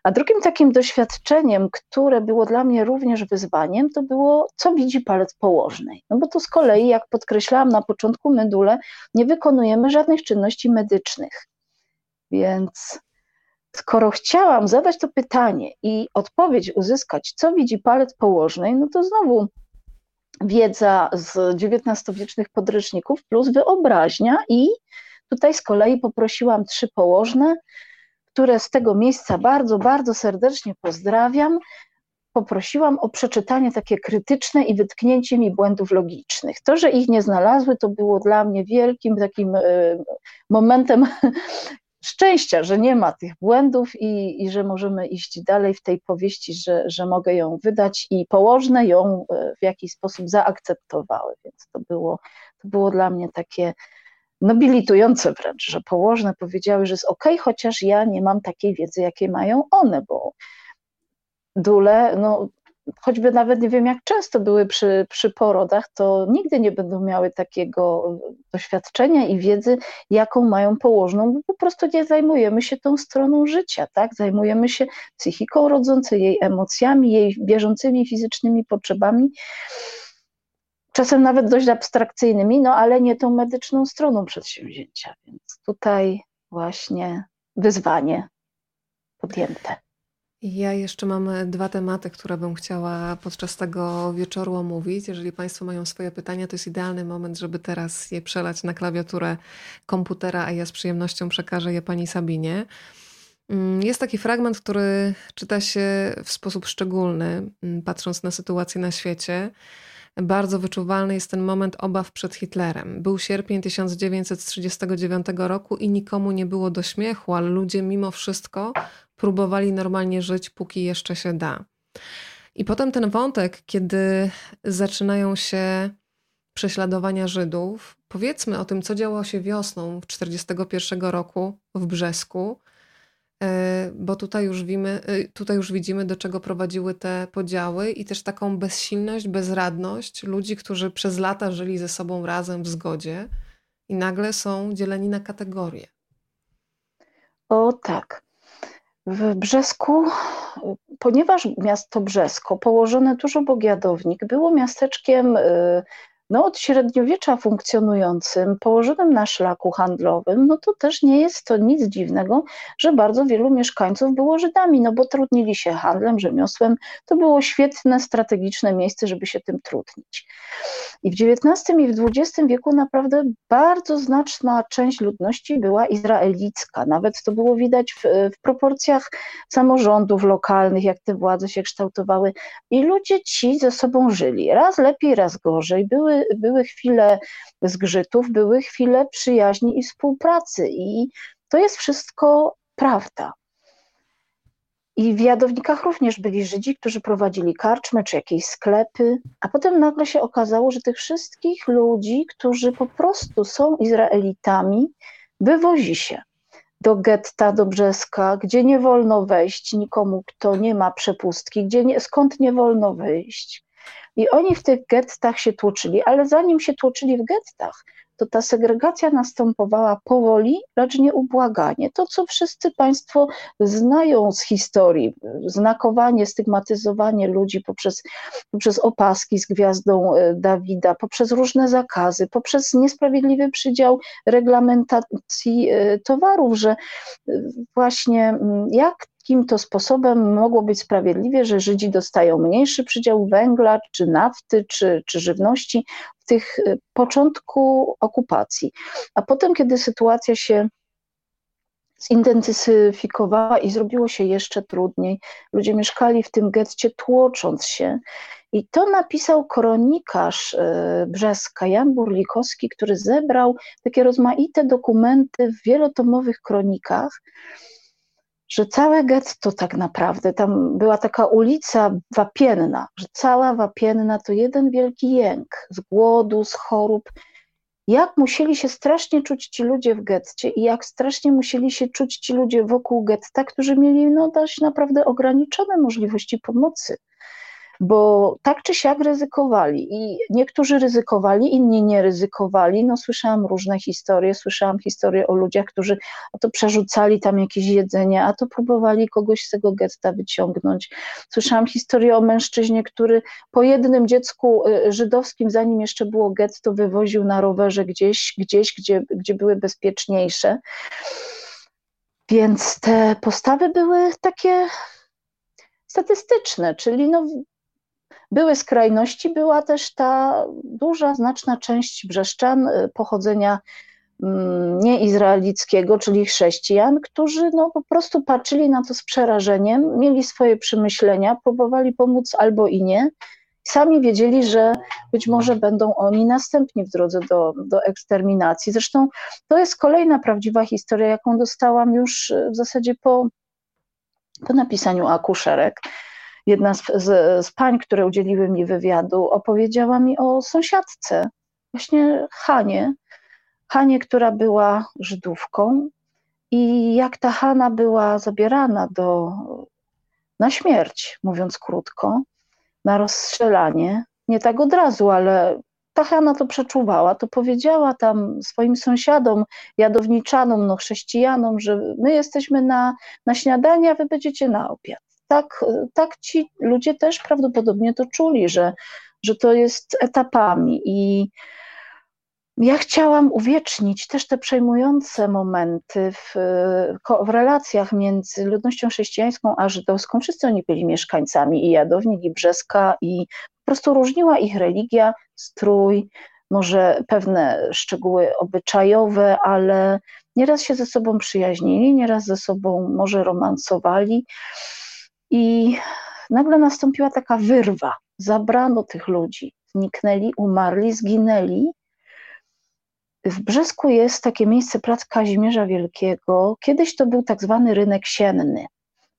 A drugim takim doświadczeniem, które było dla mnie również wyzwaniem, to było, co widzi palec położnej. No bo to z kolei, jak podkreślałam na początku medule, nie wykonujemy żadnych czynności medycznych. Więc skoro chciałam zadać to pytanie i odpowiedź uzyskać, co widzi palec położnej, no to znowu wiedza z XIX-wiecznych podręczników plus wyobraźnia i tutaj z kolei poprosiłam trzy położne, które z tego miejsca bardzo, bardzo serdecznie pozdrawiam, poprosiłam o przeczytanie takie krytyczne i wytknięcie mi błędów logicznych. To, że ich nie znalazły, to było dla mnie wielkim takim e, momentem szczęścia, że nie ma tych błędów i, i że możemy iść dalej w tej powieści, że, że mogę ją wydać i położne ją e, w jakiś sposób zaakceptowały. Więc to było, to było dla mnie takie nobilitujące wręcz, że położne powiedziały, że jest ok, chociaż ja nie mam takiej wiedzy, jakiej mają one, bo dule, no choćby nawet nie wiem jak często były przy, przy porodach, to nigdy nie będą miały takiego doświadczenia i wiedzy, jaką mają położną, bo po prostu nie zajmujemy się tą stroną życia, tak? Zajmujemy się psychiką rodzącej, jej emocjami, jej bieżącymi fizycznymi potrzebami, czasem nawet dość abstrakcyjnymi, no ale nie tą medyczną stroną przedsięwzięcia, więc tutaj właśnie wyzwanie podjęte. Ja jeszcze mam dwa tematy, które bym chciała podczas tego wieczoru omówić. Jeżeli Państwo mają swoje pytania, to jest idealny moment, żeby teraz je przelać na klawiaturę komputera, a ja z przyjemnością przekażę je Pani Sabinie. Mm, jest taki fragment, który czyta się w sposób szczególny, mm, patrząc na sytuację na świecie. Bardzo wyczuwalny jest ten moment obaw przed Hitlerem. Był sierpień 1939 roku i nikomu nie było do śmiechu, ale ludzie mimo wszystko próbowali normalnie żyć, póki jeszcze się da. I potem ten wątek, kiedy zaczynają się prześladowania Żydów, powiedzmy o tym, co działo się wiosną 1941 roku w Brzesku, bo tutaj już, widzimy, e, tutaj już widzimy, do czego prowadziły te podziały i też taką bezsilność, bezradność ludzi, którzy przez lata żyli ze sobą razem w zgodzie i nagle są dzieleni na kategorie. O tak. W Brzesku, ponieważ miasto Brzesko, położone tuż obok Jadownik, było miasteczkiem y, no, od średniowiecza funkcjonującym, położonym na szlaku handlowym, no to też nie jest to nic dziwnego, że bardzo wielu mieszkańców było Żydami, no bo trudnili się handlem, rzemiosłem. To było świetne, strategiczne miejsce, żeby się tym trudnić. I w XIX i w XX wieku naprawdę bardzo znaczna część ludności była izraelicka. Nawet to było widać w, w proporcjach samorządów lokalnych, jak te władze się kształtowały. I ludzie ci ze sobą żyli. Raz lepiej, raz gorzej. Były, były chwile zgrzytów, były chwile przyjaźni i współpracy. I to jest wszystko prawda. I w Jadownikach również byli Żydzi, którzy prowadzili karczmy czy jakieś sklepy, a potem nagle się okazało, że tych wszystkich ludzi, którzy po prostu są Izraelitami, wywozi się do getta, do Brzeska, gdzie nie wolno wejść nikomu, kto nie ma przepustki, gdzie nie, skąd nie wolno wyjść. I oni w tych gettach się tłoczyli, ale zanim się tłoczyli w gettach, to ta segregacja następowała powoli, lecz nieubłaganie. To, co wszyscy Państwo znają z historii, znakowanie, stygmatyzowanie ludzi poprzez, poprzez opaski z gwiazdą e, Dawida, poprzez różne zakazy, poprzez niesprawiedliwy przydział reglamentacji e, towarów, że e, właśnie mm, jak jakim to sposobem mogło być sprawiedliwie, że Żydzi dostają mniejszy przydział węgla, czy nafty, czy, czy żywności w tych y, początku okupacji. A potem, kiedy sytuacja się zintensyfikowała i zrobiło się jeszcze trudniej, ludzie mieszkali w tym getcie tłocząc się. I to napisał kronikarz y, Brzeska, Jan Burlikowski, który zebrał takie rozmaite dokumenty w wielotomowych kronikach, że całe getto tak naprawdę, tam była taka ulica Wapienna, że cała Wapienna to jeden wielki jęk z głodu, z chorób. Jak musieli się strasznie czuć ci ludzie w getcie i jak strasznie musieli się czuć ci ludzie wokół getta, którzy mieli no, dość naprawdę ograniczone możliwości pomocy bo tak czy siak ryzykowali i niektórzy ryzykowali, inni nie ryzykowali. No, słyszałam różne historie, słyszałam historie o ludziach, którzy to przerzucali tam jakieś jedzenie, a to próbowali kogoś z tego getta wyciągnąć. Słyszałam historię o mężczyźnie, który po jednym dziecku y, żydowskim, zanim jeszcze było getto, wywoził na rowerze gdzieś, gdzieś gdzie, gdzie były bezpieczniejsze. Więc te postawy były takie statystyczne, czyli no, były skrajności, była też ta duża, znaczna część brzeszczan y, pochodzenia mm, nieizraelickiego, czyli chrześcijan, którzy no, po prostu patrzyli na to z przerażeniem, mieli swoje przemyślenia, próbowali pomóc albo i nie. Sami wiedzieli, że być może będą oni następni w drodze do, do eksterminacji. Zresztą to jest kolejna prawdziwa historia, jaką dostałam już w zasadzie po, po napisaniu akuszerek jedna z, z, z pań, które udzieliły mi wywiadu, opowiedziała mi o sąsiadce, właśnie Hanie. Hanie, która była Żydówką i jak ta Hana była zabierana do, na śmierć, mówiąc krótko, na rozstrzelanie, nie tak od razu, ale ta Hanna to przeczuwała, to powiedziała tam swoim sąsiadom, jadowniczanom, no chrześcijanom, że my jesteśmy na, na śniadanie, a wy będziecie na obiad tak, tak ci ludzie też prawdopodobnie to czuli, że, że to jest etapami. I ja chciałam uwiecznić też te przejmujące momenty w, w relacjach między ludnością chrześcijańską a żydowską. Wszyscy oni byli mieszkańcami i Jadownik, i Brzeska, i po prostu różniła ich religia, strój, może pewne szczegóły obyczajowe, ale nieraz się ze sobą przyjaźnili, nieraz ze sobą może romansowali. I nagle nastąpiła taka wyrwa. Zabrano tych ludzi. Zniknęli, umarli, zginęli. W Brzesku jest takie miejsce, plac Kazimierza Wielkiego. Kiedyś to był tak zwany rynek sienny,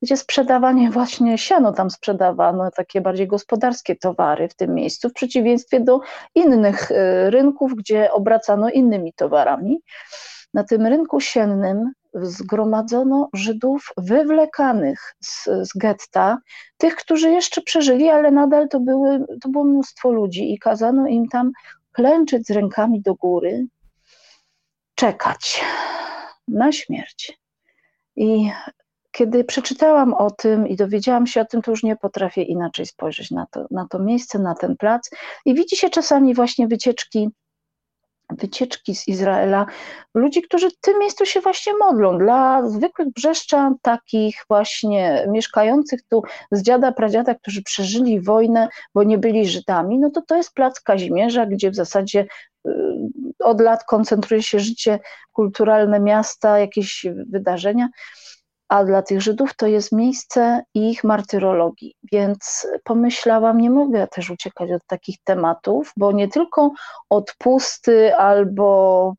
gdzie sprzedawanie właśnie siano tam sprzedawano, takie bardziej gospodarskie towary w tym miejscu, w przeciwieństwie do innych y, rynków, gdzie obracano innymi towarami. Na tym rynku siennym zgromadzono Żydów wywlekanych z, z getta, tych, którzy jeszcze przeżyli, ale nadal to, były, to było mnóstwo ludzi i kazano im tam klęczyć z rękami do góry, czekać na śmierć. I kiedy przeczytałam o tym i dowiedziałam się o tym, to już nie potrafię inaczej spojrzeć na to, na to miejsce, na ten plac. I widzi się czasami właśnie wycieczki wycieczki z Izraela, ludzi, którzy w tym miejscu się właśnie modlą. Dla zwykłych brzeszczan, takich właśnie mieszkających tu z dziada, pradziada, którzy przeżyli wojnę, bo nie byli Żydami, no to to jest plac Kazimierza, gdzie w zasadzie y, od lat koncentruje się życie kulturalne miasta, jakieś wydarzenia a dla tych Żydów to jest miejsce ich martyrologii. Więc pomyślałam, nie mogę też uciekać od takich tematów, bo nie tylko odpusty albo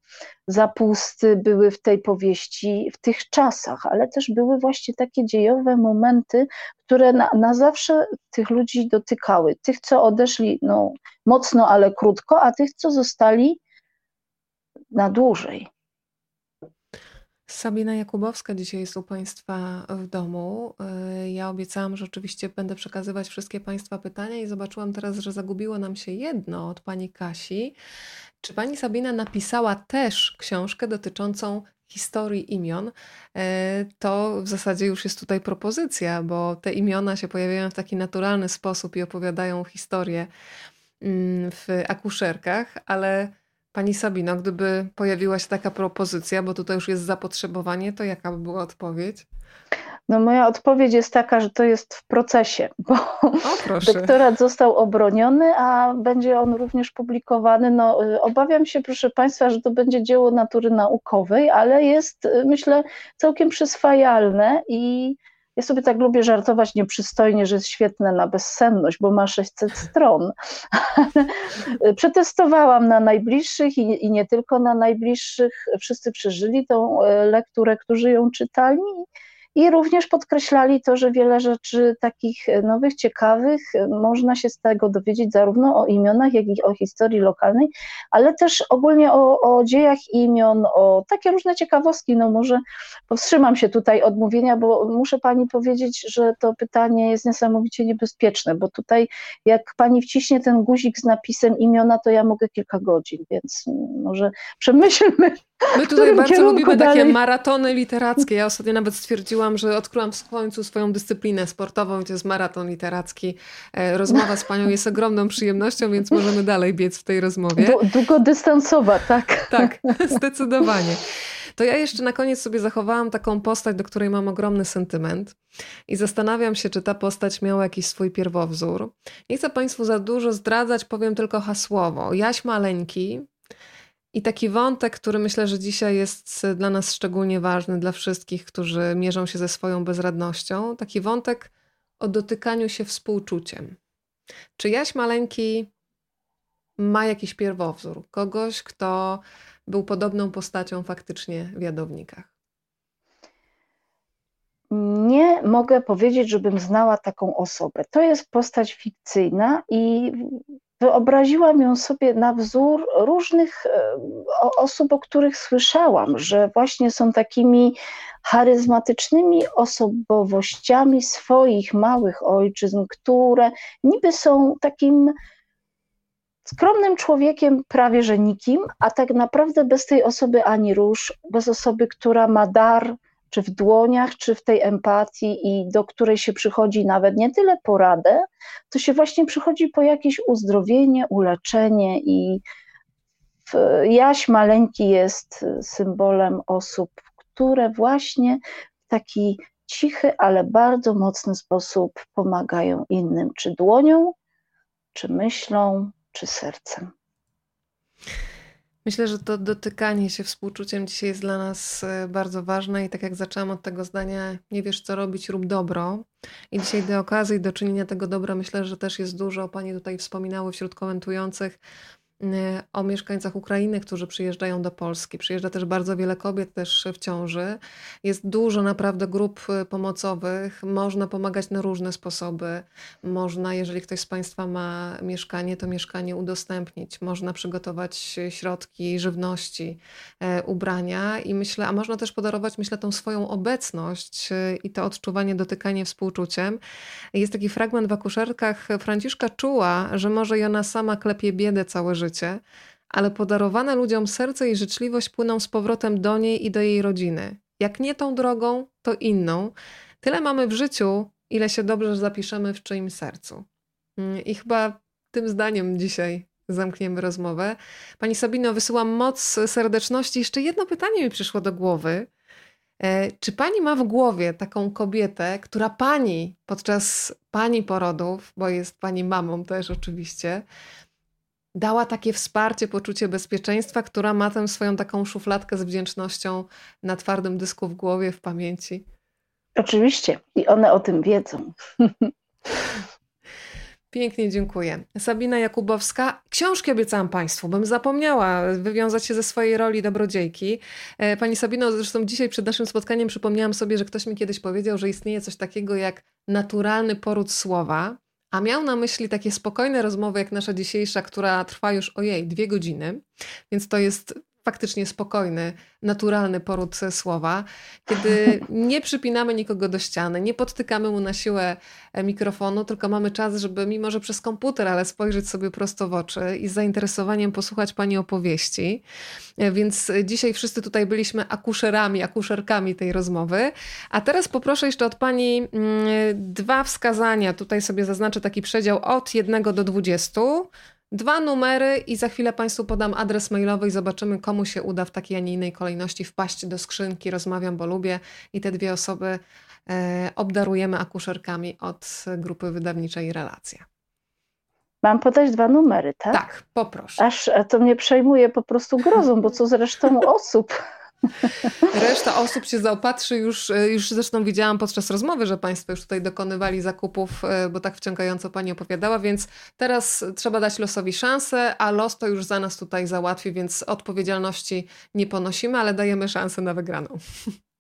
zapusty były w tej powieści w tych czasach, ale też były właśnie takie dziejowe momenty, które na, na zawsze tych ludzi dotykały. Tych, co odeszli no, mocno, ale krótko, a tych, co zostali na dłużej. Sabina Jakubowska dzisiaj jest u Państwa w domu. Y, ja obiecałam, że oczywiście będę przekazywać wszystkie Państwa pytania i zobaczyłam teraz, że zagubiło nam się jedno od Pani Kasi. Czy Pani Sabina napisała też książkę dotyczącą historii imion? Y, to w zasadzie już jest tutaj propozycja, bo te imiona się pojawiają w taki naturalny sposób i opowiadają historię mm, w akuszerkach, ale Pani Sabino, gdyby pojawiła się taka propozycja, bo tutaj już jest zapotrzebowanie, to jaka by była odpowiedź? No moja odpowiedź jest taka, że to jest w procesie, bo o, doktorat został obroniony, a będzie on również publikowany. No, y, obawiam się, proszę Państwa, że to będzie dzieło natury naukowej, ale jest, y, myślę, całkiem przyswajalne i ja sobie tak lubię żartować nieprzystojnie, że jest świetne na bezsenność, bo ma 600 stron. Przetestowałam na najbliższych i, i, nie tylko na najbliższych. Wszyscy przeżyli tą e, lekturę, którzy ją czytali i również podkreślali to, że wiele rzeczy takich nowych, ciekawych można się z tego dowiedzieć zarówno o imionach, jak i o historii lokalnej, ale też ogólnie o, o dziejach imion, o takie różne ciekawostki. No może powstrzymam się tutaj od mówienia, bo muszę pani powiedzieć, że to pytanie jest niesamowicie niebezpieczne, bo tutaj jak pani wciśnie ten guzik z napisem imiona, to ja mogę kilka godzin, więc może przemyślmy My tutaj bardzo lubimy dalej. takie maratony literackie. Ja ostatnio nawet stwierdziłam, że odkryłam w końcu swoją dyscyplinę sportową i to jest maraton literacki. E, rozmowa z panią jest ogromną przyjemnością, więc możemy dalej biec w tej rozmowie. Długodystansowa, tak. Tak, zdecydowanie. To ja jeszcze na koniec sobie zachowałam taką postać, do której mam ogromny sentyment i zastanawiam się, czy ta postać miała jakiś swój pierwowzór. Nie chcę Państwu za dużo zdradzać, powiem tylko hasłowo. Jaś Maleńki I taki wątek, który myślę, że dzisiaj jest dla nas szczególnie ważny, dla wszystkich, którzy mierzą się ze swoją bezradnością, taki wątek o dotykaniu się współczuciem. Czy Jaś Maleńki ma jakiś pierwowzór, kogoś, kto był podobną postacią faktycznie w jadownikach? Nie mogę powiedzieć, żebym znała taką osobę. To jest postać fikcyjna i wyobraziłam ją sobie na wzór różnych e, osób, o których słyszałam, że właśnie są takimi charyzmatycznymi osobowościami swoich małych ojczyzn, które niby są takim skromnym człowiekiem, prawie że nikim, a tak naprawdę bez tej osoby ani róż, bez osoby, która ma dar czy w dłoniach, czy w tej empatii i do której się przychodzi nawet nie tyle poradę, to się właśnie przychodzi po jakieś uzdrowienie, uleczenie i Jaś Maleńki jest symbolem osób, które właśnie w taki cichy, ale bardzo mocny sposób pomagają innym, czy dłonią, czy myślą, czy sercem. Myślę, że to dotykanie się współczuciem dzisiaj jest dla nas e, bardzo ważne i tak jak zaczęłam od tego zdania, nie wiesz co robić, rób dobro. I dzisiaj do okazji do czynienia tego dobra myślę, że też jest dużo. Panie tutaj wspominały wśród komentujących o mieszkańcach Ukrainy, którzy przyjeżdżają do Polski. Przyjeżdża też bardzo wiele kobiet też w ciąży. Jest dużo naprawdę grup y, pomocowych. Można pomagać na różne sposoby. Można, jeżeli ktoś z Państwa ma mieszkanie, to mieszkanie udostępnić. Można przygotować środki żywności, e, ubrania i myślę, a można też podarować, myślę, tą swoją obecność y, i to odczuwanie, dotykanie współczuciem. Jest taki fragment w akuszerkach. Franciszka czuła, że może i ona sama klepie biedę całe życie życie, ale podarowane ludziom serce i życzliwość płyną z powrotem do niej i do jej rodziny. Jak nie tą drogą, to inną. Tyle mamy w życiu, ile się dobrze zapiszemy w czyimś sercu. Mm, I chyba tym zdaniem dzisiaj zamkniemy rozmowę. Pani Sabino, wysyłam moc serdeczności. Jeszcze jedno pytanie mi przyszło do głowy. E, czy pani ma w głowie taką kobietę, która pani podczas pani porodów, bo jest pani mamą też oczywiście, dała takie wsparcie, poczucie bezpieczeństwa, która ma tę swoją taką szufladkę z wdzięcznością na twardym dysku w głowie, w pamięci. Oczywiście i one o tym wiedzą. Pięknie dziękuję. Sabina Jakubowska. Książki obiecałam Państwu, bym zapomniała wywiązać się ze swojej roli dobrodziejki. E, pani Sabino, zresztą dzisiaj przed naszym spotkaniem przypomniałam sobie, że ktoś mi kiedyś powiedział, że istnieje coś takiego jak naturalny poród słowa a miał na myśli takie spokojne rozmowy jak nasza dzisiejsza, która trwa już ojej dwie godziny, więc to jest faktycznie spokojny, naturalny poród słowa, kiedy nie przypinamy nikogo do ściany, nie podtykamy mu na siłę e, mikrofonu, tylko mamy czas, żeby mimo, że przez komputer, ale spojrzeć sobie prosto w oczy i z zainteresowaniem posłuchać Pani opowieści. E, więc dzisiaj wszyscy tutaj byliśmy akuszerami, akuszerkami tej rozmowy. A teraz poproszę jeszcze od Pani mm, dwa wskazania. Tutaj sobie zaznaczę taki przedział od 1 do 20 Dwa numery i za chwilę Państwu podam adres mailowy i zobaczymy, komu się uda w takiej, a nie innej kolejności wpaść do skrzynki Rozmawiam, bo lubię i te dwie osoby e, obdarujemy akuszerkami od grupy wydawniczej Relacja. Mam podać dwa numery, tak? Tak, poproszę. Aż to mnie przejmuje po prostu grozą, bo co z resztą osób? Reszta osób się zaopatrzy już, e, już zresztą widziałam podczas rozmowy, że Państwo już tutaj dokonywali zakupów, e, bo tak wciągająco Pani opowiadała, więc teraz trzeba dać losowi szansę, a los to już za nas tutaj załatwi, więc odpowiedzialności nie ponosimy, ale dajemy szansę na wygraną.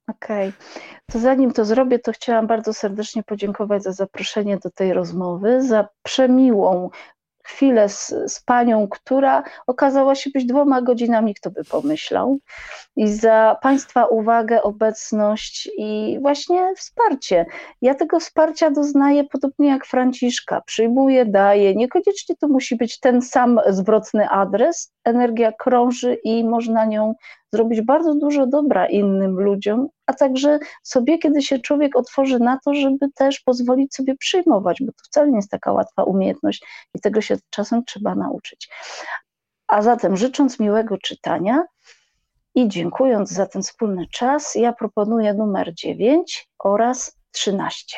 Okej, okay. to zanim to zrobię, to chciałam bardzo serdecznie podziękować za zaproszenie do tej rozmowy, za przemiłą chwilę z, z panią, która okazała się być dwoma godzinami, kto by pomyślał, i za Państwa uwagę, obecność i właśnie wsparcie. Ja tego wsparcia doznaję podobnie jak Franciszka. Przyjmuję, daję. Niekoniecznie to musi być ten sam zwrotny adres. Energia krąży i można nią zrobić bardzo dużo dobra innym ludziom, a także sobie, kiedy się człowiek otworzy na to, żeby też pozwolić sobie przyjmować, bo to wcale nie jest taka łatwa umiejętność i tego się czasem trzeba nauczyć. A zatem życząc miłego czytania i dziękując za ten wspólny czas, ja proponuję numer 9 oraz 13.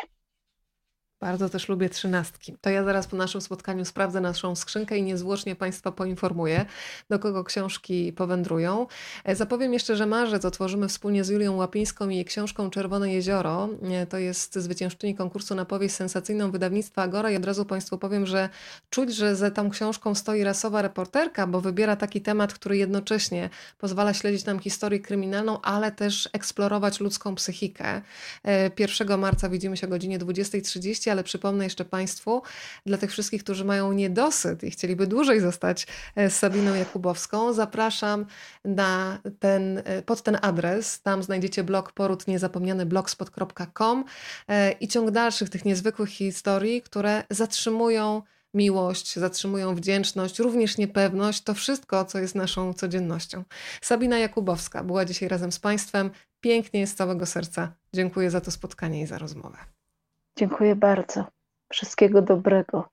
Bardzo też lubię trzynastki. To ja zaraz po naszym spotkaniu sprawdzę naszą skrzynkę i niezwłocznie Państwa poinformuję, do kogo książki powędrują. E, zapowiem jeszcze, że marzec otworzymy wspólnie z Julią Łapińską i jej książką Czerwone Jezioro. E, to jest zwyciężczyni konkursu na powieść sensacyjną wydawnictwa Agora i od razu Państwu powiem, że czuć, że za tą książką stoi rasowa reporterka, bo wybiera taki temat, który jednocześnie pozwala śledzić nam historię kryminalną, ale też eksplorować ludzką psychikę. 1 e, marca widzimy się o godzinie 20.30, ale przypomnę jeszcze Państwu, dla tych wszystkich, którzy mają niedosyt i chcieliby dłużej zostać e, z Sabiną Jakubowską, zapraszam na ten, e, pod ten adres. Tam znajdziecie blog poród niezapomniany blogspot.com i ciąg dalszych tych niezwykłych historii, które zatrzymują miłość, zatrzymują wdzięczność, również niepewność, to wszystko, co jest naszą codziennością. Sabina Jakubowska była dzisiaj razem z Państwem. Pięknie z całego serca. Dziękuję za to spotkanie i za rozmowę. Dziękuję bardzo. Wszystkiego dobrego.